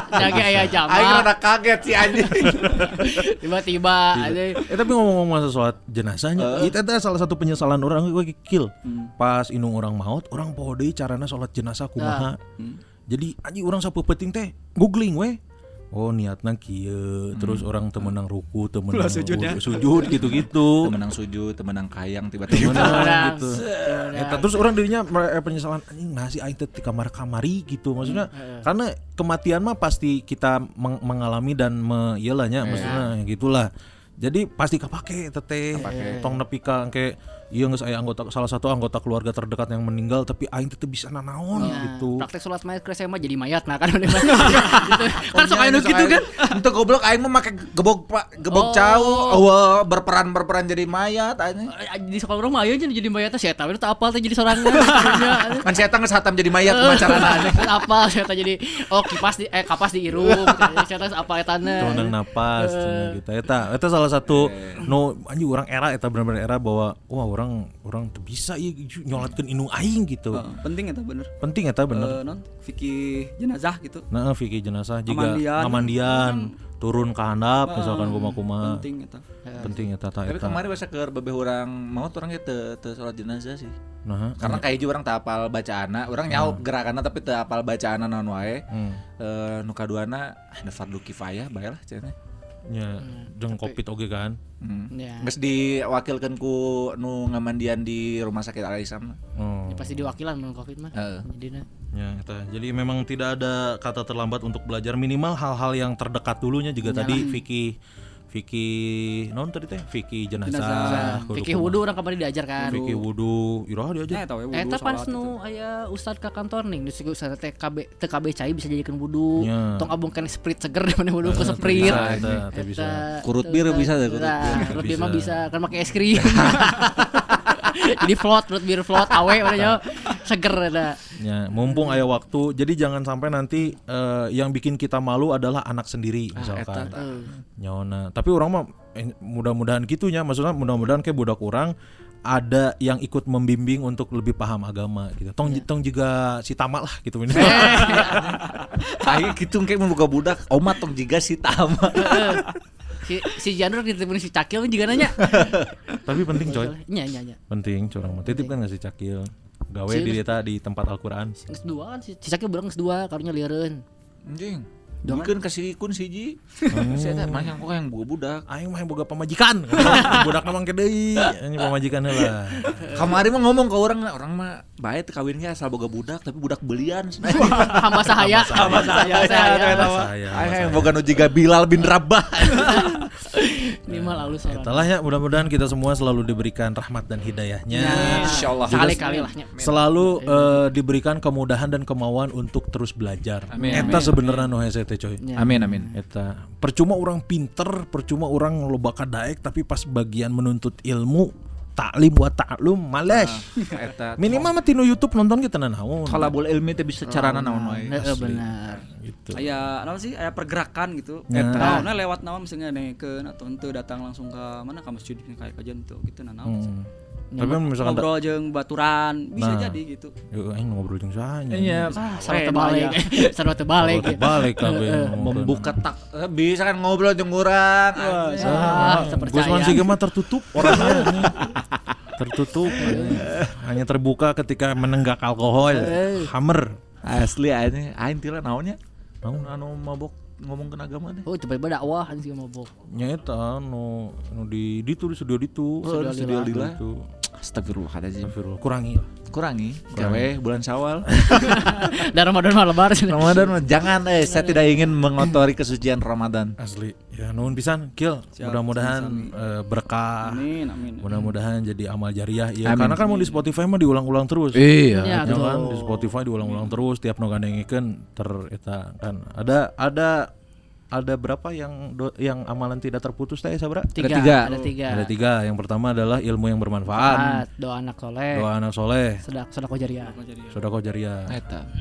Jage aya Aing jamaah. rada kaget sih anjing. Tiba-tiba ada Eh tapi ngomong-ngomong masa sholat jenazahnya, itu ada salah satu penyesalan orang gue kill. Pas inung orang maut, orang poho deui carana sholat jenazah kumaha. Jadi anjing orang sapu peting teh googling we. Oh niatna kieu, terus orang temenang ruku, temenang sujudnya. sujud gitu-gitu. temenang sujud temenang kayang tiba-tiba Temenang gitu. Eta terus orang dirinya eh, penyesalan anjing nasi aing teh di kamar kamari gitu maksudnya karena kematian mah pasti kita meng- mengalami dan me iyalah nya maksudnya gitulah. Jadi pasti kapake teteh tong nepi ka engke ieu geus aya anggota salah satu anggota keluarga terdekat yang meninggal tapi aing teh bisa nanaon gitu. praktek sholat mayat ke mah jadi mayat nah kan gitu. kan sok aya nu gitu kan. Itu goblok aing mah make gebok gebok Oh. cau, eueuh berperan berperan jadi mayat anjing. di sekolah rumah aja jadi mayat saya tahu itu apa jadi Sebenarnya. Kan saya tangis hatam jadi mayat. Terus apa saya tahu jadi oh kipas di eh kapas diirum saya tahu apa etana Tonang napas cenah gitu. Eta eta salah satu no anjing orang era eta benar-benar era bahwa wah orang orang tuh bisa ya nyolatkan inu aing gitu. Heeh, penting eta bener? Penting ya bener. Eh, non fikih jenazah gitu. Nah fikih jenazah juga Ngamandian. ngamandian turun ke handap misalkan kuma-kuma penting eta penting ya tata Tapi kemarin masa ke bebeh orang mau orang teu teu salat jenazah sih. nah Karena kayak juga orang tak apal bacaana, orang nyaho gerakanna tapi teu apal bacaana naon wae. hmm. Eh nu kaduana ada fardu kifayah bae lah cenah. ya jeung covid oge kan Hmm. Ya. Geus diwakilkeun ku nu ngamandian di rumah sakit Al Islam. oh. Ya, pasti diwakilan mun covid mah. Heeh. Jadinya Ya, eta. Jadi memang tidak ada kata terlambat untuk belajar minimal hal-hal yang terdekat dulunya juga tadi fikih fikih non tadi teh fikih jenazah, fikih kumaha. wudu orang kemarin diajarkan. fikih wudu, iraha diajar. Nah, eta we wudu, pas nu aya ustad ka kantor nih, nu siga ustad teh KB teu KB cai bisa jadikan wudu. Ya. Tong abung kan sprit seger mana wudu ke sprit. eta bisa. Kurut bir bisa deh, kurut bir. mah Bisa. bisa kan pakai es krim. Jadi float, kurut bir float awe mana seger ada. Ya, mumpung aya waktu, jadi jangan sampai nanti eh, yang bikin kita malu adalah anak sendiri misalkan. Nyaona. Tapi orang mah eh, mudah-mudahan gitunya, maksudnya mudah-mudahan kayak budak orang ada yang ikut membimbing untuk lebih paham agama gitu. Tong tong juga si tamak lah gitu ini. Aing gitu kayak membuka budak, omat tong jiga si tama. si si Janur dititipin si Cakil juga nanya. Tapi penting coy. Nya nya nya. penting curang mah titip kan ngasih cakil gawe Si- di deta di tempat Al-Quran Geus dua kan si, si Cakil berang geus dua karunya lieureun. Anjing. Bikin kasih kun siji. Saya teh mah yang kok yang buka budak. aing mah yang boga pamajikan budak namang kedei ini pamajikan heula Kemarin mah ngomong ke orang, orang mah baik kawinnya asal boga budak tapi budak belian. Hamba sahaya. Hamba sahaya. saya Aing yang boga nu jiga Bilal bin Rabah. Minimal halus orang. Itulah ya mudah-mudahan kita semua selalu diberikan rahmat dan hidayahnya Insyaallah. Sekali-kali lah nya. selalu eh, diberikan kemudahan dan kemauan untuk terus belajar Amin. eta sebenarnya nu hese teh coy Amin amin. eta percuma orang pinter percuma orang loba daek tapi pas bagian menuntut ilmu taklim buat taklum males Eta minimal mah tinu YouTube nonton kita naon talabul ilmi teh bisa carana naon wae. Heeh benar. gitu aya naon sih aya pergerakan gitu Nah. naonnya lewat naon misalnya nekeun atau henteu datang langsung ke mana ka masjid kayak kajian tuh gitu nah naon sih. Hmm. Tapi misalkan da- ngobrol jeung baturan bisa Nah. jadi gitu Yuk, aing ngobrol jeung sahanya. Iya, Ah, sarwa terbalik. sarwa terbalik. Kalau balik kabeh ngomongkeun. membuka tak eh, bisa kan ngobrol jeung urang. anjing. Ah, Gusman percaya. Siga mah tertutup orangnya tertutup hanya terbuka ketika menenggak alkohol hammer Asli aing aing tila naonnya? Naon anu mabok ngomong ke agama deh. Oh, coba dakwah sih mabok. nyata nu nu di di di studio ditu Oh, di studio Studio lila. ditu. Astagfirullahaladzim. Astagfirullah kurangi lah. Kurangi, gawe bulan Syawal. Dan Ramadan mah lebar. Ramadan mah jangan eh saya tidak ingin mengotori kesucian Ramadan. asli ya nuhun pisan kill mudah-mudahan eh, berkah amin amin mudah-mudahan jadi amal jariah ya Amin. karena kan mau di Spotify mah diulang-ulang terus Iya. Ya, Ya kan di Spotify diulang-ulang terus tiap no gandengikeun ter eta kan ada ada ada berapa yang do- yang amalan tidak terputus teh sabra Tiga. tiga. Ada tiga. ada tiga yang pertama adalah ilmu yang bermanfaat Taat, doa anak soleh. doa anak soleh Sedak sedekah jariah. sodako jariah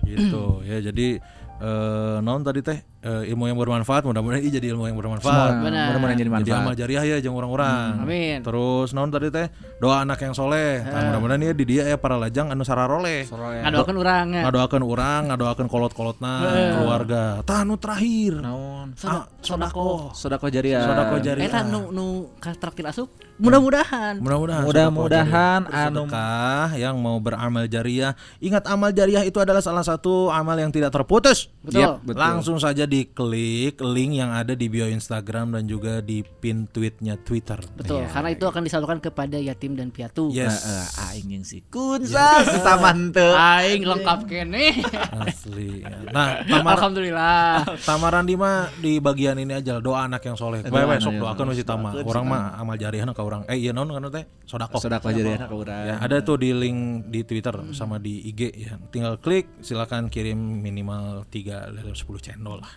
gitu ya jadi eh non tadi teh eh, ilmu yang bermanfaat mudah-mudahan ini jadi ilmu yang bermanfaat. Mudah-mudahan jadi jadi manfaat. amal jariah ya jeung orang-orang. Amin. terus non tadi teh doa anak yang soleh. Nah, mudah-mudahan ya di dia ya para lajang anu sararoleh. Ngadoakeun urang ya. ngadoakeun orang ngadoakeun kolot-kolotna keluarga. Tah nu terakhir. Naon? ah, sodako Sodako jariah. sodako jariah. Eta nu nu traktir asup. Mudah-mudahan. mudah-mudahan. Mudah-mudahan anu yang mau beramal jariah. Ingat amal jariah itu adalah salah satu amal yang tidak terputus Betul. Yap, betul. langsung saja diklik link yang ada di bio Instagram dan juga di pin tweetnya Twitter Betul, karena itu akan disalurkan kepada yatim dan piatu. yes Heeh, aing jeung si Kunsa kita mantep. Aing lengkap kene. asli nah tamar Alhamdulillah. tamaran di mah di bagian ini aja doa anak yang soleh bae bae sok doakeun masih tama orang mah amal jariahna ka urang eh iya non kan teh sodako Sodako jariah ka urang. Ya, ada tuh di link di Twitter sama di IG ya. Tinggal klik, silakan kirim minimal 3 dari 10 channel lah.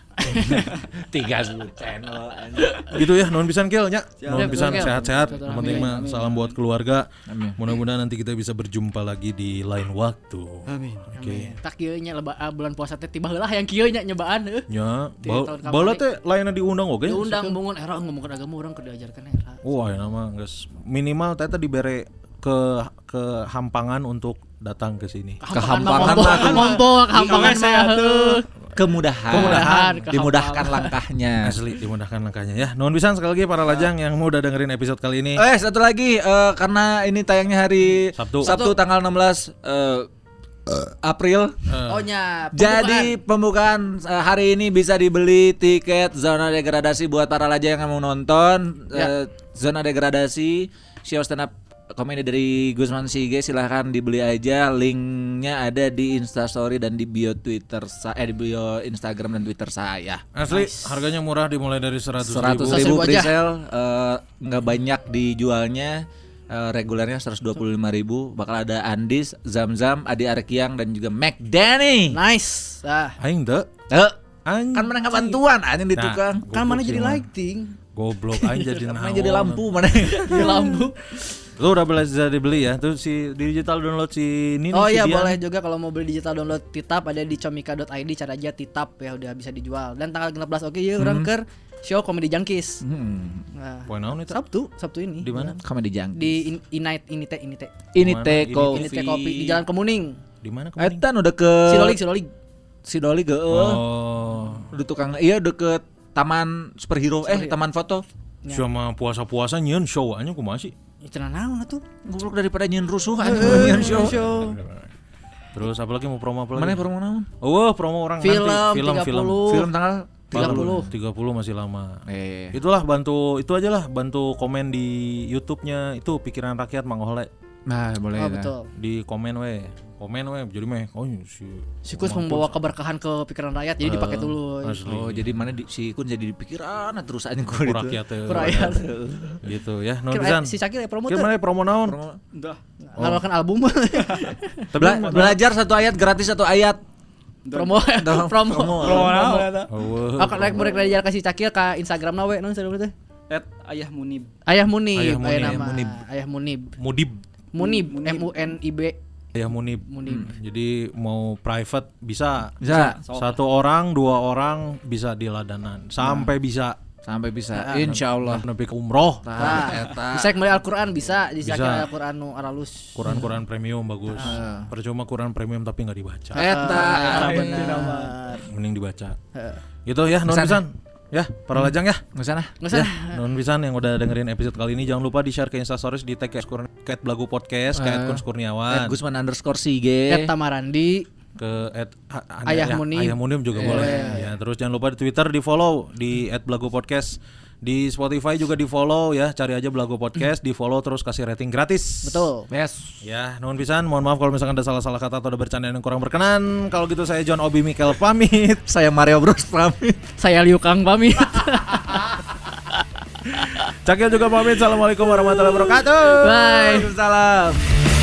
Tiga channel anjing. gitu ya, non pisan kill nya. Non pisan sehat-sehat. Yang penting mah salam buat keluarga. Amin. Mudah-mudahan nanti kita bisa berjumpa lagi di lain waktu. Amin. Oke. Tak kieu nya leba ah, bulan puasa teh tiba heula yang kieu nya nyobaan heuh. Ya, bala teh lainnya diundang oke. Diundang bangun era ngomongkeun agama urang keur diajarkan era. Wah, ya nama guys. Minimal teh teh dibere ke ke hampangan untuk datang ke sini. Kehampangan mah mah tuh. ngompol, mah. Kemudahan. Kemudahan, Dimudahkan kehampangan. langkahnya. Asli dimudahkan langkahnya ya. Nuhun pisan sekali lagi para lajang yang mau udah dengerin episode kali ini. Eh satu lagi eh, karena ini tayangnya hari Sabtu. tanggal 16 eh, April. Oh nya, Jadi pembukaan hari ini bisa dibeli tiket zona degradasi buat para lajang yang mau nonton Ya. Eh, zona degradasi show stand up komedi dari Gusman Sige silahkan dibeli aja linknya ada di instastory dan di bio Twitter sa eh di bio Instagram dan Twitter saya. Asli harganya murah dimulai dari 100 Seratus ribu. ribu 100.000 aja. presale eh, nggak banyak dijualnya eh, regulernya 125.000 ribu bakal ada Andis, Zamzam, Adi Arkiang dan juga Mac Danny. Nice. Ah. Aing deh. Eh, Aing kan mana nggak bantuan anjing di Nah, tukang. Kan mana jadi sih, mah. lighting? Goblok aing jadi jadi lampu mana? Di lampu. Lu udah bisa dibeli ya. Tuh si di digital download si ini Oh si iya Dian. boleh juga kalau mau beli digital download Titap ada di comika.id cari aja Titap ya udah bisa dijual. Dan tanggal 16 oke ya orang keur show Comedy Junkies. Hmm. Nah, Poin naon itu? Sabtu, Sabtu ini. Di mana? Comedy Junk. Di in, Inite ini teh ini teh. Ini Mana? teh Ini- kopi. Ini teh kopi di Jalan Kemuning. Di mana kemarin? Etan udah ke Sidolik Sidolik. Sidolik ge Oh. Udah tukang iya deket Taman Superhero eh Taman Foto. Ya. Sama puasa-puasa nyeun show aja kumaha sih? Ya cenah naon atuh? Goblok daripada nyen rusuh Eh, anjing nyen show. Terus apa lagi mau promo apa lagi? Mana promo naon? Oh, promo orang Film nanti film 30. film. Film tanggal 30. 30 masih lama. Eh. Itulah bantu itu aja lah bantu komen di YouTube-nya itu pikiran rakyat Mang Ole. Nah, boleh. Oh betul. Di komen we. Komen we jadi meh oh si Sikus membawa keberkahan ke pikiran rakyat jadi dipakai dulu. asli. Oh, jadi mana di, si Kun jadi dipikiran terus anjing Ku rakyat. Rakyat. Gitu ya. Kira- pisan. Si Cakil ya promo Kira tuh. mana promo naon? Udah. Ngeluarkan album. Bela- belajar satu ayat gratis satu ayat. promo promo promo. promo Oh, Aku rek rek belajar kasih Cakil ke Instagram nawe non sadeu teh. At Ayah Munib. Ayah Munib, Ayah Munib, nama. Munib. Ayah Munib. Mudib. Munib, M U N I B. Ya Munib. Munib. Jadi mau private bisa. Bisa Satu orang, dua orang bisa di ladanan. Sampai bisa sampai bisa insyaallah. nepi ke umroh. Nah, eta. Bisa kembali Al-Qur'an bisa, bisa Bisa. Al-Qur'an nu aralus. Quran-Quran premium bagus. Percuma Quran premium tapi nggak dibaca. Eta. Ah, benar. Mending dibaca. Heeh. Gitu ya, non Pisan. Ya, para lajang ya. Nggak sana. Nggak usah. Non pisan yang udah dengerin episode kali ini jangan lupa di-share ke Instastories di tag kayak Kat Blagu Podcast, kayak Kun Kurniawan, Gusman underscore Sige. Ed Tamarandi. ke at, Ayah ya, Munib. Ayah Munib juga boleh. Ya, terus jangan lupa di Twitter di follow di @blago podcast. Di Spotify juga di follow ya, cari aja Blago Podcast, di follow terus kasih rating gratis. Betul. Yes. Ya, nuhun pisan. Mohon maaf kalau misalkan ada salah-salah kata atau ada bercandaan yang kurang berkenan. Kalau gitu saya John Obi Mikel pamit. Saya Mario Bros pamit. Saya Liu Kang pamit. Cakil juga pamit. Assalamualaikum warahmatullahi wabarakatuh. Bye. Waalaikumsalam.